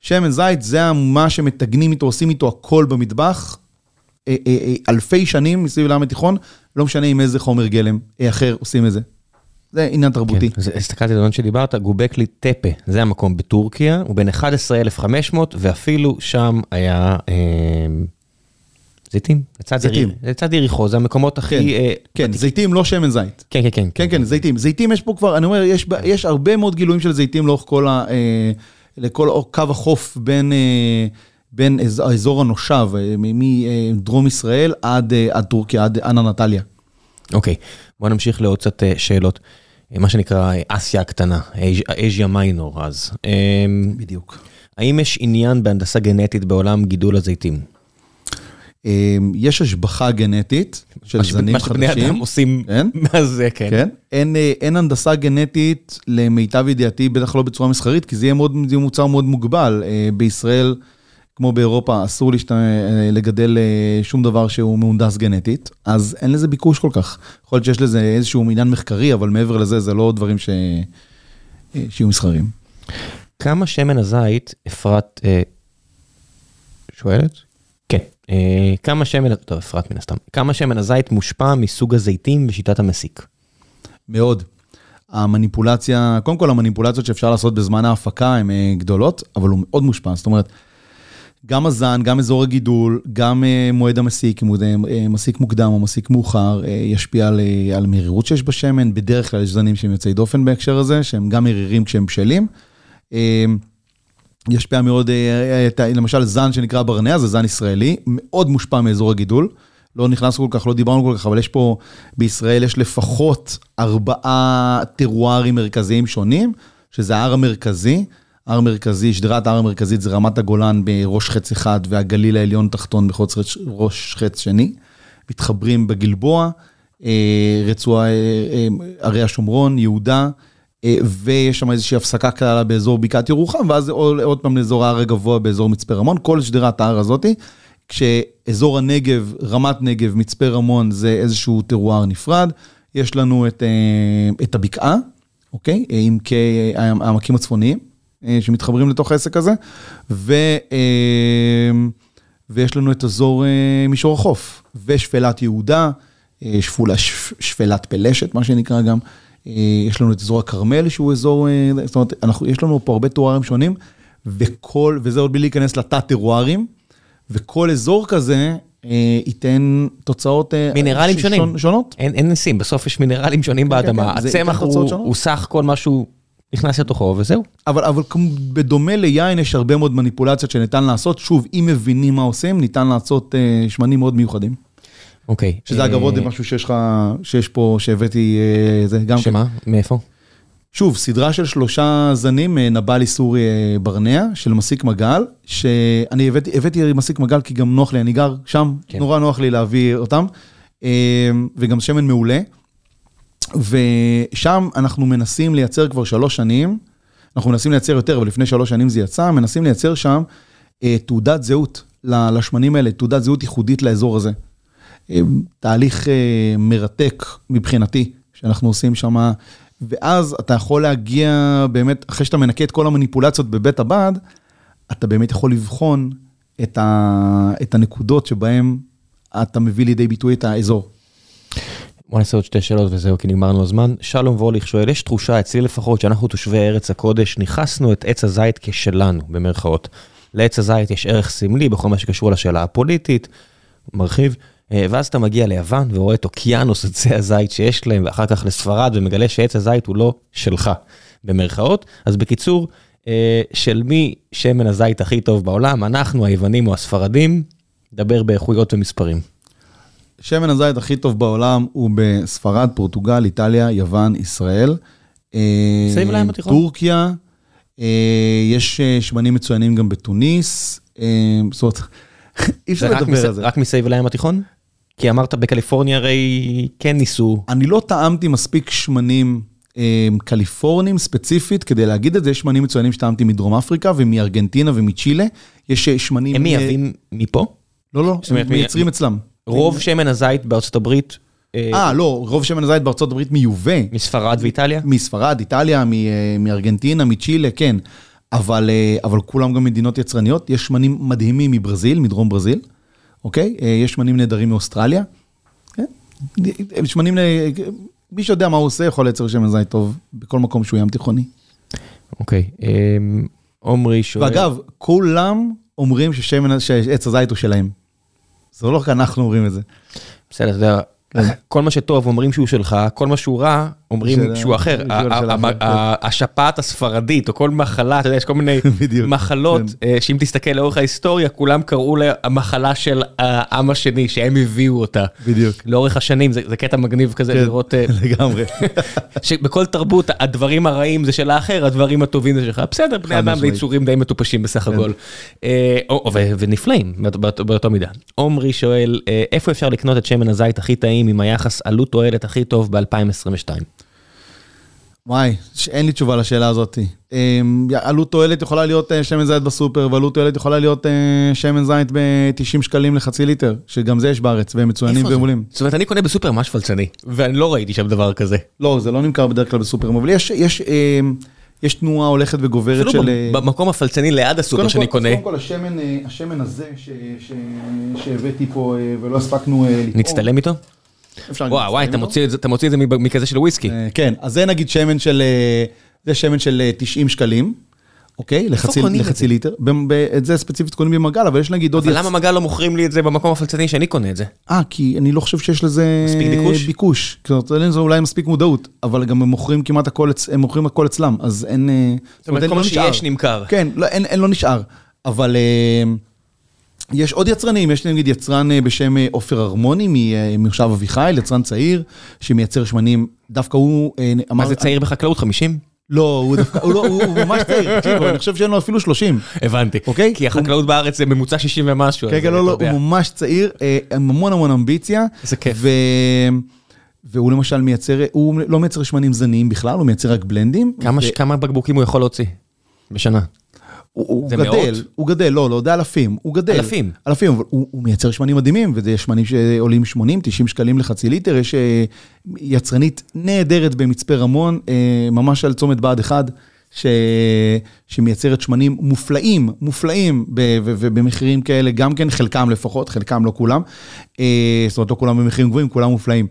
שמן זית זה מה שמטגנים איתו, עושים איתו הכל במטבח. אה, אה, אה, אלפי שנים מסביב לים התיכון, לא משנה עם איזה חומר גלם אחר עושים את זה. זה עניין תרבותי. כן, הסתכלתי על הזמן שדיברת, גובקלי טפה, זה המקום בטורקיה, הוא בן 11,500, ואפילו שם היה אה, זיתים, לצד זיתים. לצד יריחו, זה המקומות הכי... כן, אה, כן, זיתים לא שמן זית. כן, כן, כן. כן, כן, זיתים. זיתים יש פה כבר, אני אומר, יש, ב- יש הרבה מאוד גילויים של זיתים לאורך כל ה... אה, לכל קו החוף בין, אה, בין אז- האזור הנושב, אה, מדרום ישראל עד, אה, עד טורקיה, עד אנה נטליה. אוקיי, בוא נמשיך לעוד קצת אה, שאלות. מה שנקרא אסיה הקטנה, אייז'יה מיינור אז. אה, בדיוק. האם יש עניין בהנדסה גנטית בעולם גידול הזיתים? אה, יש השבחה גנטית של מה זנים מה שבני חדשים. אדם עושים כן. מאז זה, כן. כן? אין, אה, אין הנדסה גנטית למיטב ידיעתי, בטח לא בצורה מסחרית, כי זה יהיה, מאוד, זה יהיה מוצר מאוד מוגבל. אה, בישראל, כמו באירופה, אסור להשת... אה, לגדל אה, שום דבר שהוא מהונדס גנטית, אז אין לזה ביקוש כל כך. יכול להיות שיש לזה איזשהו עניין מחקרי, אבל מעבר לזה, זה לא דברים ש... אה, שיהיו מסחריים. כמה שמן הזית, אפרת אה, שואלת? כן. אה, כמה שמן, טוב, אפרת מן הסתם. כמה שמן הזית מושפע מסוג הזיתים בשיטת המסיק? מאוד. המניפולציה, קודם כל המניפולציות שאפשר לעשות בזמן ההפקה הן אה, גדולות, אבל הוא מאוד מושפע. זאת אומרת, גם הזן, גם אזור הגידול, גם אה, מועד המסיק, אם הוא אה, מסיק מוקדם או מסיק מאוחר, אה, ישפיע על, על המרירות שיש בשמן. בדרך כלל יש זנים שהם יוצאי דופן בהקשר הזה, שהם גם מרירים כשהם בשלים. ישפיע מאוד, למשל זן שנקרא ברנע, זה זן ישראלי, מאוד מושפע מאזור הגידול. לא נכנס כל כך, לא דיברנו כל כך, אבל יש פה, בישראל יש לפחות ארבעה טרוארים מרכזיים שונים, שזה ההר המרכזי, הר מרכזי, שדרת ההר המרכזית זה רמת הגולן בראש חץ אחד והגליל העליון תחתון בחוץ ראש חץ שני, מתחברים בגלבוע, אה, רצועה, אה, אה, ערי השומרון, יהודה, אה, ויש שם איזושהי הפסקה קלה באזור בקעת ירוחם, ואז עוד, פעם לאזור ההר הגבוה באזור מצפה רמון, כל שדרת ההר הזאתי, כשאזור הנגב, רמת נגב, מצפה רמון זה איזשהו טרואר נפרד, יש לנו את, אה, את הבקעה, אוקיי? אה, עם כעמקים הצפוניים, אה, שמתחברים לתוך העסק הזה, ו, אה, ויש לנו את אזור אה, מישור החוף, ושפלת יהודה, אה, שפולה, שפ- שפלת פלשת, מה שנקרא גם. אה, יש לנו את אזור הכרמל, שהוא אזור, אה, זאת אומרת, אנחנו, יש לנו פה הרבה טרוארים שונים, וכל, וזה עוד בלי להיכנס לתת-טרוארים, וכל אזור כזה אה, ייתן תוצאות אה, מינרלים שונים. שונ- שונות. אין, אין נסים, בסוף יש מינרלים שונים כן, באדמה. כן, הצמח הוא. הוא סך כל משהו נכנס לתוכו וזהו. אבל, אבל כמו- בדומה ליין יש הרבה מאוד מניפולציות שניתן לעשות. שוב, אם מבינים מה עושים, ניתן לעשות אה, שמנים מאוד מיוחדים. אוקיי. שזה אה, אגב עוד משהו שיש לך, שיש פה, שהבאתי, אה, זה גם כן. שמה? מאיפה? שוב, סדרה של שלושה זנים, אה, נבלי סורי אה, ברנע, של מסיק מגל, שאני הבאתי, הבאתי מסיק מגל כי גם נוח לי, אני גר שם, כן. נורא נוח לי להביא אותם, וגם שמן מעולה. ושם אנחנו מנסים לייצר כבר שלוש שנים, אנחנו מנסים לייצר יותר, אבל לפני שלוש שנים זה יצא, מנסים לייצר שם אה, תעודת זהות לשמנים האלה, תעודת זהות ייחודית לאזור הזה. אה, תהליך אה, מרתק מבחינתי, שאנחנו עושים שם, ואז אתה יכול להגיע באמת, אחרי שאתה מנקה את כל המניפולציות בבית הבד, אתה באמת יכול לבחון את, ה, את הנקודות שבהן אתה מביא לידי ביטוי את האזור. בוא נעשה עוד שתי שאלות וזהו, כי נגמר לנו הזמן. שלום ווליך שואל, יש תחושה אצלי לפחות שאנחנו תושבי ארץ הקודש, ניכסנו את עץ הזית כשלנו, במרכאות. לעץ הזית יש ערך סמלי בכל מה שקשור לשאלה הפוליטית, מרחיב, אה, ואז אתה מגיע ליוון ורואה את אוקיינוס עצי הזית שיש להם, ואחר כך לספרד, ומגלה שעץ הזית הוא לא שלך, במרכאות. אז בקיצור, אה, של מי שמן הזית הכי טוב בעולם, אנחנו היוונים או הספרדים, דבר באיכויות ומספרים. שמן הזית הכי טוב בעולם הוא בספרד, פורטוגל, איטליה, יוון, ישראל. אה, סביב לים התיכון. טורקיה, אה, יש אה, שמנים מצוינים גם בתוניס. זאת אומרת, אי אפשר. לדבר על זה. רק מסביב לים התיכון? כי אמרת בקליפורניה הרי כן ניסו. אני לא טעמתי מספיק שמנים קליפורנים ספציפית כדי להגיד את זה, יש שמנים מצוינים שטעמתי מדרום אפריקה ומארגנטינה ומצ'ילה. יש שמנים... הם מייבאים מפה? לא, לא, הם מייצרים אצלם. רוב שמן הזית בארצות הברית, אה, אה, לא, רוב שמן הזית בארצות הברית מיובא. מספרד ואיטליה? מספרד, איטליה, אה, מארגנטינה, מצ'ילה, כן. אבל, אה, אבל כולם גם מדינות יצרניות. יש שמנים מדהימים מברזיל, מדרום ברזיל, אוקיי? יש שמנים נהדרים מאוסטרליה. כן? שמנים, מי שיודע מה הוא עושה יכול לייצר שמן זית טוב בכל מקום שהוא ים תיכוני. אוקיי. עומרי שואל. ואגב, כולם אומרים ששמן, שעץ הזית הוא שלהם. זה לא רק אנחנו אומרים את זה. בסדר, אתה יודע, כל מה שטוב אומרים שהוא שלך, כל מה שהוא רע אומרים שהוא אחר. כן. השפעת הספרדית, או כל מחלה, אתה יודע, יש כל מיני מחלות, כן. אה, שאם תסתכל לאורך ההיסטוריה, כולם קראו לה המחלה של העם השני, שהם הביאו אותה. בדיוק. לאורך השנים, זה קטע מגניב כזה כן, לראות, אה, לגמרי. שבכל תרבות הדברים הרעים זה של האחר, הדברים הטובים זה שלך. בסדר, בני אדם זה. יצורים די מטופשים בסך. הכל. אה, ונפלאים באות- באות- באותו מידה. עומרי שואל, אה, איפה אפשר לקנות את שמן הזית הכי טעים עם היחס עלות תועלת הכי טוב ב-2022? וואי, אין לי תשובה לשאלה הזאת. אמ, עלות תועלת יכולה להיות אה, שמן זית בסופר, ועלות תועלת יכולה להיות אה, שמן זית ב-90 שקלים לחצי ליטר, שגם זה יש בארץ, והם מצוינים? ומעולים. זאת אומרת, אני קונה בסופר ממש פלצני, ואני לא ראיתי שם דבר כזה. לא, זה לא נמכר בדרך כלל בסופרים, אבל יש, יש, אמ, יש תנועה הולכת וגוברת אפילו של... במ- אה, במקום הפלצני ליד הסופר שאני כל- קונה, קודם כל, השמן, השמן הזה שהבאתי פה ולא הספקנו לטעום. נצטלם איתו? וואו, וואי, להצטלם אתה? מוציא את זה- אתה מוציא את זה מב- מכזה של וויסקי. אה, כן, אז זה נגיד שמן של, אה, זה שמן של אה, 90 שקלים, אוקיי? לחצי, את לחצי זה? ליטר. ב- ב- את זה ספציפית קונים במגל, אבל יש נגיד עוד... אבל יצ- למה מגל לא מוכרים לי את זה במקום הפלצני שאני קונה את זה? אה, כי אני לא חושב שיש לזה... מספיק ביקוש? ביקוש. זאת אומרת, לזה אולי מספיק מודעות, אבל גם הם מוכרים כמעט הכל, הם מוכרים הכל אצלם, אז אין... אה, זאת אומרת, כל מה לא נשאר. שיש נמכר. כן, לא, אין, אין, לא נשאר. אבל אה, יש עוד יצרנים, יש נגיד יצרן אה, בשם אה, עופר הרמוני ממושב אביחיל, יצרן צעיר, שמייצר שמנים, דווקא הוא אה, אמר... מה זה צעיר בחקלאות? 50? לא, הוא דווקא, הוא, לא, הוא, ממש צעיר, תקשיבו, אני חושב שאין לו אפילו 30. הבנתי. אוקיי? כי החקלאות בארץ זה ממוצע 60 ומשהו. כן, כן, לא, לא. הוא ממש צעיר, אה, עם המון המון אמביציה. איזה כיף. והוא למשל מייצר, הוא לא מייצר שמנים זניים בכלל, הוא מייצר רק בלנדים. כמה בקבוקים הוא יכול להוציא בשנה? הוא, הוא גדל, מאות? הוא גדל, לא, לא, זה אלפים, הוא גדל. אלפים? אלפים, אבל הוא, הוא מייצר שמנים מדהימים, וזה שמנים שעולים 80, 90 שקלים לחצי ליטר, יש אה, יצרנית נהדרת במצפה רמון, אה, ממש על צומת בה"ד 1, ש... שמייצרת שמנים מופלאים, מופלאים, ב... ו... ובמחירים כאלה, גם כן, חלקם לפחות, חלקם לא כולם, אה, זאת אומרת, לא כולם במחירים גבוהים, כולם מופלאים.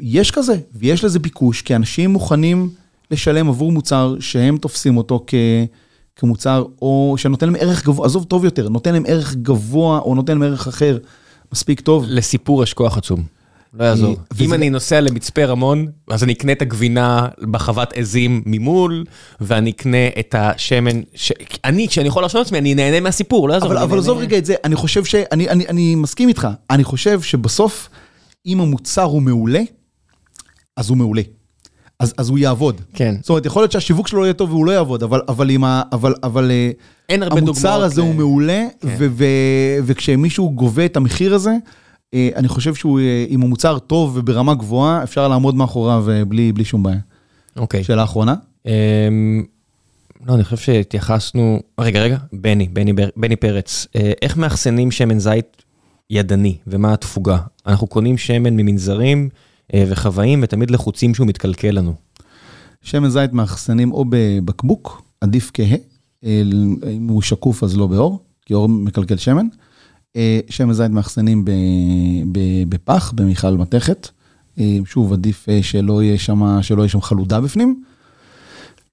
יש כזה, ויש לזה ביקוש, כי אנשים מוכנים לשלם עבור מוצר שהם תופסים אותו כ... כמוצר, או שנותן להם ערך גבוה, עזוב טוב יותר, נותן להם ערך גבוה, או נותן להם ערך אחר, מספיק טוב. לסיפור יש כוח עצום. לא יעזור. אה, וזה- אם אני נוסע למצפה רמון, אז אני אקנה את הגבינה בחוות עזים ממול, ואני אקנה את השמן, ש- אני, כשאני יכול להרשות לעצמי, אני נהנה מהסיפור, לא יעזור. אבל. עזוב רגע את זה, אני חושב ש... אני, אני, אני מסכים איתך, אני חושב שבסוף, אם המוצר הוא מעולה, אז הוא מעולה. אז, אז הוא יעבוד. כן. זאת אומרת, יכול להיות שהשיווק שלו לא יהיה טוב והוא לא יעבוד, אבל, אבל, עם ה, אבל, אבל אה, אין הרבה המוצר הזה ל- הוא מעולה, כן. ו, ו, וכשמישהו גובה את המחיר הזה, אה, אני חושב שהוא, אה, אם המוצר טוב וברמה גבוהה, אפשר לעמוד מאחוריו בלי, בלי שום בעיה. אוקיי. שאלה אחרונה? אמ, לא, אני חושב שהתייחסנו, רגע, רגע, בני, בני, בני פרץ, איך מאחסנים שמן זית ידני ומה התפוגה? אנחנו קונים שמן ממנזרים וחוואים ותמיד לחוצים שהוא מתקלקל לנו. שמן זית מאחסנים או בבקבוק, עדיף כהה, אה, אם הוא שקוף אז לא באור, כי אור מקלקל שמן. אה, שמן זית מאחסנים בפח, במיכל מתכת. אה, שוב, עדיף אה, שלא יהיה שם, שלא יהיה שם חלודה בפנים.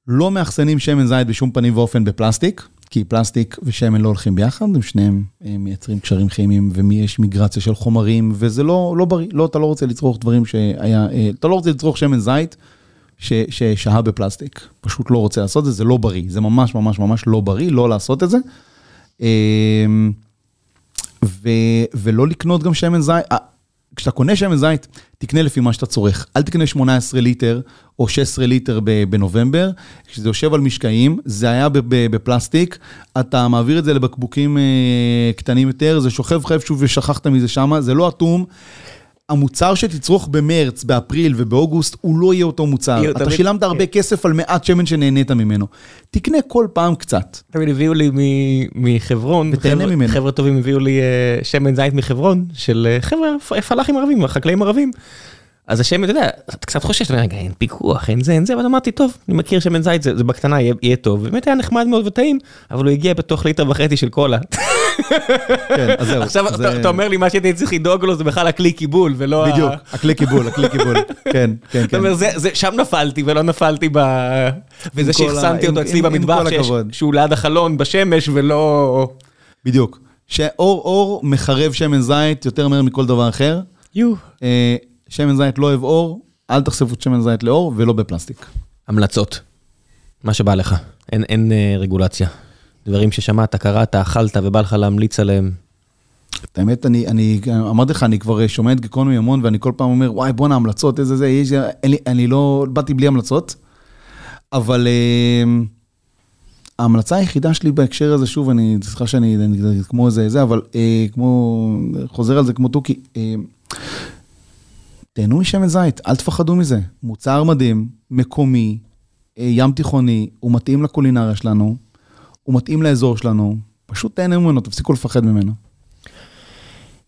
לא מאחסנים שמן זית בשום פנים ואופן בפלסטיק, כי פלסטיק ושמן לא הולכים ביחד, הם שניהם אה, מייצרים קשרים כימיים ויש מיגרציה של חומרים, וזה לא, לא בריא. לא, אתה לא רוצה לצרוך דברים שהיה, אה, אתה לא רוצה לצרוך שמן זית ששהה בפלסטיק. פשוט לא רוצה לעשות את זה, זה לא בריא. זה ממש ממש ממש לא בריא, לא לעשות את זה. אמ, ו, ולא לקנות גם שמן זית. כשאתה קונה שמן זית, תקנה לפי מה שאתה צורך. אל תקנה 18 ליטר או 16 ליטר בנובמבר. כשזה יושב על משקעים, זה היה בפלסטיק, אתה מעביר את זה לבקבוקים אה, קטנים יותר, זה שוכב לך איפשהו ושכחת מזה שמה, זה לא אטום. המוצר שתצרוך במרץ, באפריל ובאוגוסט, הוא לא יהיה אותו מוצר. אתה תמיד- שילמת הרבה כסף על מעט שמן שנהנית ממנו. תקנה כל פעם קצת. תמיד הביאו לי מ- מחברון, חבר'ה- טובים הביאו לי אה, שמן זית מחברון, של אה, חבר'ה פלאחים ערבים, חקלאים ערבים. אז השמן, אתה יודע, אתה קצת חושש, אתה אומר, רגע, אין פיקוח, אין זה, אין זה, אבל אמרתי, טוב, אני מכיר שמן זית, זה זה בקטנה יהיה יהיה טוב, באמת היה נחמד מאוד וטעים, אבל הוא הגיע בתוך ליטר וחצי של קולה. כן, אז זהו. עכשיו זה- אתה אתה אומר לי, מה שהייתי צריך לדאוג לו זה בכלל הכלי קיבול, ולא... ה- בדיוק, הכלי קיבול, הכלי קיבול. כן, כן, כן. אומר, זה- זה- שם נפלתי ולא נפלתי ב... וזה כל ה- שאחסנתי אותו אצלי במטבח. שהוא ליד החלון בשמש ולא... בדיוק. שאור אור מחרב שמן זית יותר מהר מכל דבר אחר. יו. אה, שמן זית לא אוהב אור, אל תחשפו את שמן זית לאור ולא בפלסטיק. המלצות. מה שבא לך. אין, אין אה, רגולציה. דברים ששמעת, קראת, אכלת ובא לך להמליץ עליהם. את האמת, אני, אני אמרתי לך, אני כבר שומע את גיקונומי המון, ואני כל פעם אומר, וואי, בואנה, המלצות, איזה זה, יש, לי, אני לא, באתי בלי המלצות, אבל אה, ההמלצה היחידה שלי בהקשר הזה, שוב, אני, סליחה שאני, אני, כמו איזה, זה, אבל אה, כמו, חוזר על זה כמו תוכי, אה, תהנו משמן זית, אל תפחדו מזה. מוצר מדהים, מקומי, אה, ים תיכוני, הוא מתאים לקולינריה שלנו, הוא מתאים לאזור שלנו, פשוט תהנו ממנו, תפסיקו לפחד ממנו.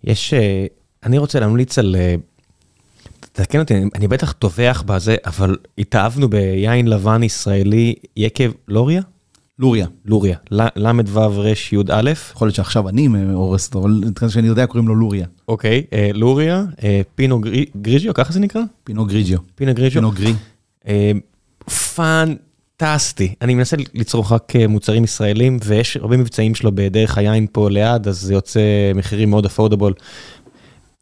יש, אה, אני רוצה להמליץ על, אה, תתקן אותי, אני בטח טובח בזה, אבל התאהבנו ביין לבן ישראלי יקב לוריה? לוריה. לוריה, ל"ו ר"י י"א. יכול להיות שעכשיו אני הורס אותו, אבל נתחיל שאני יודע, קוראים לו לוריה. אוקיי, אה, לוריה, אה, פינו גרי- גריג'יו, ככה זה נקרא? פינו גריג'יו. פינו גריג'יו. פינו גרי. אה, פנטסטי. אני מנסה לצרוך רק מוצרים ישראלים, ויש הרבה מבצעים שלו בדרך היין פה ליד, אז זה יוצא מחירים מאוד אפורדבול.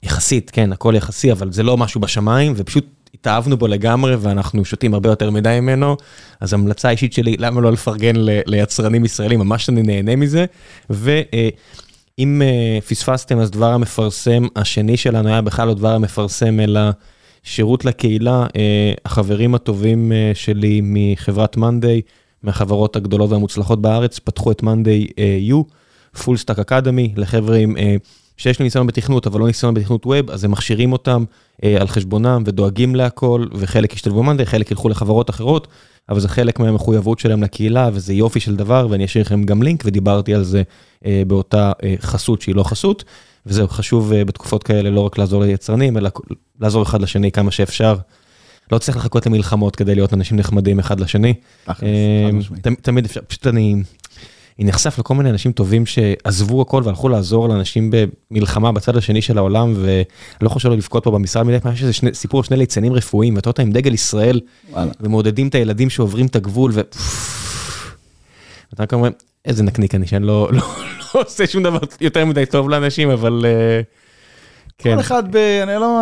יחסית, כן, הכל יחסי, אבל זה לא משהו בשמיים, ופשוט התאהבנו בו לגמרי, ואנחנו שותים הרבה יותר מדי ממנו. אז המלצה אישית שלי, למה לא לפרגן ליצרנים ישראלים, ממש אני נהנה מזה. ואם פספסתם, אז דבר המפרסם השני שלנו היה בכלל לא דבר המפרסם, אלא שירות לקהילה. החברים הטובים שלי מחברת מאנדיי, מהחברות הגדולות והמוצלחות בארץ, פתחו את מאנדיי U, full stack academy, לחבר'ה עם... שיש לי ניסיון בתכנות, אבל לא ניסיון בתכנות web, אז הם מכשירים אותם אה, על חשבונם ודואגים להכל, וחלק ישתלבו במאנדיי, חלק ילכו לחברות אחרות, אבל זה חלק מהמחויבות שלהם לקהילה, וזה יופי של דבר, ואני אשאיר לכם גם לינק, ודיברתי על זה אה, באותה אה, חסות שהיא לא חסות, וזהו חשוב אה, בתקופות כאלה לא רק לעזור ליצרנים, אלא לעזור אחד לשני כמה שאפשר. לא צריך לחכות למלחמות כדי להיות אנשים נחמדים אחד לשני. תמיד אפשר, פשוט אני... אני נחשף לכל מיני אנשים טובים שעזבו הכל והלכו לעזור לאנשים במלחמה בצד השני של העולם, ואני לא חושב לא לבכות פה במשרד מדי פעם, יש איזה סיפור שני ליצנים רפואיים, ואתה יודע, עם דגל ישראל, ומעודדים את הילדים שעוברים את הגבול, ו... אתה רק אומר, איזה נקניק אני, שאני לא עושה שום דבר יותר מדי טוב לאנשים, אבל... כל אחד ב... אני לא...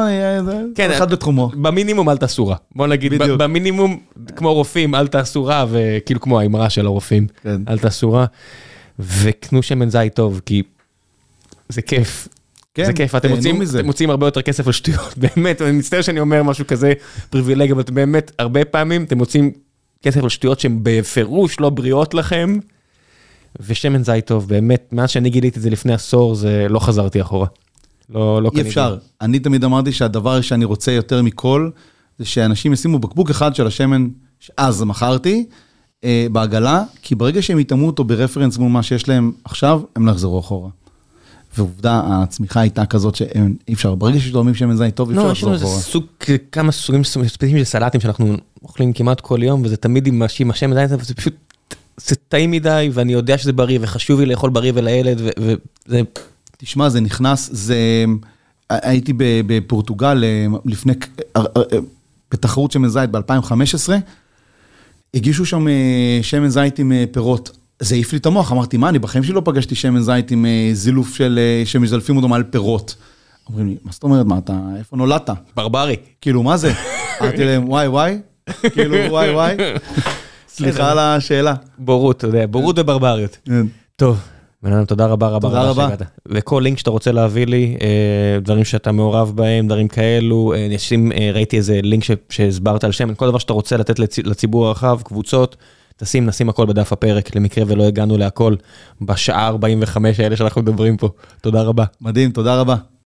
כל אחד בתחומו. במינימום אל תעשו רע. בוא נגיד, במינימום, כמו רופאים, אל תעשו רע, וכאילו כמו האמרה של הרופאים, אל תעשו רע. וקנו שמן זית טוב, כי זה כיף. זה כיף, אתם מוצאים הרבה יותר כסף על שטויות, באמת, אני מצטער שאני אומר משהו כזה פריבילגי, אבל באמת, הרבה פעמים אתם מוצאים כסף על שטויות שהן בפירוש לא בריאות לכם, ושמן זית טוב, באמת, מאז שאני גיליתי את זה לפני עשור, זה לא חזרתי אחורה. לא, לא קניתי. אי אפשר. אני תמיד אמרתי שהדבר שאני רוצה יותר מכל, זה שאנשים ישימו בקבוק אחד של השמן שאז מכרתי, אה, בעגלה, כי ברגע שהם יטעמו אותו ברפרנס מול מה שיש להם עכשיו, הם לא יחזרו אחורה. ועובדה, הצמיחה הייתה כזאת שאי אפשר, ברגע שתורמים שמן זית טוב, אי אפשר לחזור אחורה. לא, יש לנו כמה סוגים ספציפיים של סלטים שאנחנו אוכלים כמעט כל יום, וזה תמיד עם השמן זית, וזה פשוט, זה טעים מדי, ואני יודע שזה בריא, וחשוב לי לאכול בריא ולילד, וזה... תשמע, זה נכנס, זה... הייתי בפורטוגל אה, לפני, אה, אה, בתחרות שמן זית ב-2015, הגישו שם שמן זית עם פירות. זה העיף לי את המוח, אמרתי, מה, אני בחיים שלי לא פגשתי שמן זית עם זילוף של, שמזלפים אותו מעל פירות. אומרים לי, מה זאת אומרת, מה אתה, איפה נולדת? ברברי. כאילו, מה זה? אמרתי להם, וואי וואי, כאילו, וואי וואי. סליחה על השאלה. בורות, אתה יודע, בורות וברבריות. כן. טוב. בנאדם, תודה רבה רבה תודה רבה. וכל לינק שאתה רוצה להביא לי, אה, דברים שאתה מעורב בהם, דברים כאלו, אה, נשים, אה, ראיתי איזה לינק שהסברת על שם, כל דבר שאתה רוצה לתת לציבור הרחב, קבוצות, תשים, נשים הכל בדף הפרק, למקרה ולא הגענו להכל בשעה 45 האלה שאנחנו מדברים פה. תודה רבה. מדהים, תודה רבה.